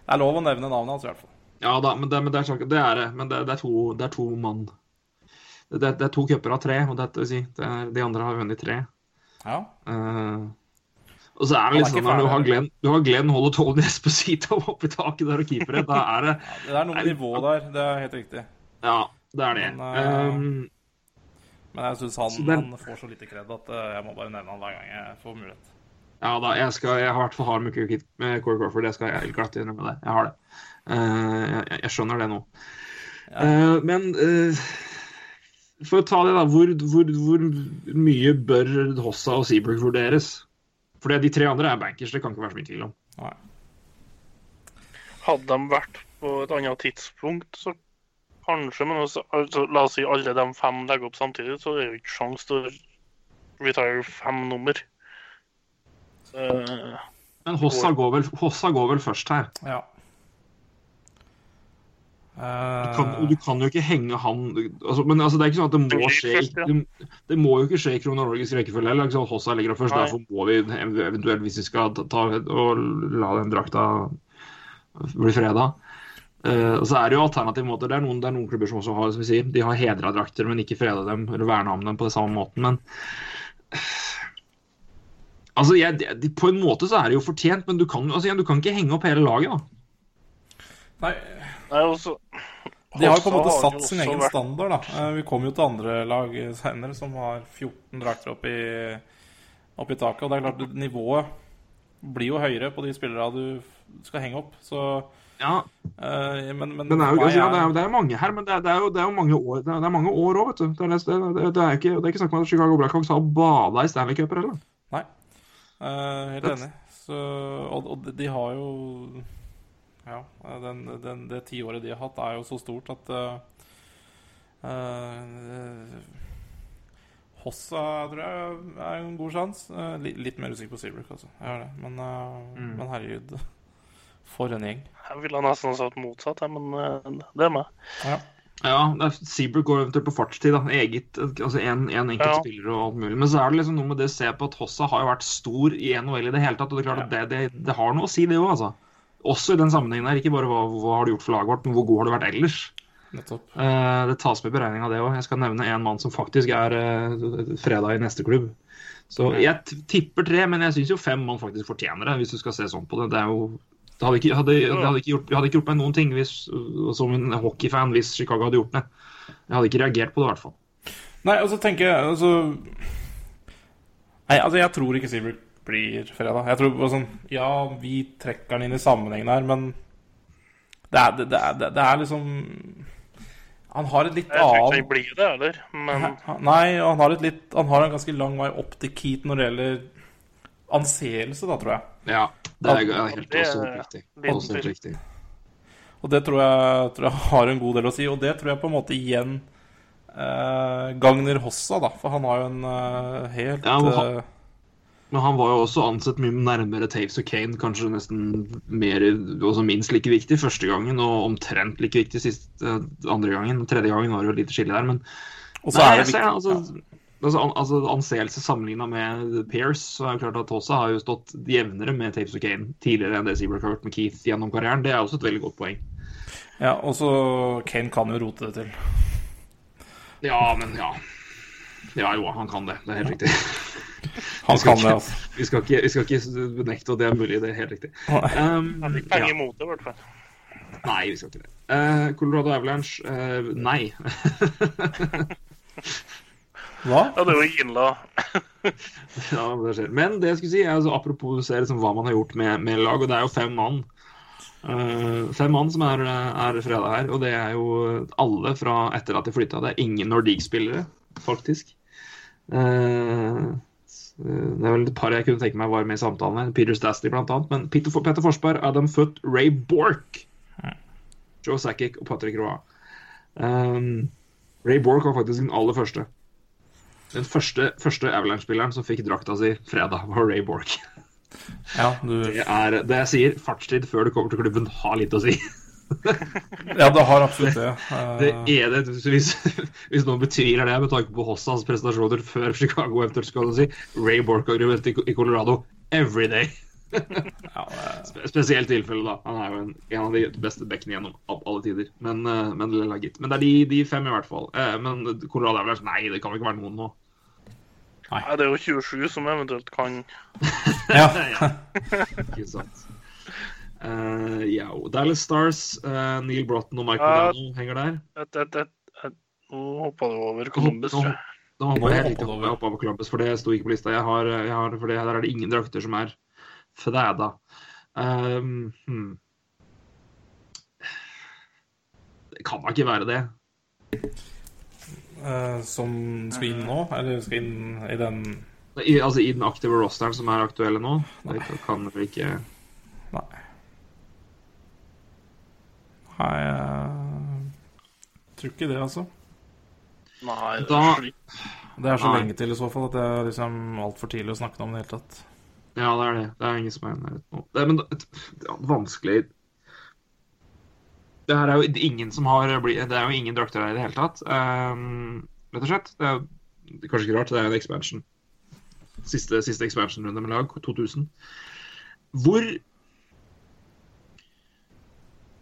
det er lov å nevne navnet hans i hvert fall. Ja da, men det, men det, er, sånn- det er det. Men det, det, er, to, det er to mann. Det, det er to cuper av tre, og det, vil si, det er, de andre har vunnet tre. Ja. Uh, og så er det liksom, er sånn når du har? Glenn, du har Glenn Hall og Tony Esposito oppi taket der og keepere, da er det Det er noe nivået der, det er helt riktig. Ja, det er det. Men, uh, Um, Men jeg syns han, den- han får så lite kred at eh, jeg må bare nevne han hver gang jeg får mulighet. ja da, jeg, skal, jeg har i hvert fall hard med Corey Crawford, det skal jeg glatt innrømme det. Jeg har det. Eh, jeg, jeg skjønner det nå. Eh, men eh, for å ta det, da. Hvor, hvor, hvor mye bør Hossa og Seabrook vurderes? For de tre andre er bankers, det kan ikke være så mye tvil om. Nei. Hadde de vært på et annet tidspunkt, så kanskje. Men også, altså, la oss si alle de fem legger opp samtidig, så er det jo ikke sjans til å retire fem nummer. Eh, Men Hossa går vel, Hossa går vel først her. Ja. Du kan, du kan jo ikke henge han altså, Men altså, det er ikke sånn at det må skje det, det må jo ikke skje i kronologisk rekkefølge heller. Liksom. Hossa ligger der først. Nei. Derfor må vi eventuelt, hvis vi skal ta, ta og la den drakta bli freda eh, og så er det jo alternative måter. Det er noen, det er noen klubber som også har som vi sier, de har hedra drakter, men ikke freda dem eller verna om dem på den samme måten. Men Altså, jeg, de, På en måte så er det jo fortjent, men du kan, altså, du kan ikke henge opp hele laget, da. Nei, nei, også, de har jo på en måte satt sin egen vært- standard, da. Eh, Vi kommer jo til andre lag senere som har 14 drakter opp i, opp i taket. Og det er klart, nivået blir jo høyere på de spillerne du skal henge opp. Så Ja, Uh, Men, men, Men det er jo, altså, ja, det er, det er mange her, men det er, det er, jo, det er jo mange år Det er, det er mange år òg, vet du. Det er, det, det, det er ikke, det er ikke snakk om at Chicago Blackhawks har bada i Stanley Cuper heller. Nei. uh, helt Det- enig. Så, og, og de- har jo Ja, den, den, det tiåret de har hatt, er jo så stort at uh, Eh, Hossa tror jeg er en god sjanse. Litt, mer usikker på Seabrook, altså. Jeg har det. Men, Mm. men herregud, for en gjeng. Jeg ville nesten ha sagt motsatt, men eh, det er meg. Ja. Ja, er- Seabrook går eventuelt på fartstid. da, eget, altså en, en enkelt Ja. spiller og alt mulig. Men så er det liksom noe med det å se på at Hossa har jo vært stor i NHL i det hele tatt. og Det er klart at det, det, det har noe å si, det òg, altså. Også i den sammenhengen her. Ikke bare hva, hva har du gjort for laget vårt, men hvor god har du vært ellers. Nettopp. Eh, det tas med i beregninga, det òg. Jeg skal nevne en mann som faktisk er eh, fredag i neste klubb. Så jeg tipper tre, men jeg syns jo fem mann faktisk fortjener det, hvis du skal se sånn på det. Det er jo det hadde ikke, hadde, det hadde ikke, gjort, det hadde ikke gjort meg noen ting hvis, som en hockeyfan hvis Chicago hadde gjort det. Jeg hadde ikke reagert på det, i hvert fall. Nei, altså tenker jeg altså Nei, altså, jeg tror ikke Seabrook blir fredag. Jeg tror sånn Ja, vi trekker den inn i sammenhengen her, men det er, det, det er, det er liksom Han har et litt Jeg tror ikke annet han blir det heller, men Nei, han har, et litt, han har en ganske lang vei opp til Keat når det gjelder anseelse, da, tror jeg. Ja, det er helt Det også helt riktig. Også helt riktig. Og det tror jeg, tror jeg har en god del å si. Og det tror jeg på en måte igjen eh, gagner Hossa, da. For han har jo en eh, helt Ja, men han- eh, Men han var jo også ansett mye nærmere Taves og Kane, kanskje nesten mer, også minst like viktig første gangen, og omtrent like viktig siste, eh, andre gangen. Tredje gangen var det jo et lite skille der, men Og så er det viktig altså, altså, an, altså Anseelse sammenligna med Pears, så er det klart at Tosa har jo stått jevnere med Tapes og Kane tidligere enn det Seabrook har gjort med Keith gjennom karrieren. Det er også et veldig godt poeng. Ja, og så Kane kan jo rote det til. Ja, men ja. Ja jo, han kan det. Det er helt riktig. *laughs* Han kan det, altså. Vi skal ikke, vi skal ikke benekte at det er mulig. Det er helt riktig. Um, han fikk penger ja. mot det, i hvert fall. Nei, vi skal ikke det. Uh, Colorado Avalanche uh, nei. *laughs* *laughs* Hva? Ja, det er jo Ginla. ja, det skjer. Men det jeg skulle si, er altså, apropos ser, liksom, hva man har gjort med, med lag, og det er jo fem mann. Uh, fem mann som er, er fredag her, og det er jo alle fra etter at de flytta. Det er ingen Nordic-spillere, faktisk. Uh, det er vel et par jeg kunne tenke meg var med i samtalen. Peter Stastny blant annet. Men Peter, Peter Forsberg, Adam Foot, Ray Bork, Joe Sakic og Patrick Roa. Um, Ray Bork var faktisk den aller første. Den første, første Avalanche-spilleren som fikk drakta si fredag, var Ray Bork. Ja, du Det er det jeg sier. Fartstid før du kommer til klubben har litt å si. Ja, det har absolutt det. *laughs* Det Eh, er det, hvis, hvis noen betviler det med tanke på Hossas prestasjoner før Chicago eventuelt skal si Ray Bork-argument i i Colorado every day. *laughs* ja, eh, Spesielt tilfelle, da. Han er jo en, en av de beste bekkene gjennom alle tider. Men, eh, men, men det er de, de fem, i hvert fall. Eh, Men Colorado er vel Nei, det kan vel ikke være noen nå. Nei, det er jo 27 som eventuelt kan *laughs* ja. Ikke sant. Uh, ja, Dallas Stars, uh, Neil Broughton og Michael Ja. Modano henger der. et, et, et, et, Nå hoppa du over Columbus, Nå- tror jeg. Nå hoppa Nå jeg du over. jeg hoppet over Columbus, for det sto ikke på lista. Jeg har, jeg har, for det, der er det ingen drakter som er fræda. Um, hmm. Det kan da ikke være det. Uh, som skal inn nå? Eller skal inn i den I, altså I den aktive rosteren som er aktuelle nå? Det kan vel ikke Nei. Nei, jeg tror ikke det, altså. Nei, det Da- er slik. Det er så Nei. lenge til i så fall at det er liksom altfor tidlig å snakke om det i det hele tatt. Ja, det er det. Det er ingen som er i nærheten nå. Det men det, det er vanskelig Det her er jo ingen som har Det er jo ingen drakter her i det hele tatt. Um, rett og slett. Det er, det er kanskje ikke rart, det er en expansion. Siste, siste expansion-runde med lag, 2000. Hvor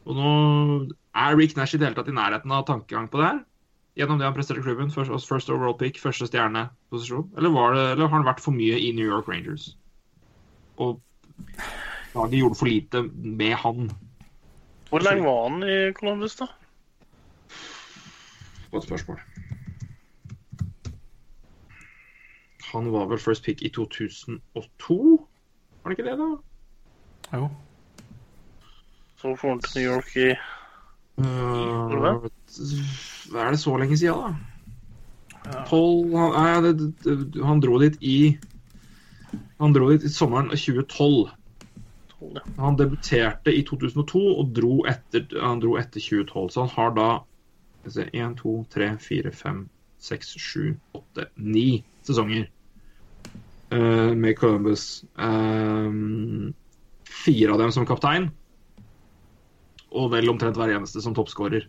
Og nå er Rick Nash i det hele tatt i nærheten av tankegang på det her? Gjennom det han presterte klubben? First, first overall pick, første stjerneposisjon? Eller, eller har han vært for mye i New York Rangers? Og laget gjorde for lite med han. Hvor lenge var han i Columbus, da? Godt spørsmål. Han var vel first pick i 2002? Var det ikke det, da? Jo. Så får han til New York i Uh, er det så lenge siden, da? Paul han, nei, det, han dro dit i Han dro dit i sommeren 2012. tolv, ja. Han debuterte i 2002 og dro etter, han dro etter 2012. Så han har da Skal se 1, 2, 3, 4, 5, 6, 7, 8, 9 sesonger uh, med Columbus. Eh, fire av dem som kaptein, og vel omtrent hver eneste som toppskårer.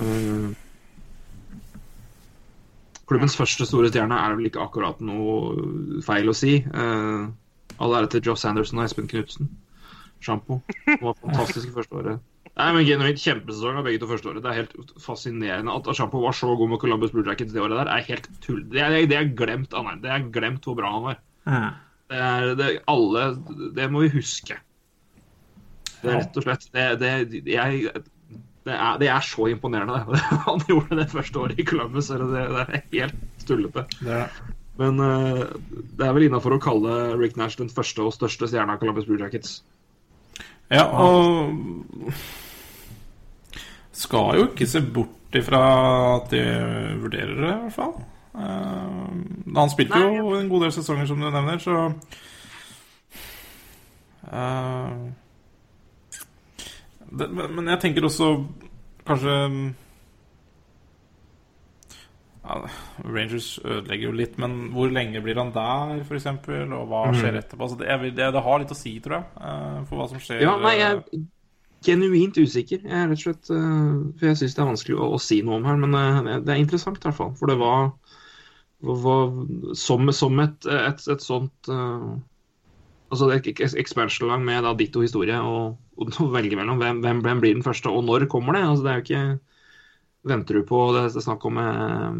Eh, klubbens første store stjerne er vel ikke akkurat noe feil å si. Uh, All ære til Joe Sanderson og Espen Knutsen. Sjampo. Det var fantastisk første året. Nei, men Genuint kjempesesong av begge to første året. Det er helt fascinerende at Sjampo var så god med Columbus Blue Jackets det året der. er helt tull. Det er, det er glemt av meg. Det er glemt hvor bra han var. Det er, det, alle, det må vi huske. Det er rett og slett Det, det, jeg, det, er, det er så imponerende, det. *laughs* Han gjorde det første året i Columbus. eller Det, det er helt tullete. Det er. Men uh, det er vel innafor å kalle Rick Nash den første og største stjerna av Columbus Blue Jackets. Ja, og skal jo ikke se bort ifra at de vurderer det, i hvert fall. Uh, han spilte jo en god del sesonger, som du nevner, så eh, det, men, jeg tenker også kanskje ja, Rangers ødelegger jo litt, men hvor lenge blir han der, f.eks.? Og hva skjer etterpå? Så det, vil- det, det har litt å si, tror jeg, eh, for hva som skjer. Ja, nei, jeg eh, er genuint usikker. Jeg er rett og slett eh, For jeg syns det er vanskelig å, å si noe om her, men eh, det er interessant i hvert fall. For det var, var som, som et, et, et sånt eh, Altså et expansion-lag med da ditto historie, og, og velge mellom hvem, hvem, hvem blir den første, og når kommer det? Altså, det er jo ikke Venter du på det det er snakk om eh,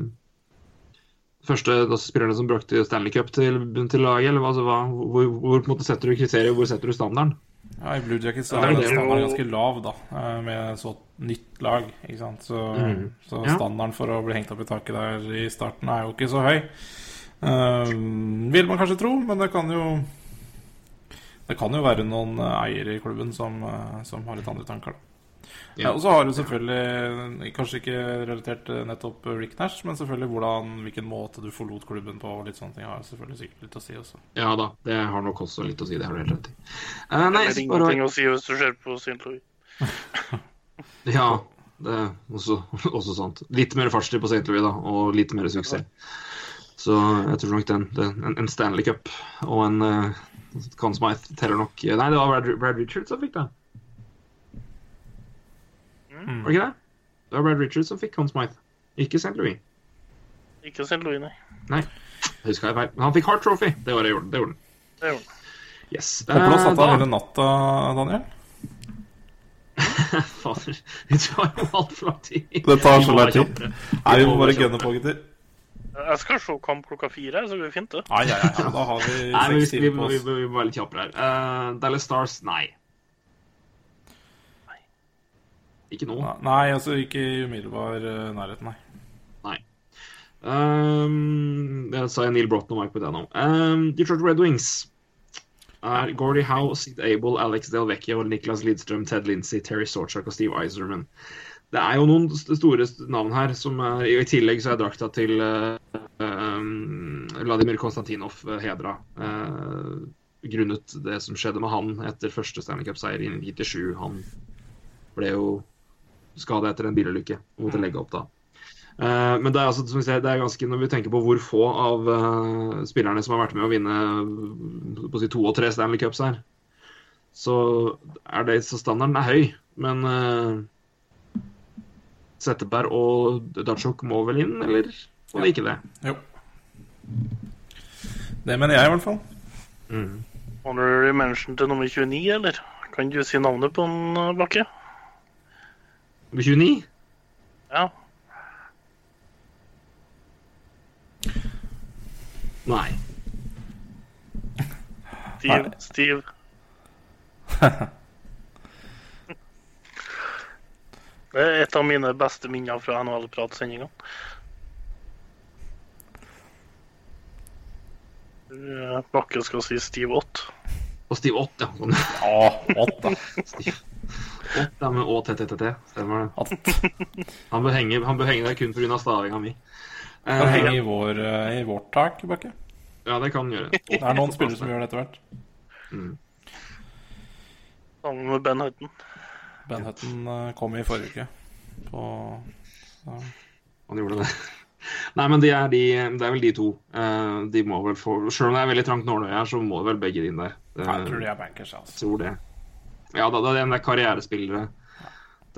første altså, spillerne som brakte Stanley Cup til, til laget? Eller altså, hva, hvor, hvor måte setter du kriteriet, hvor setter du standarden? Ja, I Blue Jackets er det standarden ganske lav, da, eh, med så nytt lag. ikke sant? Så, mm. så standarden for å bli hengt opp i taket der i starten er jo ikke så høy. Uh, vil man kanskje tro, men det kan jo Det kan jo være noen eh, eiere i klubben som, eh, som har litt andre tanker, da. Ja. Og så har du selvfølgelig, kanskje ikke relatert nettopp Rick Nash, men selvfølgelig hvordan, hvilken måte du forlot klubben på, og litt sånne ting har selvfølgelig sikkert litt å si også. Ja da, det har nok også litt å si. Det har du helt rett i. Uh, nei, Det er ingenting å si hvis du ser på St. Louis. *laughs* Ja, det er også, også sant. Litt mer fartstid på St. Louis, da, og litt mer suksess. Så jeg tror nok den, den en, en Stanley Cup og en uh, Conn Smythe teller nok Nei, det var Brad, Brad Richards som fikk det. Mm. Var det ikke det? Det var Brad Richards som fikk Conn Smythe, ikke St. Louis. Ikke St. Louis, nei. Nei, huska jeg feil. Men han fikk Hart Trophy. Det var det gjorde han. Det gjorde han. Yes. Håper du har satt Eh, av hele natta, Daniel. *laughs* Fader, det tar jo altfor lang tid. Det tar så lang tid. Nei, vi må bare gunne på, gutter. Jeg skal se kamp klokka fire, så det det fint, det. Ja, ja, ja. Da har vi Nei, men vi, seks vi, timer vi, vi, må være litt kjappere her. Uh, Dallas Stars, nei. nei. Ikke nå. Nei, altså ikke i umiddelbar uh, nærhet, nei. Nei. Um, det sa jeg Neil Broughton og Mike Pedano. Um, Detroit Red Wings er Gordie Howe, Sid Abel, Alex Del Vecchio, Niklas Lidstrøm, Ted Lindsey, Terry Sorchak og Steve Eiserman. Det er jo noen store navn her. som er, I tillegg så er drakta til uh, um, Vladimir Konstantinov hedra. Uh, grunnet det som skjedde med han etter første Stanley Cup-seier i 97. Han ble jo skada etter en bilulykke og måtte legge opp da. Uh, men det er, altså, som vi ser, det er ganske, når vi tenker på hvor få av eh, spillerne som har vært med å vinne på si, to og tre Stanley Cups her, så er det så standarden er høy. Men Setteberg og Dajok må vel inn, eller må det ikke det? Jo. Det mener jeg, i hvert fall. Honorary mention til nummer 29, eller? Kan du si navnet på en eh, Bakke? Nummer 29? Ja. Nei. Steve. Steve. *laughs* Det er et av mine beste minner fra NHL-pratsendingene. Eh, Bakke skal si Steve Ott. Og Steve Ott, ja. Sånn. Ja, da. Ott ja, med ÅTTTT. Stemmer det. Han bør henge, han bør henge der kun pga. stavinga mi. Han uh, henge i, vår, eh, i vårt tak, Bakke. ja, det kan han gjøre. Det er noen spillere som gjør det etter hvert. Sammen med Ben Hutton. Ben Hutton eh, kom i forrige uke. På, Han gjorde det. *laughs* Nei, men de er de, det er vel de to. Eh, de må vel få Selv om det er veldig trangt nåløye her, så må vel begge inn der. Eh, jeg tror de er bankers, altså. tror det. Ja, da, det er det er karrierespillere.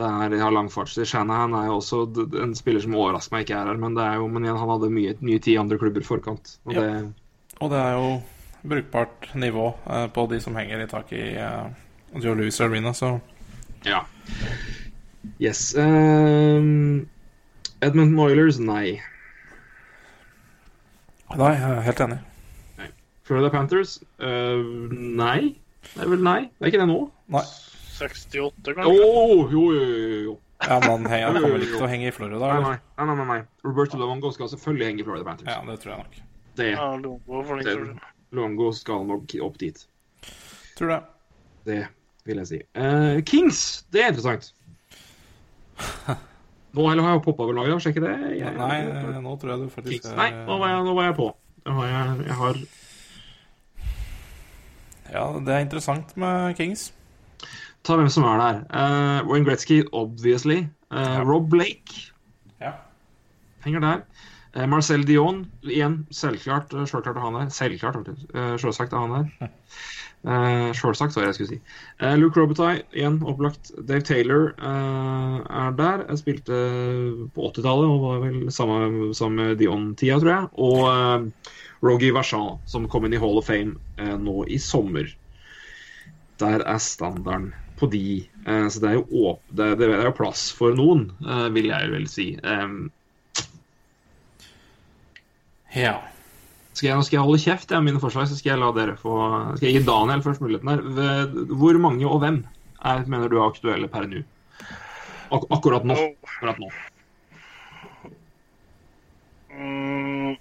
Det er, de har lang fartstid. Shanahan er jo også en spiller som overrasker meg ikke er her, men det er jo, men igjen, han hadde mye, mye tid i andre klubber i forkant. Og Ja. det, Og det er jo brukbart nivå på de som henger i taket i Joe Louis Arena, så ja. Yes. Um, Edmund Moilers, nei. Nei, jeg er helt enig. Florida Panthers, uh, nei. Det er vel nei. Det er ikke det nå? Nei. 68, Å, kanskje? jo, jo, jo, jo. Ja, men han, han kommer ikke til å henge i Florida? Nei, nei, nei, nei, nei. Roberto Luongo skal selvfølgelig henge i Florida Panthers. Ja, det tror jeg nok. Det, Ja, Longo det, Longo skal nok opp dit. Tror det. Det vil jeg si. Uh, Kings, det er interessant. *laughs* Nå eller har jeg poppa over laget sjekke det? Jeg, Nei, jeg, nå tror jeg du faktisk Kings. Nei, nå var jeg, nå var jeg på. Har, jeg, har Ja, det er interessant med Kings. Ta hvem som er der. Uh, Wayne Gretzky, obviously. Eh, Rob Blake Ja. henger der. Eh, Marcel Dion, igjen, selvklart uh, selvklart er han her. Selvklart, uh, selvsagt er han her. Uh, selvsagt, det jeg skulle si. Uh, Luke Robitaille, igjen opplagt. Dave Taylor uh, er der. Jeg spilte på 80-tallet og var vel samme som Dion-tida, tror jeg. Og uh, Rogie Vachon, som kom inn i Hall of Fame eh, nå i sommer. Der er standarden på de. Eh, så det er jo det, det er jo plass for noen, eh, vil jeg vel si. Um, Ja. skal jeg, nå skal jeg holde kjeft jeg, mine forslag, så skal jeg la dere få Skal jeg gi Daniel først muligheten her. Hvor mange og hvem er, mener du er aktuelle per nå? Ak akkurat nå. Akkurat nå. Mm.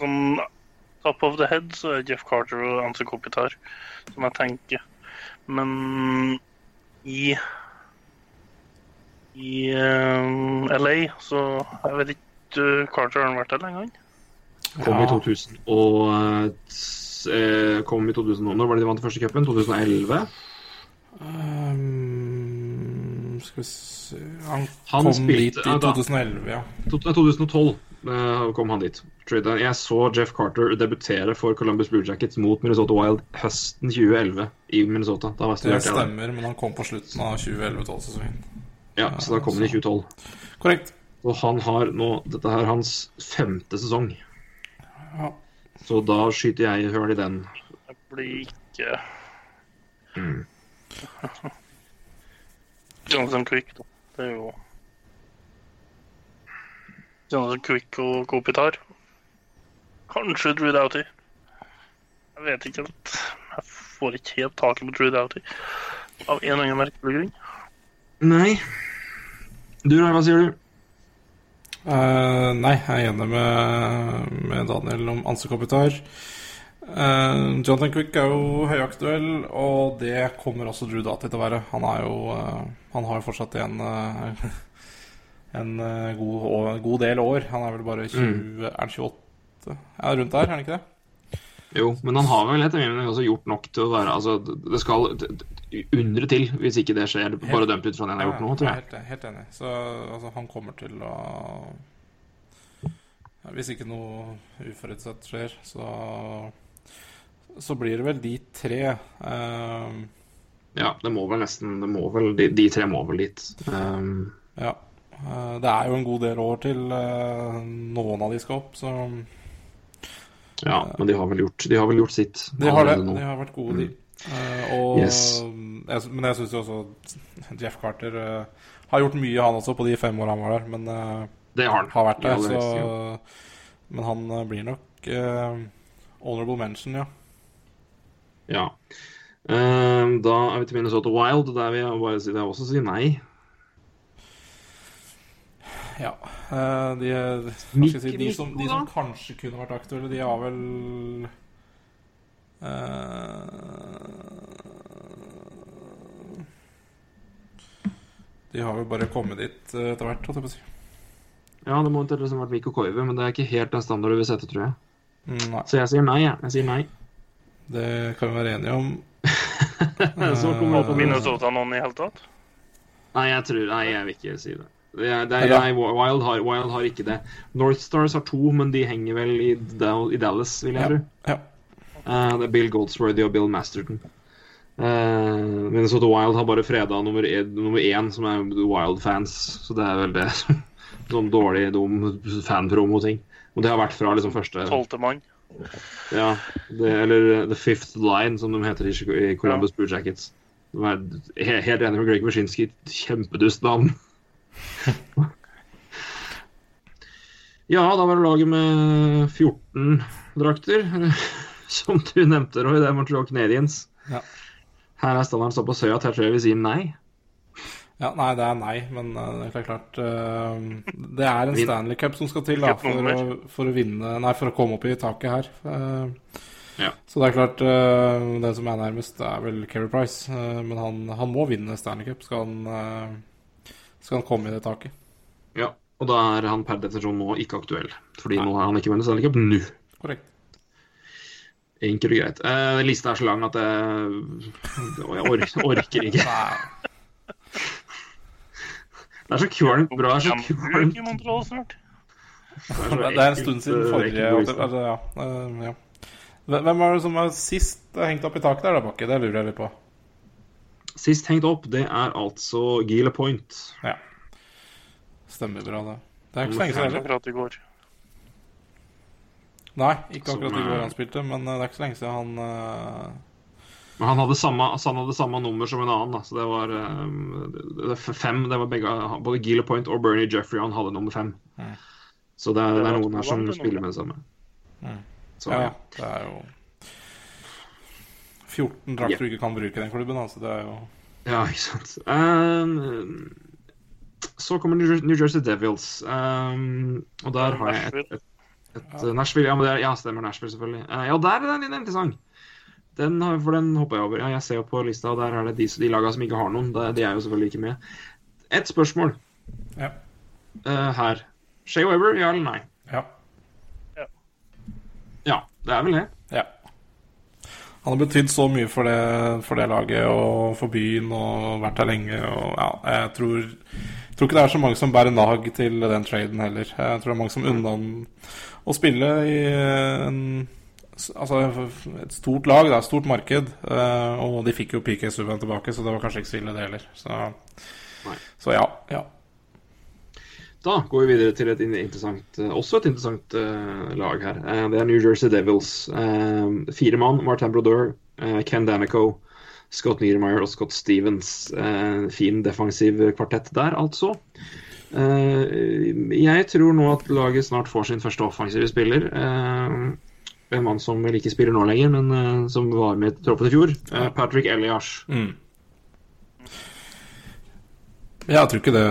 Sånn top of the head så er Jeff Carter og Anse Kopitar som jeg tenker. Men i i eh, LA så Jeg vet ikke uh, Carter har vært der lenge, han? Kom i 2000 og eh, eh, Kom i 2000 Når var det de vant første cupen? 2011? Um, skal vi se Han, Han kom spilte- dit i 2011, ja. Nei, 2012 eh, kom han dit. Jeg så Jeff Carter debutere for Columbus Blue Jackets mot Minnesota Wild høsten 2011 i Minnesota. Da var Det stemmer, men han kom på slutten av 2011-12-sesongen. Ja, så da kom han i 2012. Korrekt. Og han har nå Dette er hans femte sesong. Ja. Så da skyter jeg høl i den. Det blir ikke Mm. *laughs* Jonathan Quick, da. Det er jo Jonathan Quick og Kopitar. Kanskje Drew Doughty. Jeg vet ikke helt. Jeg får ikke helt taket på Drew Doughty. Av en eller annen merkelig grunn. Nei. Du, Rai, hva sier du? Uh, nei, jeg er enig med, med Daniel om ansekopitar. Uh, Jonathan Quick er jo høyaktuell, og det kommer også Drew Dati til å være. Han er jo uh, Han har jo fortsatt en, eh, en eh, god, god del år. Han er vel bare 20 Er han 28? Ja, rundt der, er han ikke det? Jo, men han har vel etter min mening også gjort nok til å være Altså, det skal undre til hvis ikke det skjer. Bare dømt ut fra det han har gjort nå, tror jeg. Helt, helt enig. Så altså, han kommer til å ja, Hvis ikke noe uforutsett skjer, så Så blir det vel de tre. Um, Ja, det må vel nesten det må vel, de, de tre må vel dit. Um, ja. Eh, det er jo en god del år til eh, noen av de skal opp, så ja, men de har vel gjort, de har vel gjort sitt. de har det. De har vært gode, de. Eh, og, Yes. jeg, men jeg syns jo også Jeff Carter uh, har gjort mye, han også, på de fem åra han var der. Men uh, Det har han. har vært der, aller så. Men han eh, blir nok eh, honorable mention, ja. Ja. Da er vi til Minnesota Wild. Der vil jeg bare si også si nei. Ja. Eh, de, si, de, som, de som kanskje kunne vært aktuelle, de har vel eh, De har vel bare kommet dit eh, etter hvert, holdt jeg på å si. Ja, det må liksom vært Mikko Koivu, men det er ikke helt den standarden du vil sette, tror jeg. Nei, Så jeg sier nei, jeg. Jeg sier nei. det kan vi være enige om. *laughs* Så kommer vi opp på Minnesota noen i hele tatt? Nei, jeg tror Nei, jeg vil ikke si det. Det, er, nei, Wild, har, Wild har ikke det. North Stars har to, men de henger vel i, i Dallas, vil jeg Ja. tro. ja. Eh, det er Bill Goldsworthy og Bill Masterton. Uh, Minnesota Wild har bare freda nummer, nummer én, som er Wild-fans. Så det er vel det. *laughs* Sånn dårlig, dum fanpromo-ting. Og det har vært fra liksom første Tolvte mann. Ja, det, eller uh, The Fifth Line, som de heter i Columbus Blue Jackets. De er helt enig med Greg Wyszynski. Kjempedust navn. *laughs* ja, da var det laget med 14 drakter. *laughs* Som du nevnte, Roy. Det er Montreal Canadiens. Ja. Her er standarden så på søya at jeg tror jeg vil si nei. Ja, nei, det er nei, men eh, det er klart uh, Det er en. Stanley Cup som skal til da, for, å, for å vinne Nei, for å komme opp i taket her. Uh, Ja. Så det er klart uh, Den som er nærmest, er vel Keri Price. men han, han må vinne Stanley Cup skal han, skal han komme i det taket. Ja, Og da er han per definisjon nå ikke aktuell. Fordi nå er han ikke vunnet Stanley Cup nå. Korrekt. Enkelt og greit. Eh, lista er så lang at jeg, jeg orker, *laughs* orker ikke. Det er så kvalmt bra. Det er så kvalmt. Det er en stund siden eh, forrige altså, ja, eh. Hvem er det som er sist hengt opp i taket der, da, Bakke? Det lurer jeg litt på. Sist hengt opp, det er altså Gila Point. Ja. Stemmer bra, det. Det er ikke så lenge siden. Akkurat i går. Nei, ikke Som, akkurat i går han spilte, men eh, det er ikke så lenge siden han eh, Men han hadde samme, han hadde samme nummer som en annen. Da. Så det var eh, det, det, fem. Det var begge, både Gila Point og Bernie Jeffrey han hadde nummer fem. Mm. Så det er, det Det er noen her som spiller med det samme. Mm. Så, Ja, ja. det er jo 14 drakter du ikke kan bruke i den klubben, altså. Det er jo Ja, ikke sant. Um, så kommer New Jersey Devils. Um, og der har jeg et, et, et, et Nashville. Ja, men det er, ja, stemmer Nashville, selvfølgelig. Uh, ja, der er den litt interessant. Den, for den hoppa jeg over. Ja, jeg ser jo på lista, og der er det de, de laga som ikke har noen. De, De er jo selvfølgelig ikke med. Et spørsmål Ja. uh, her. Shay Weber, ja eller nei? Ja. Ja, det er vel det. Han har betydd så mye for det, for det laget og for byen og vært der lenge. Og ja, jeg tror, jeg tror ikke det er så mange som bærer nag til den traden heller. Jeg tror det er mange som unner han å spille i en, altså et stort lag, da, et stort marked. eh, Og de fikk jo PK Subhaan tilbake, så det var kanskje ikke så ille, det heller. Så, så ja. ja. Da går vi videre til et interessant, eh, også et interessant uh, lag her. Uh, det er New Jersey Devils. Uh, fire mann. Martin Brodeur, Ken Danico, Scott Niedermeyer og Scott Stevens. Fin defensiv kvartett der, altså. Jeg tror nå at laget snart får sin første offensive spiller. En mann som vel ikke spiller nå lenger, men som var med i troppen i fjor. Patrick Elias. Mm. Jeg tror ikke det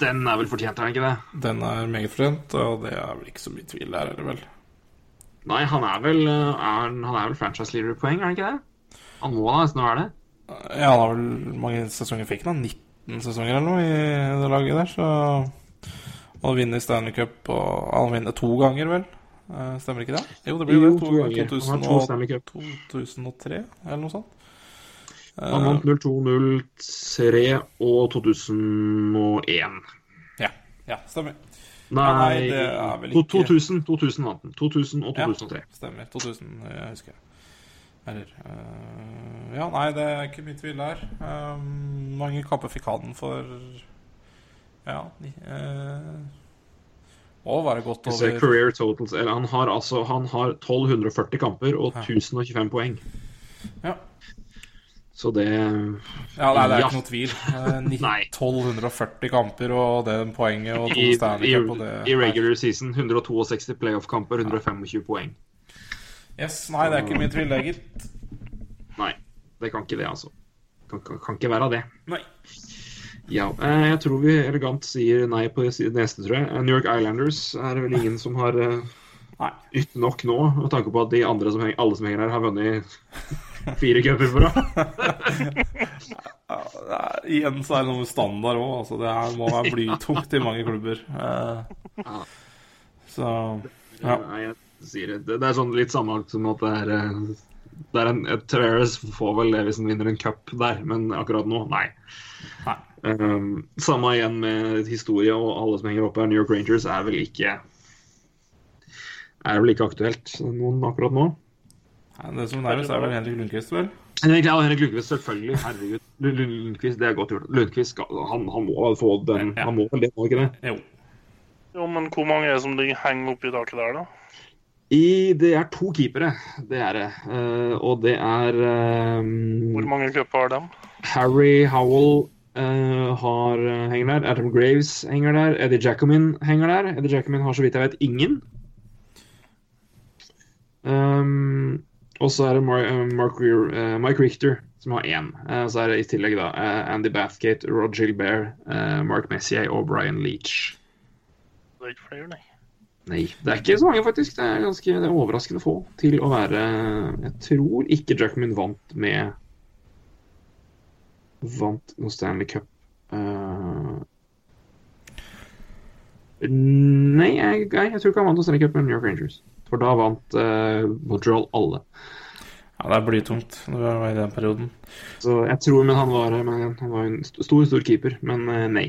Den er vel fortjent, er den ikke det? Den er meget fortjent, og det er vel ikke så mye tvil der heller, vel. Nei, han er vel, eh, er, han er vel franchise leader i poeng, er han ikke det? Han må da nesten være det. Ja, han har vel mange sesonger fikk han? 19 sesonger eller noe i det laget der, så Han vinner Stanley Cup, og han vinner to ganger, vel? Eh, Stemmer ikke det? Jo, det blir jo det. to To, ganger. Han har to 2000 Stanley Cup. 2003, eller noe sånt. Eh, Han vant 02, 03 og 2001. Ja, ja, stemmer. Nei, nei, det er vel ikke- 2000, 2000 vant den. 2000 og Ja. Stemmer. 2000, jeg husker jeg. Eller uh, Ja, nei, det er ikke mye tvil der. Um, mange kamper fikk han for Ja ni- Å være godt over Career totals eller, Han har altså han har 1240 kamper og 1025 poeng. Ja. Så det Ja, nei, det er Ja. ikke noe tvil. *laughs* Eh, ni- Nei. 1240 kamper og det poenget og to Cup og det I regular season 162 playoff-kamper, 125 poeng. Yes, Nei, det er ikke mye tvil, det, gitt. Nei, det kan ikke det, altså. Kan, kan, kan ikke være det. Nei. Ja, eh, jeg tror vi elegant sier nei på det neste, tror jeg. Eh, New York Islanders er det vel ingen som har eh, ytt nok nå, med tanke på at de andre som henger, alle som henger her, har vunnet fire cuper på *laughs* rad. Igjen så er det noe med standard òg. Altså, det er, må være blytungt i mange klubber. Uh, så ja. Nei, jeg sier det. Er sånn litt samme som at det er eh, det er en, Tavares får vel det hvis han vinner en cup der, men akkurat nå, nei. Nei. Um, samme igjen med historie og alle som henger oppe her. New York Rangers er vel ikke Er vel ikke aktuelt noen akkurat nå. Det som nærmest, er vel Henrik Lundqvist, vel? Henrik, ja, Henrik Lundqvist, selvfølgelig. Herregud. Lund- Lund- Lundqvist, det er godt gjort. Lundqvist han, han må få den. Ja. Han må vel det, må ikke det? Jo. Jo, men hvor mange er det som henger oppi taket der, da? I, det er to keepere, det er det. Uh, og det er um, Hvor mange cuper har de? Harry Howell uh, har, henger der. Adam Graves henger der. Eddie Jackomin henger der. Eddie Jackomin har så vidt jeg vet ingen. Um, og så er det eh, Mark eh, Mike Richter som har én. Og så er det i tillegg da eh, Andy Bathgate, Rod Gilbert, eh, Mark Messier og Brian Leach. Det er ikke flere, nei. Nei, det er ikke så mange, faktisk. Det er ganske det er overraskende få til å være Jeg tror ikke Jackman vant med Vant noe Stanley Cup. Uh, nei, jeg, jeg, jeg tror ikke han vant noe Stanley Cup med New York Rangers. For da vant eh, Montreal alle. Ja, det er blytungt. Det var i den perioden. Så jeg tror Men han var, men han var en stor, stor keeper. Men eh, nei.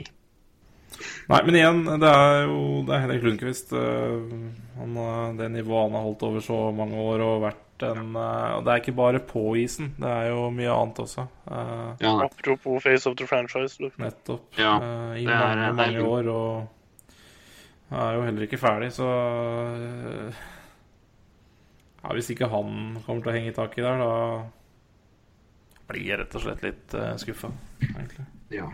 Nei, men igjen, det er jo det er Henrik Lundqvist. eh, Han, har- det nivået han har holdt over så mange år og vært en eh, Og det er ikke bare på isen, det er jo mye annet også. Eh, Ja. Apropos Face of the Franchise. Du. Nettopp. Ja, eh, I det er- mange, er mange år. Og han er jo heller ikke ferdig, så eh, ja, Hvis ikke han kommer til å henge tak i der, da blir jeg rett og slett litt uh, skuffa, egentlig. Ja.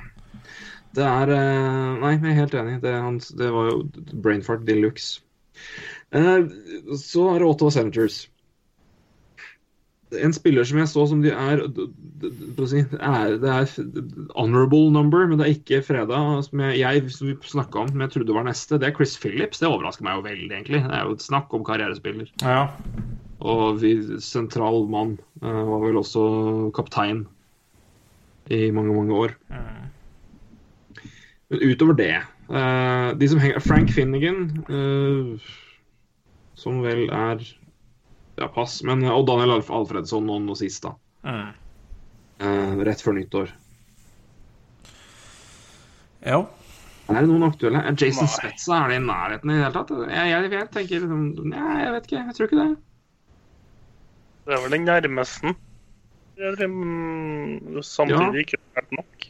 Det er uh, Nei, jeg er helt enig. Det, hans, det var jo brain fart de luxe. Uh, så er det Ottawa Senators. En spiller som jeg så som de er si, er, det er honorable number, men det er ikke fredag. Som jeg, jeg som snakka om, som jeg trodde var neste. Det er Chris Phillips. Det overrasker meg jo veldig, egentlig. Det er jo et snakk om karrierespiller. Ja. Og vi, sentral mann. eh, var vel også kaptein i mange, mange år. Men utover det eh, De som henger Frank Finnegan, eh, som vel er Ja, pass. Men, og Daniel Alf Alfredsson nå, nå sist, da. Mm. Eh, rett før nyttår. ja. Er det noen aktuelle? Er Jason Nei. Spetza er det i nærheten i det hele tatt? Jeg, jeg, jeg tenker liksom Nei, jeg vet ikke. Jeg tror ikke det. Det er vel den nærmeste. Mm, Samtidig ikke vært nok.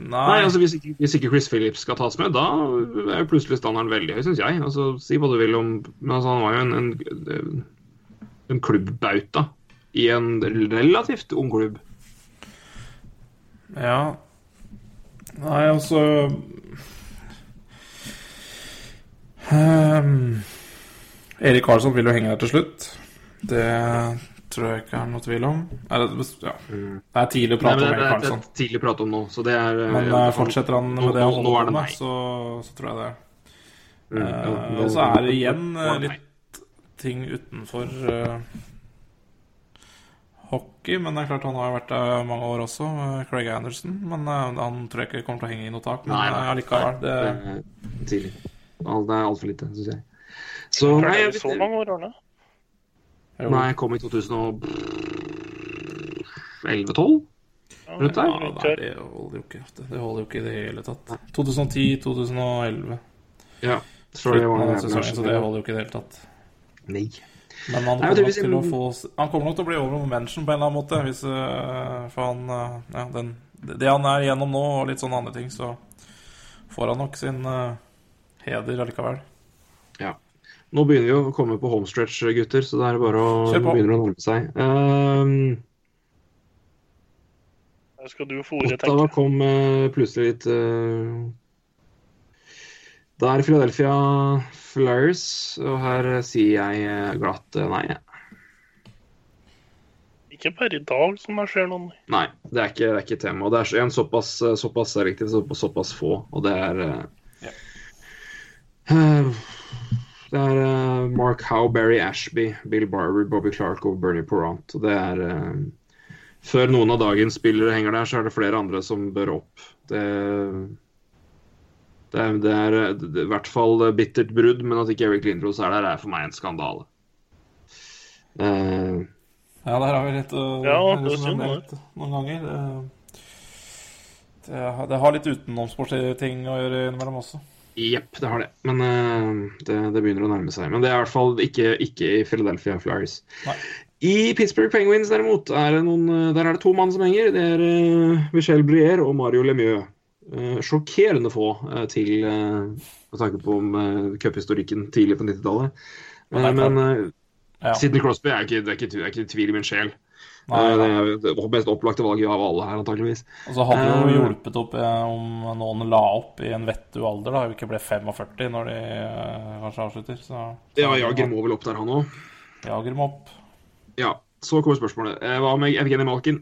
Nei, Nei, altså hvis ikke, hvis ikke Chris Phillips skal tas med, da er jo plutselig standarden veldig høy, syns jeg. Altså, Si hva du vil om Men altså, han var jo en, en, en klubbbauta i en relativt ung klubb. Ja Nei, altså um, Erik Karlsson vil jo henge der til slutt. Det tror jeg ikke er noe tvil om. Eller, ja. Det er tidlig å Nei, prate om Erik Karlsson. det er tidlig å prate om nå, så det er Men ja, eh, fortsetter han med det han er holder på med, så, så tror jeg det. Mm, ja, uh, og så er det igjen eh, det litt ting utenfor eh, hockey. Men det er klart han har vært der mange år også, eh, Craig Anderson. Men eh, han tror jeg ikke kommer til å henge i noe tak. Men Nei, nei, allikevel. Det, Det er tidlig. Det er altfor lite, syns jeg. Så nei, jeg, så mange år, Arne. jo, nei, jeg kom i 2011-12. Rundt der? Ja, nei, det holder jo ikke. Det holder jo ikke i det hele tatt. 2010-2011. Ja. Så det var sesongen, så det holder jo ikke i det hele tatt. Nei. Men han kommer, Nei, å få, han kommer nok til å bli over mention på en eller annen måte. Hvis, øh, for han øh, Ja, den, det han er igjennom nå, og litt sånne andre ting, så får han nok sin uh, heder allikevel. Ja. Nå begynner vi å komme på homestretch, gutter, så det er bare å begynne å nærme seg. Um, skal du Ottawa tenker jeg. kom uh, plutselig litt uh, Da er Philadelphia Flyers, og her sier jeg eh, glatt eh, nei. Ikke bare i dag som det skjer noen. Nei, det er ikke, det er ikke tema. Det er en såpass, eh, såpass selektiv, såpass, såpass få, og det er eh, eh, Det er uh, Mark Howe, Barry Ashby, Bill Barber, Bobby Clark og Bernie Porant. Og det er uh, Før noen av dagens spillere henger der, så er det flere andre som bør opp. Det, det, er, det er eh, det, i hvert fall bittert brudd, men at ikke Eric Lindros er der, er for meg en skandale. Uh, Ja, der har vi litt å Ja, det er synd, har nevnt noen ganger. Det, det, har- det har litt utenomsportslige ting å gjøre innimellom også. Jepp, det har det. Men uh, det, det begynner å nærme seg. Men det er i hvert fall ikke, ikke i Philadelphia Flyers. Nei. I Pittsburgh Penguins derimot er det noen, eh, der er det to mann som henger. Det er uh, Michel Brier og Mario Lemieux. Eh, sjokkerende få eh, til uh, med tanke på uh, cuphistorikken tidlig på 90-tallet. Men Ja. Sidney Crosby er ikke, det, er ikke, det er ikke tvil i min sjel. Nei, Eh, nei. det er det mest opplagte valget av alle her, antakeligvis. Og så hadde det jo Eh, hjulpet opp eh, om noen la opp i en vettug alder, da, vi ikke ble 45 når de eh, kanskje avslutter. Så, Ja, Jager må vel opp der, han òg. Jager må opp. Ja, så kommer spørsmålet. Eh, Hva med Evgenij Malkin?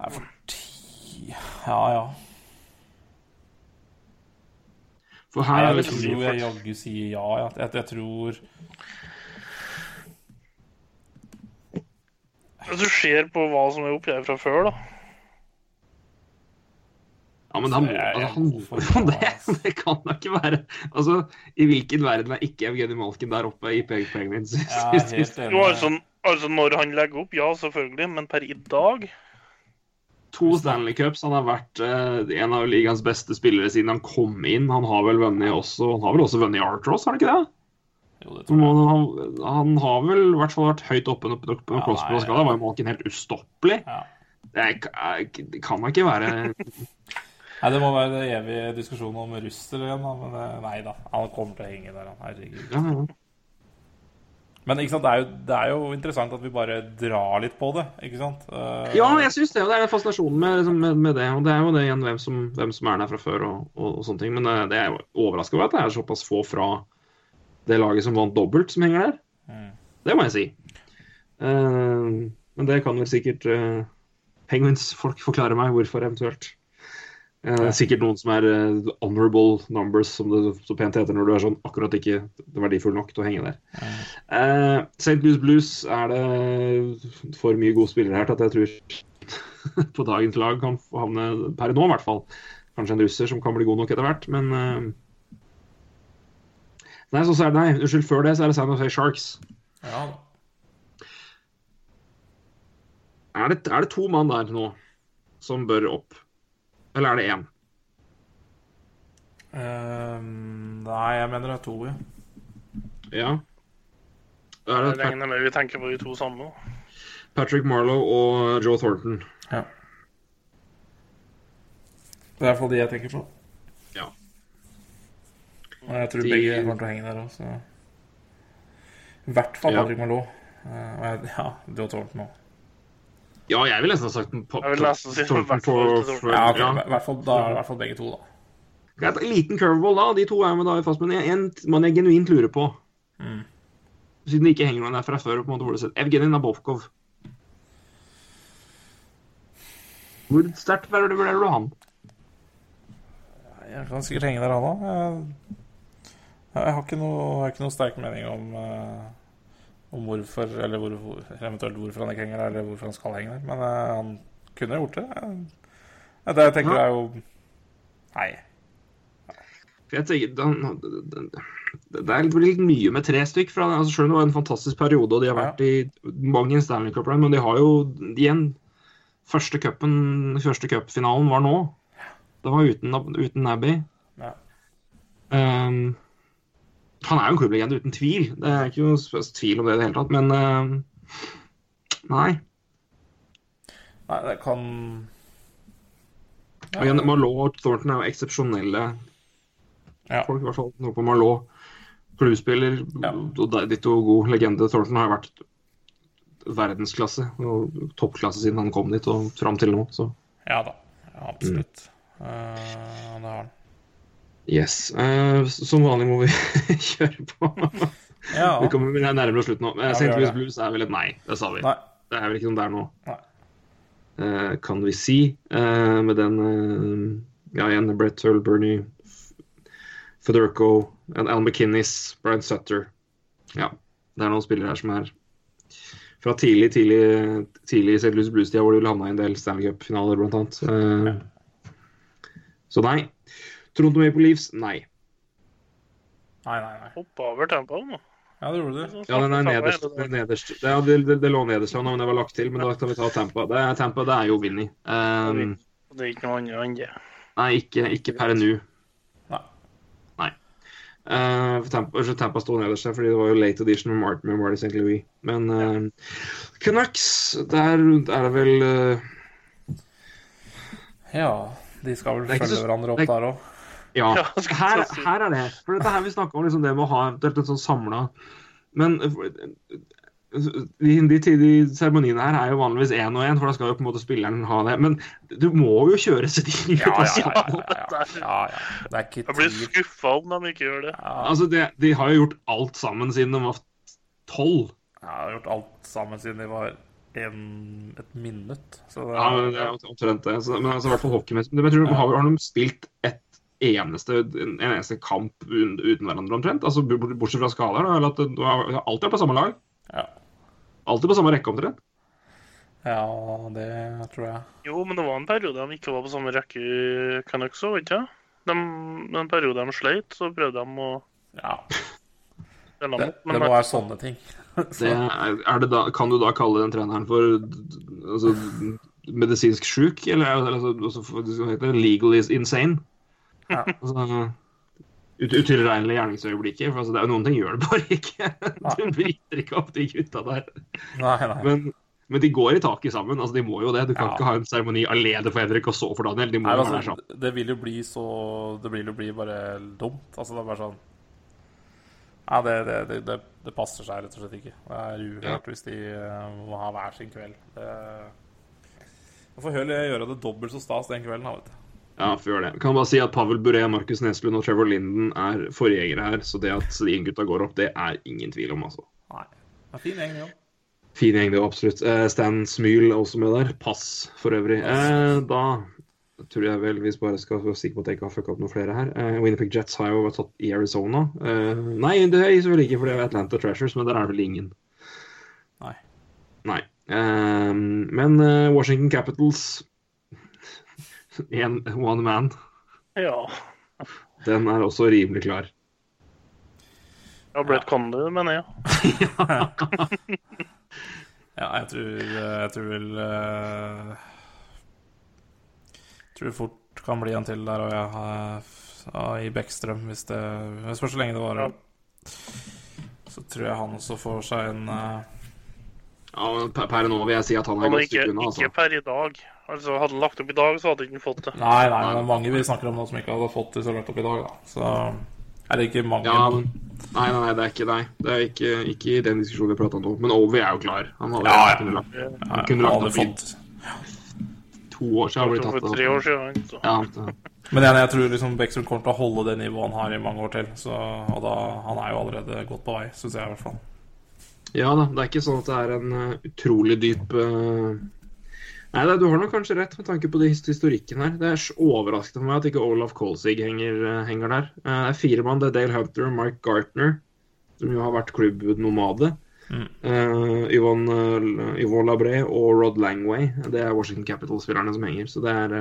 Nei, for Ja, ja. For her er jeg det tror jeg jaggu sier ja. Jeg, jeg tror Hvis du ser på hva som er oppgjør fra før, da. Ja, men da må jeg altså, han, *laughs* det, det kan da ikke være Altså, I hvilken verden er ikke Evgenij Malkin der oppe i Peg Penguins? Ja, Jo, altså, altså når han legger opp, ja, selvfølgelig, men per i dag To Stanley Cups. Han har vært eh, en av ligaens beste spillere siden han kom inn. Han har vel vunnet også Han har vel også vunnet Artros, har han ikke det? Jo, det jeg. han, han har vel i hvert fall vært høyt oppe nei, og skada. Var jo Malkin helt ustoppelig? Ja. Det, er, det kan da ikke være *laughs* Nei, Det må være det evige diskusjonen om russer igjen. Men eh, nei da. Han kommer til å henge der, han. Herregud. ja, ja. Men sant, det er, jo, det er jo interessant at vi bare drar litt på det, ikke sant? Uh, Ja, jeg syns det. Og det er fascinasjonen med, liksom, med, med det. Og det er jo det igjen hvem som, hvem som er der fra før og, og, og sånne ting. Men eh, det er jo overraska over at det er såpass få fra det laget som vant dobbelt, som henger der. Mm. Det må jeg si. Uh, men det kan vel sikkert uh, Penguins-folk forklare meg hvorfor, eventuelt. Eh, sikkert noen som er uh, honorable numbers, som det så pent heter når du er sånn akkurat ikke verdifull nok til å henge der. Eh, St. Louis Blues er det for mye gode spillere her til at jeg tror *laughs* på dagens lag kan få havne per nå, i hvert fall. Kanskje en russer som kan bli god nok etter hvert, men eh, Nei, så er det, nei, unnskyld, før det så er det San Jose Sharks. Ja, Er det, er det to mann der nå som bør opp? Eller er det én? Um, nei, jeg mener det er to, ja. Ja. Da er Jeg det Pat regner med vi tenker på de to samme. Patrick Marlowe og Joe Thornton. ja. Det er i hvert fall de jeg tenker på. Ja. Og jeg tror De- begge kommer til å henge der òg, så I hvert fall Patrick ja. Eh, og jeg- ja, Joe Thornton òg. Ja, jeg vil nesten ha sagt til Ja, i hvert fall, i hvert fall begge to, da. Greit, En liten curveball, da. De to er med da fast, men en, mann man jeg genuint lurer på. Mm. Siden det ikke henger noen der fra før. på en måte hvor det ser Evgenij Nabokov. Hvor sterkt vurderer du han? Jeg kan sikkert henge der, han òg. Jeg, jeg har ikke noe, jeg har ikke noe sterk mening om, eh, om hvorfor, eller hvor, eventuelt hvorfor han ikke henger der, eller hvorfor han skal henge der. Men uh, han kunne gjort det. Eh, det jeg tenker Ja. er jo Nei. For jeg tenker, den, den, Det er litt, mye med tre stykk. Fra, altså, selv om det var en fantastisk periode, og de har Ja. vært i mange Stanley Cup, men de har jo igjen Første cupen, første cupfinalen var nå. Det var uten, uten Abbey. Ja. Um, han er jo en klubblegende uten tvil. Det er ikke noe tvil om det i det hele tatt, men um, Nei. Nei, det kan Og igjen, Malot og Thornton er jo eksepsjonelle Ja. folk, i hvert fall. Noe på Malot. Klubbspiller, Ja. og ditto god legende. Thornton har vært verdensklasse og toppklasse siden han kom dit og fram til nå. Så Ja da. absolutt. absolutt. Uh, det har han. Yes. Uh, som vanlig må vi *laughs* kjøre på. Ja. Vi kommer er nærmere slutten nå. Eh, Ja, St. Louis. Blues er vel et nei. Det sa vi. Nei. Det er vel ikke noe der nå. Eh, kan vi si. Uh, med den uh, Ja, igjen Brett Hull, Bernie Federico, Al McKinnis, Brian Sutter. Ja. Det er noen spillere her som er fra tidlig, tidlig, tidlig St. Louis Blues-tida, hvor de vil havna i en del Stanley Cup-finaler, blant annet. Eh, Så nei. Toronto Maple Leafs, nei. Nei, nei, nei. Hoppa over tempoet nå. Ja, det gjorde du. Ja, den er nederst. Det, er nederst. Det, ja, det, det, det lå nederst ja, men det var lagt til, men da kan vi ta Tampa. Det er, Tampa det er jo Vinny. Um, Det er ikke noe annet enn det. nei, ikke, ikke per nå. Nei. Nei. Uh, for Tampa, så Tampa sto nederst der, fordi det var jo late edition med Martin med Marty St. Louis. Men uh, Canucks, der er det vel uh, Ja, de skal vel følge så- hverandre opp det er- der òg. Ja, Ja, *laughs* her, her er det. For dette her vi snakka om, liksom det med å ha eventuelt en sånn samla Men eh, de, de, de seremoniene her er jo vanligvis én og én, for da skal jo på en måte spilleren ha det. Men du må jo kjøre sitt de Ja, ja, ja, ja, ja, ja, ja. Det er ikke Jeg blir skuffa om de ikke gjør det. Ja, Altså, det, de har jo gjort alt sammen siden de var tolv. de har gjort alt sammen siden de var en, et minutt. Så det, Ja, men det er omtrent det. Så, men altså, i hvert fall hockeymessig. Men jeg tror, har, har de spilt et eneste, en eneste kamp uten, hverandre omtrent? Altså, Bortsett fra skala da? Eller at du alltid er på samme lag? ja. Alltid på samme rekke omtrent? ja, det tror jeg. Jo, men det var en periode de ikke var på samme rekke i Canucks òg, ikke sant? En periode de sleit, så prøvde de å Ja, det, det må være sånne ting. *laughs* Det er, er det da, kan du da kalle den treneren for altså, medisinsk sjuk? Eller er det- altså, legal is insane? Ja. *laughs* Altså, ut, utilregnelige gjerningsøyeblikket. For altså, det er jo noen ting gjør det bare ikke. *laughs* Du bryter ikke opp de gutta der. Nei, nei. Men, men de går i taket sammen. altså De må jo det. Du kan Ja. ikke ha en seremoni alene for Henrik og så for Daniel. De må Nei, altså, være sammen. det vil jo bli så Det vil jo bli bare dumt. Altså, det er bare sånn Ja, det, det, det, det, det passer seg rett og slett ikke. Det er uhørt hvis de eh, må ha hver sin kveld. Det... Jeg får heller gjøre det dobbelt så stas den kvelden, da, vet du. Ja, gjøre det. Kan bare si at Pavel Bure, Markus Neslund og Trevor Linden er forgjengere her. Så det at de gutta går opp, det er ingen tvil om, altså. Nei. Det er fin gjeng, det òg. Fin gjeng, det, absolutt. Eh, Stan Smyl er også med der. Pass, for øvrig. Eh, da tror jeg vel vi bare skal være sikre på at jeg ikke har fucka opp noen flere her. Eh, Winnipeg Jets har jo vært tatt i Arizona. Eh, nei, det er selvfølgelig ikke, for det er Atlanta Treasures, men der er det vel ingen. Nei. Nei. Eh, men eh, Washington Capitals en one man. ja. Den er også rimelig klar. Ja, Brett Condy, mener jeg. *laughs* Ja, jeg tror Jeg tror vel Jeg Tror det fort kan bli en til der og jeg har ja, i Bekkstrøm, hvis det spørs hvor lenge det varer. Så tror jeg han også får seg en eh, Ja, per, nå vil jeg si at han er godt stykke unna. ikke Altså. per i dag. Altså, Hadde han lagt opp i dag, så hadde han ikke fått det. Nei, nei, men mange vi snakker om nå som ikke hadde fått det så langt opp i dag, da. Så er det ikke mange Ja, men, nei, nei, nei, det er ikke deg. Det er ikke, ikke i den diskusjonen vi prata om nå. Men Ovi er jo klar. Han hadde Ja, ja. kunne lagt, han kunne lagt opp i to år siden. har blitt For tatt tre år siden. Så. Ja, det- Men jeg, jeg tror liksom Bekkstrøm kommer til å holde det nivået han har i mange år til. Så, og da, han er jo allerede godt på vei, syns jeg i hvert fall. Ja da, det er ikke sånn at det er en eh, utrolig dyp uh... Nei, det, du har nok kanskje rett med tanke på det historikken her. Det er overraskende for meg at ikke Olaf Kolsig henger, eh, henger der. Uh, Det er fire mann. Det er Dale Hunter, Mike Gartner, som jo har vært klubbnomade. Mm. Uh, Yvonne, Yvonne Labré og Rod Langway. Det er Washington Capital-spillerne som henger. Så det er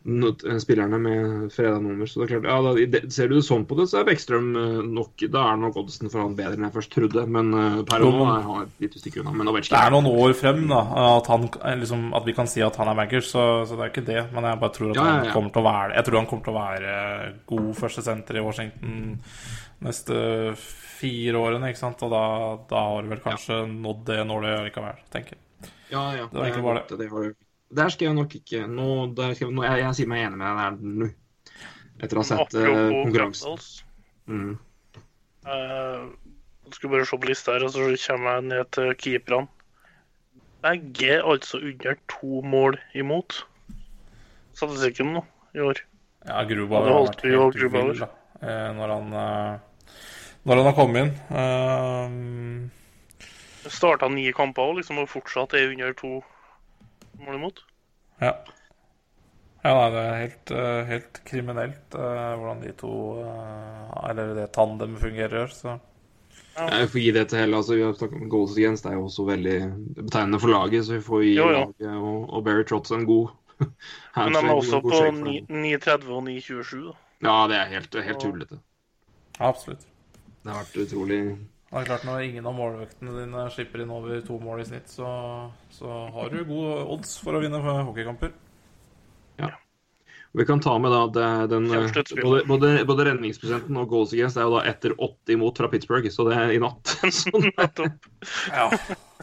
spillerne med fredag nummer. Så det er klart, ja, da, Ser du det sånn på det, så er Bekkstrøm eh, nok Da er nok oddsen for han bedre enn jeg først trodde. Men uh, per nå er han et lite stykke unna. Men Det er noen år frem da at, han, liksom, at vi kan si at han er bankers, så, så det er ikke det. Men jeg bare tror at Ja, ja, han kommer til å være Jeg tror han kommer til å være god førstesenter i Washington neste fire årene, ikke sant? Og da, da har du vel kanskje nådd det nåløyet likevel, tenker jeg. Ja, ja. Det bare det. har du- Der skal jeg nok ikke Nå, nå jeg, jeg sier meg enig med deg der nå. Etter å ha sett uh, konkurransen. Mm. Uh, skal bare se på lista her, og så kommer jeg ned til keeperne. Begge er altså under to mål imot. Statistikken nå i år. Ja, Grubauer det har vært helt Grubauer. vill da, eh, når han Når han har kommet inn. Uh, Starta ni kamper og liksom, og fortsatt er under to mål imot. Ja. Ja, nei, det er helt, eh, helt kriminelt uh, hvordan de to uh, Eller det tandemet fungerer. Så Ja. Jeg får gi det til hele, altså Vi har snakket om goals against. Det er jo også veldig betegnende for laget, så vi får gi Jo, ja. laget og, og Barry Trotz en god *laughs* Men de er også på shake for 9 dem. 9.30 og 9.27. da. Ja, det er helt, helt tullete. absolutt. Det har vært utrolig Det er klart Når ingen av målvektene dine slipper inn over to mål i snitt, så, så har du gode odds for å vinne hockeykamper. Ja. Vi kan ta med da at det den, både, både, både redningsprosenten og goals against er jo da etter 80 imot fra Pittsburgh, så det er i natt. *laughs* Så Nettopp. Ja.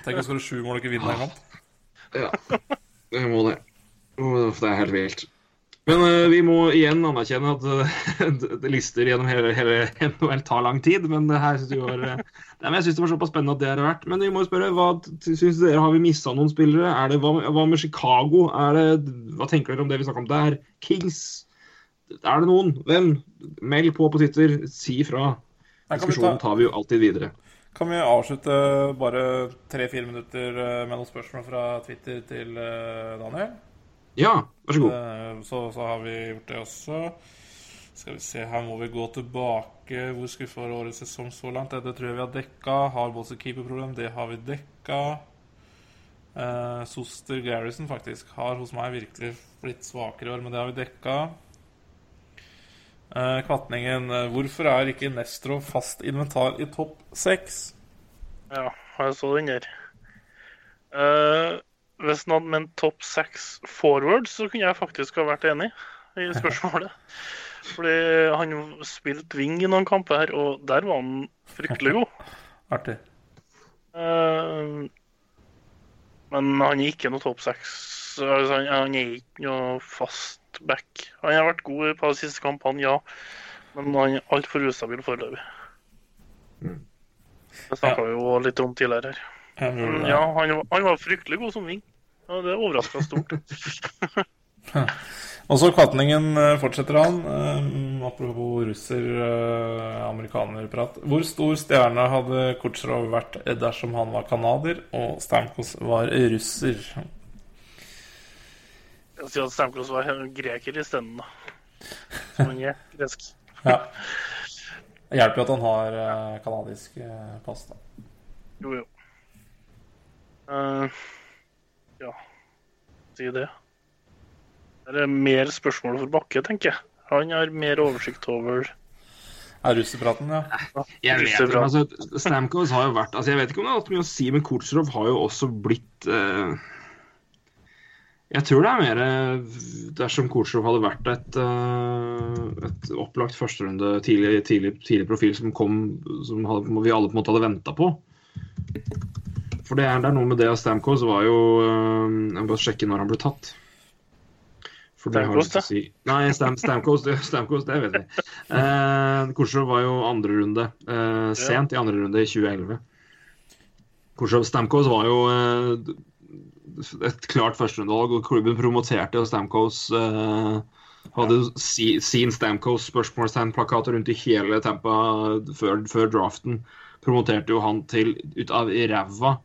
Tenk å skåre sju mål og ikke vinne en kamp. ja, det må det. Uff, Det er helt vilt. Men uh, vi må igjen anerkjenne at *laughs* uh, lister gjennom hele, hele NHL tar lang tid. Men det her synes vi var, eh, *laughs* nei, jeg syns det var såpass spennende at det er verdt. Men vi må spørre, hva syns dere? Har vi mista noen spillere? Er det, hva, hva med Chicago? Er det, hva tenker dere om det vi snakka om der? Kings? Er det noen? Hvem? Meld på på Twitter. Si vi, Diskusjonen tar vi jo alltid videre. kan vi avslutte bare tre-fire minutter eh, med noen spørsmål fra Twitter til eh, Daniel? Ja, vær så god. Eh, Så, så har vi gjort det også. Skal vi se, her må vi gå tilbake. Hvor skuffa var årets sesong så langt? Det, det tror jeg vi har dekka. Har Bolse keeperproblem? Det har vi dekka. Eh, Soster Garrison faktisk har hos meg virkelig blitt svakere i år, men det har vi dekka. Eh, Kvatningen. eh, Hvorfor er ikke Nestro fast inventar i topp seks? Ja, jeg så den der. Eh, hvis han hadde ment topp seks forward, så kunne jeg faktisk ha vært enig i spørsmålet. *laughs* Fordi han spilte wing i noen kamper her, og der var han fryktelig god. *laughs* Artig. Uh, men han er ikke noe topp seks. Altså, han, han er ikke noe fast back. Han har vært god på de siste kampene, ja. Men han er altfor ustabil foreløpig. Det snakka vi jo litt om tidligere her. Men det. ja, han, var- han var fryktelig god som ving. Ja, det overraska stort. Og så Kvatningen eh, fortsetter han. Um, apropos russer-amerikanerprat. Hvor stor stjerne hadde Kutsjrov vært dersom han var canadier og Stamkos var russer? Jeg sier at Stamkos var greker isteden, da. *laughs* Som han er gresk. Ja. Hjelper jo at han har eh, canadisk uh, pass, da. Jo, jo. Eh, ja, si det. Det er mer spørsmål for Bakke, tenker jeg. Han har mer oversikt over Er russepraten, ja. Jeg vet ikke, altså, Stamkos har jo vært altså, Jeg vet ikke om det har hatt mye å si, men Kutsjrov har jo også blitt uh, Jeg tror det er mer eh, dersom Kutsjrov hadde vært et, uh, et opplagt førsterunde, tidlig, tidlig, tidlig profil som kom som hadde, vi alle på en måte hadde venta på. For det er, det er noe med det Stamkos var jo eh, Jeg må bare sjekke når han ble tatt. For det har Stamkos, å si. Nei, Stam, Stamkos, det, *laughs* Stamkos, det vet vi. Eh, Kursjov var jo andre runde. Eh, sent i andre runde i 2011. Kursjov Stamkos var jo eh, et klart førsterundevalg, og klubben promoterte jo Stamkos eh, hadde sin Stamkos spørsmålstegnplakater rundt i hele Tampa før, før draften. Promoterte jo han til ut av ræva.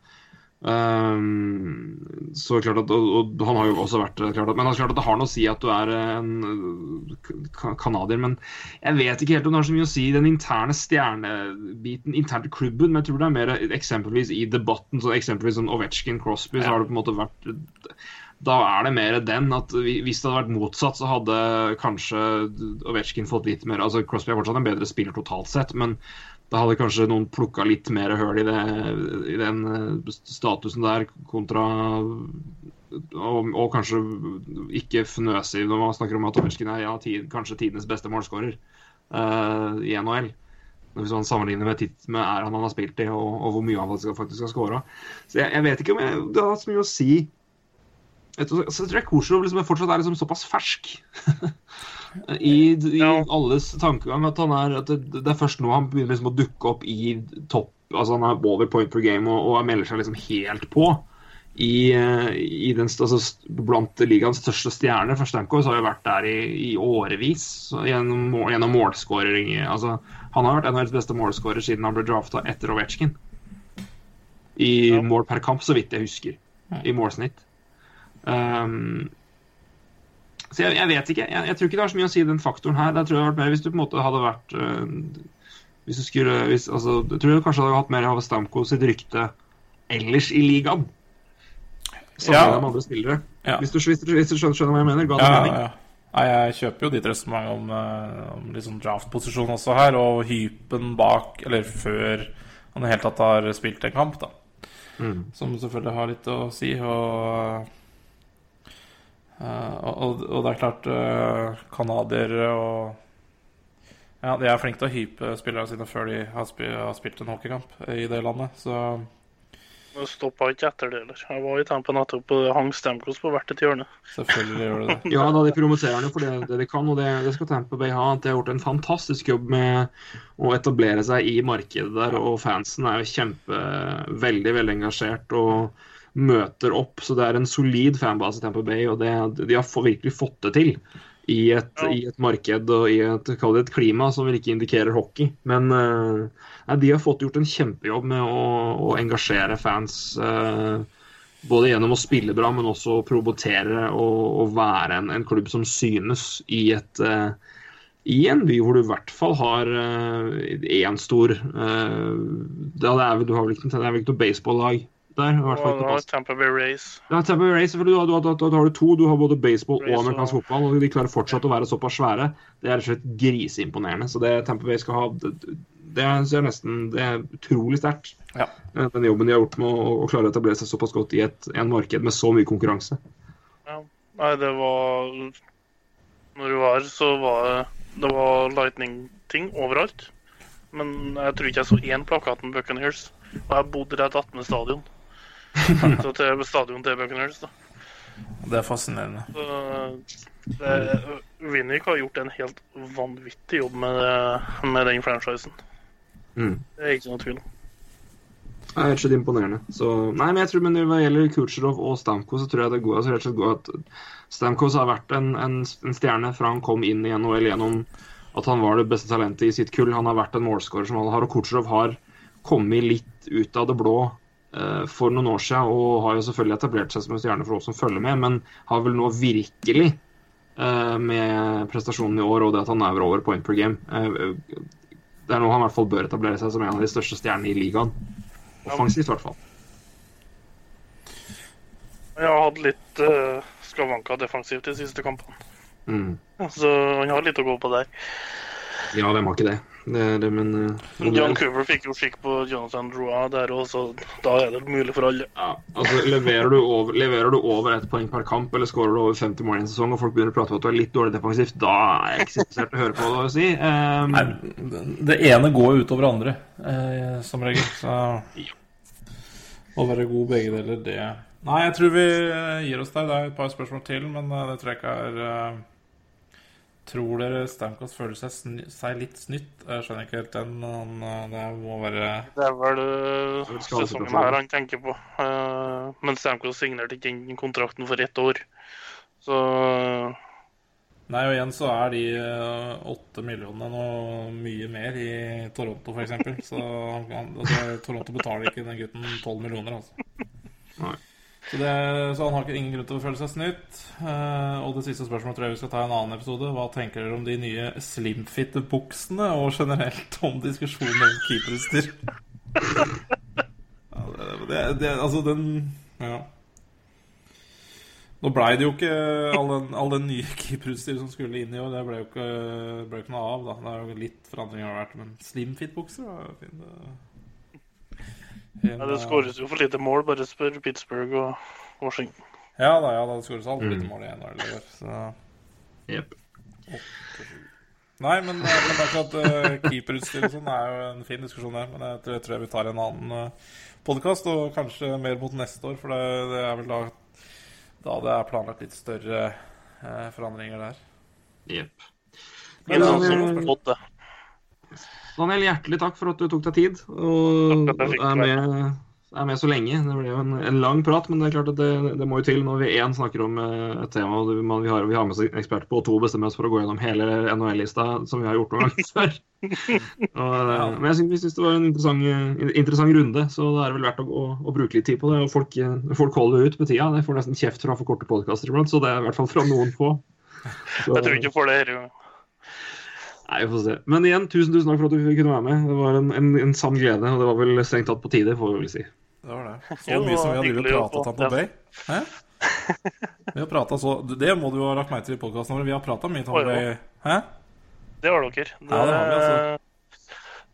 Um, så klart at, og, og han har jo også vært klart at, Men det er klart at det har noe å si at du er en canadier. Men jeg vet ikke helt om det har så mye å si i den interne stjernebiten internt i klubben. Men jeg tror det er mer eksempelvis i debatten, så eksempelvis som Ovetsjkin, Crosby, så har det på en måte vært Da er det mer den at hvis det hadde vært motsatt, så hadde kanskje Ovetsjkin fått litt mer Altså Crosby er fortsatt en bedre spiller totalt sett, men da hadde kanskje noen plukka litt mer høl i, det, i den eh, statusen der, kontra og, og kanskje ikke fnøse når man snakker om at Ovetsjkin er ja, tid, kanskje tidenes beste målskårer uh, i NHL. Hvis man sammenligner med, titt, med æraen han har spilt i, og, og hvor mye han faktisk, har skåra. Så jeg, jeg vet ikke om jeg, det har så mye å si. Jeg tror, så tror jeg Korsrov liksom fortsatt er liksom såpass fersk. *laughs* I, i Ja. alles tankegang at han er at det, det er først nå han begynner liksom å dukke opp i topp Altså han er over point per game og, og melder seg liksom helt på i, eh, i den, altså, blant ligaens største stjerner. For Stamkos har jo vært der i, i årevis gjennom, gjennom målskåring. Altså, han har vært NHLs beste målskårer siden han ble drafta etter Ovetsjkin. I Ja. mål per kamp, så vidt jeg husker. I målsnitt. Um, så jeg, jeg vet ikke. Jeg, jeg tror ikke det har så mye å si den faktoren her. Det tror jeg hadde vært mer hvis du på en måte hadde vært øh, Hvis du skulle hvis, altså, Jeg tror du kanskje hadde hatt mer av Stamko sitt rykte ellers i ligaen. Sammenlignet Ja. med andre spillere. Ja. Hvis, du, hvis, du, hvis du skjønner, skjønner hva jeg mener? Ga det Ja, mening? ja. Nei, jeg kjøper jo ditt resonnement om, eh, om liksom draft-posisjon også her, og hypen bak, eller før han i det hele tatt har spilt en kamp, da. Mm. Som selvfølgelig har litt å si. Og, eh, og, og det er klart uh, Canadiere og Ja, de er flinke til å hype spillerne sine før de har, spi har spilt en hockeykamp i det landet, så Det stoppa ikke etter det heller. Jeg var i Tampa nettopp og hang Stamkos på hvert et hjørne. selvfølgelig gjør det det. *laughs* Ja, da de promoterer jo for det, det de kan, og det, det skal Tampa Bay ha. De har gjort en fantastisk jobb med å etablere seg i markedet der, og fansen er jo kjempe, veldig, veldig engasjert og møter opp. Så det er en solid fanbase i Tampa Bay, og det, de har virkelig fått det til. I et, Ja. i et marked og i et, et klima som vel ikke indikerer hockey. Men eh, nei, de har fått gjort en kjempejobb med å, å engasjere fans. Uh, både gjennom å spille bra, men også å promotere og, og være en, en klubb som synes i et uh, i en by hvor du i hvert fall har én stor uh, det er, Du har vel ikke, det er vel ikke noe baseball-lag der? I hvert fall ikke Tampa Bay Race. ja, Tampa Bay Race, selvfølgelig. Du har, da, da, du, har, du to. Du har både baseball Race og og- amerikansk fotball, og de klarer fortsatt å være såpass svære. Det er rett og slett griseimponerende. Så det Tampa Bay skal ha, det, det er, er nesten Det er utrolig sterkt. Ja. Eh, Den jobben de har gjort med å, å klare å etablere seg såpass godt i et en marked med så mye konkurranse. Nei, det var Når du var, så var det var Lightning-ting overalt. Men jeg tror ikke jeg så én plakat med Buccaneers. Og jeg bodde rett attmed stadion. Så til stadion til Buccaneers, da. Det er fascinerende. Så det, Winnick har gjort en helt vanvittig jobb med, med den franchisen. Mm. Det er ikke noe tvil om. Det er rett og slett imponerende. Så, nei, men jeg tror, men Hva gjelder Kutsjerov og Stamkos, så tror jeg det går, altså, rett og slett går at Stamkos har vært en, en, en stjerne fra han kom inn i NHL gjennom at han var det beste talentet i sitt kull. Han har vært en målskårer som han har, og Kutsjerov har kommet litt ut av det blå eh, for noen år siden og har jo selvfølgelig etablert seg som en stjerne for oss som følger med, men har vel nå virkelig eh, med prestasjonen i år og det at han er over point per game eh, Det er nå han i hvert fall bør etablere seg som en av de største stjernene i ligaen. Offensivt, i hvert fall. Jeg har hatt litt uh, skavanker defensivt de siste kampene. Mm. Så han har litt å gå på der. Ja, hvem har ikke det? Det, er det men uh, John er- Cooper fikk jo skikk på Jonathan Roa der òg, så da er det mulig for alle. ja, altså, leverer, du over, leverer du over ett poeng per kamp eller skårer du over 50 mål i en sesong, og folk begynner å prate om at du er litt dårlig defensivt, da er jeg ikke så interessert i å høre på det å si. Um, Nei, det- det ene går jo utover andre, eh, som regel. Så å være god begge deler, det Nei, jeg tror vi gir oss der. Det er et par spørsmål til, men eh, det tror jeg ikke er eh, Tror dere Stamkos føler seg, sny seg litt snytt? Jeg skjønner ikke helt den. Han, eh, det må være Det er vel uh, sesongen her han tenker på. Uh, men Stamkos signerte ikke inn kontrakten for ett år. Så Nei, og igjen så er de eh, åtte millionene noe mye mer i Toronto, f.eks. Så altså, Toronto betaler ikke den gutten tolv millioner, altså. Nei. Så, det, så han har ikke ingen grunn til å føle seg snytt. Uh, og det siste spørsmålet tror jeg vi skal ta i en annen episode. Hva tenker dere om de nye slimfit-buksene, og generelt om diskusjonen om keeperutstyr? ja, det, det, det, altså, den Ja. Nå blei det jo ikke all den, all den nye keeperutstyret som skulle inn i år. Det ble jo ikke, ble ikke noe av. da Det er jo litt forandringer har vært, men slimfit-bukser var jo fint. ja, det skåres jo for lite mål. Bare spør Pittsburgh og Washington. Ja da, ja da, det skåres altfor lite Mm. mål i NHL i år. Så Jepp. Nei, men, eh, men at uh, keeperutstyr og sånn er jo en fin diskusjon det. Men jeg tror, jeg tror vi tar en annen uh, podkast, og kanskje mer mot neste år. For det, det er vel da, da det er planlagt litt større uh, forandringer der. Jepp. Det er sånn som Daniel, hjertelig takk for at du tok deg tid og er med, er med så lenge. Det ble jo en, en lang prat, men det er klart at det, det må jo til når vi én snakker om eh, et tema og vi, har, vi har med oss ekspert på, og to bestemmer oss for å gå gjennom hele NHL-lista, som vi har gjort noen ganger før. *laughs* Og, eh, men jeg syns, det var en interessant, eh, interessant runde, så det er vel verdt å, å, å bruke litt tid på det. Og folk, folk holder ut med tida. Jeg får nesten kjeft fra for korte podkaster iblant, så det er i hvert fall fra noen få. *laughs* Så- Jeg tror ikke for det her. jo. Nei, vi får se. Men igjen, tusen tusen takk for at du kunne være med. Det var en, en, en sann glede, og det var vel strengt tatt på tide, får vi vel si. Det var det. *laughs* Så mye som vi har drevet og om på Bay. Hæ? Vi har prata så Det må du jo ha lagt merke til i podkasten vår. Vi har prata mye Oi, Hæ? Det har dere. Det, Ja, det har vi, altså.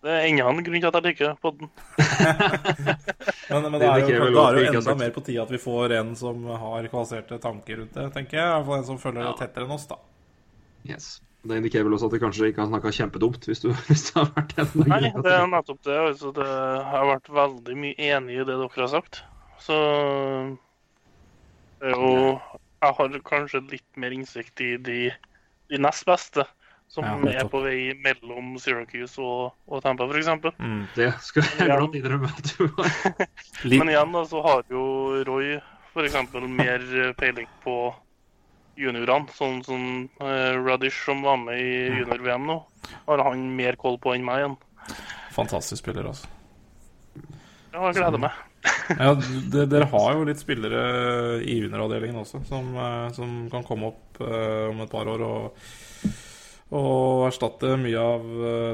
det er enda en grunn til at jeg liker podden. *laughs* Men, men Det det er jo, da er det jo enda mer på tide at vi får en som har kvalifiserte tanker rundt det, tenker jeg. Iallfall en som følger det tettere enn oss, da. Yes. Det indikerer vel også at de kanskje ikke har snakka kjempedumt, hvis, du, *laughs* hvis det har vært en Nei, det er nettopp det. Altså, det har vært veldig mye enig i det dere har sagt. Så det er jo Jeg har kanskje litt mer innsikt i de, de nest beste, som Ja, er på vei mellom Syracuse og, og Tampa, f.eks. Det skal jeg glatt innrømme at du har. *laughs* Men igjen da, så har jo Roy f.eks. mer peiling på juniorene. Sånn som eh, Radish, som var med i junior-VM nå, har han mer koll på enn meg igjen. fantastisk spiller, altså. Ja, jeg gleder meg. Ja, dere har jo litt spillere i junioravdelingen også, som, eh, som kan komme opp eh, om et par år og, og erstatte mye av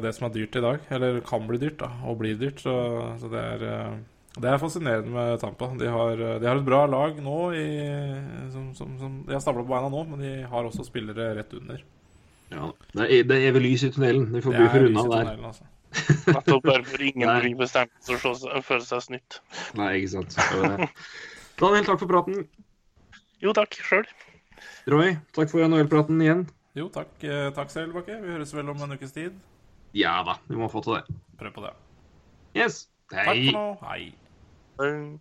det som er dyrt i dag. Eller kan bli dyrt, da, og blir dyrt. Så, så det, er, det er fascinerende med Tampa. De har, eh, de har et bra lag nå, i, som, som, som De har stabla på beina nå, men de har også spillere rett under. Ja, det er, det er lys i tunnelen. Vi får bli er for unna der. altså. Nettopp derfor ingen Nei. blir bestemt til å føle seg snytt. Nei, ikke sant. Eh, Daniel, takk for praten. Jo takk, sjøl. Roy, takk for NHL-praten igjen. Jo, takk, eh, takk selv, Bakke. Vi høres vel om en ukes tid. Ja da, vi må få til det. Prøv på det. Yes. Takk for nå. Hei. Hei.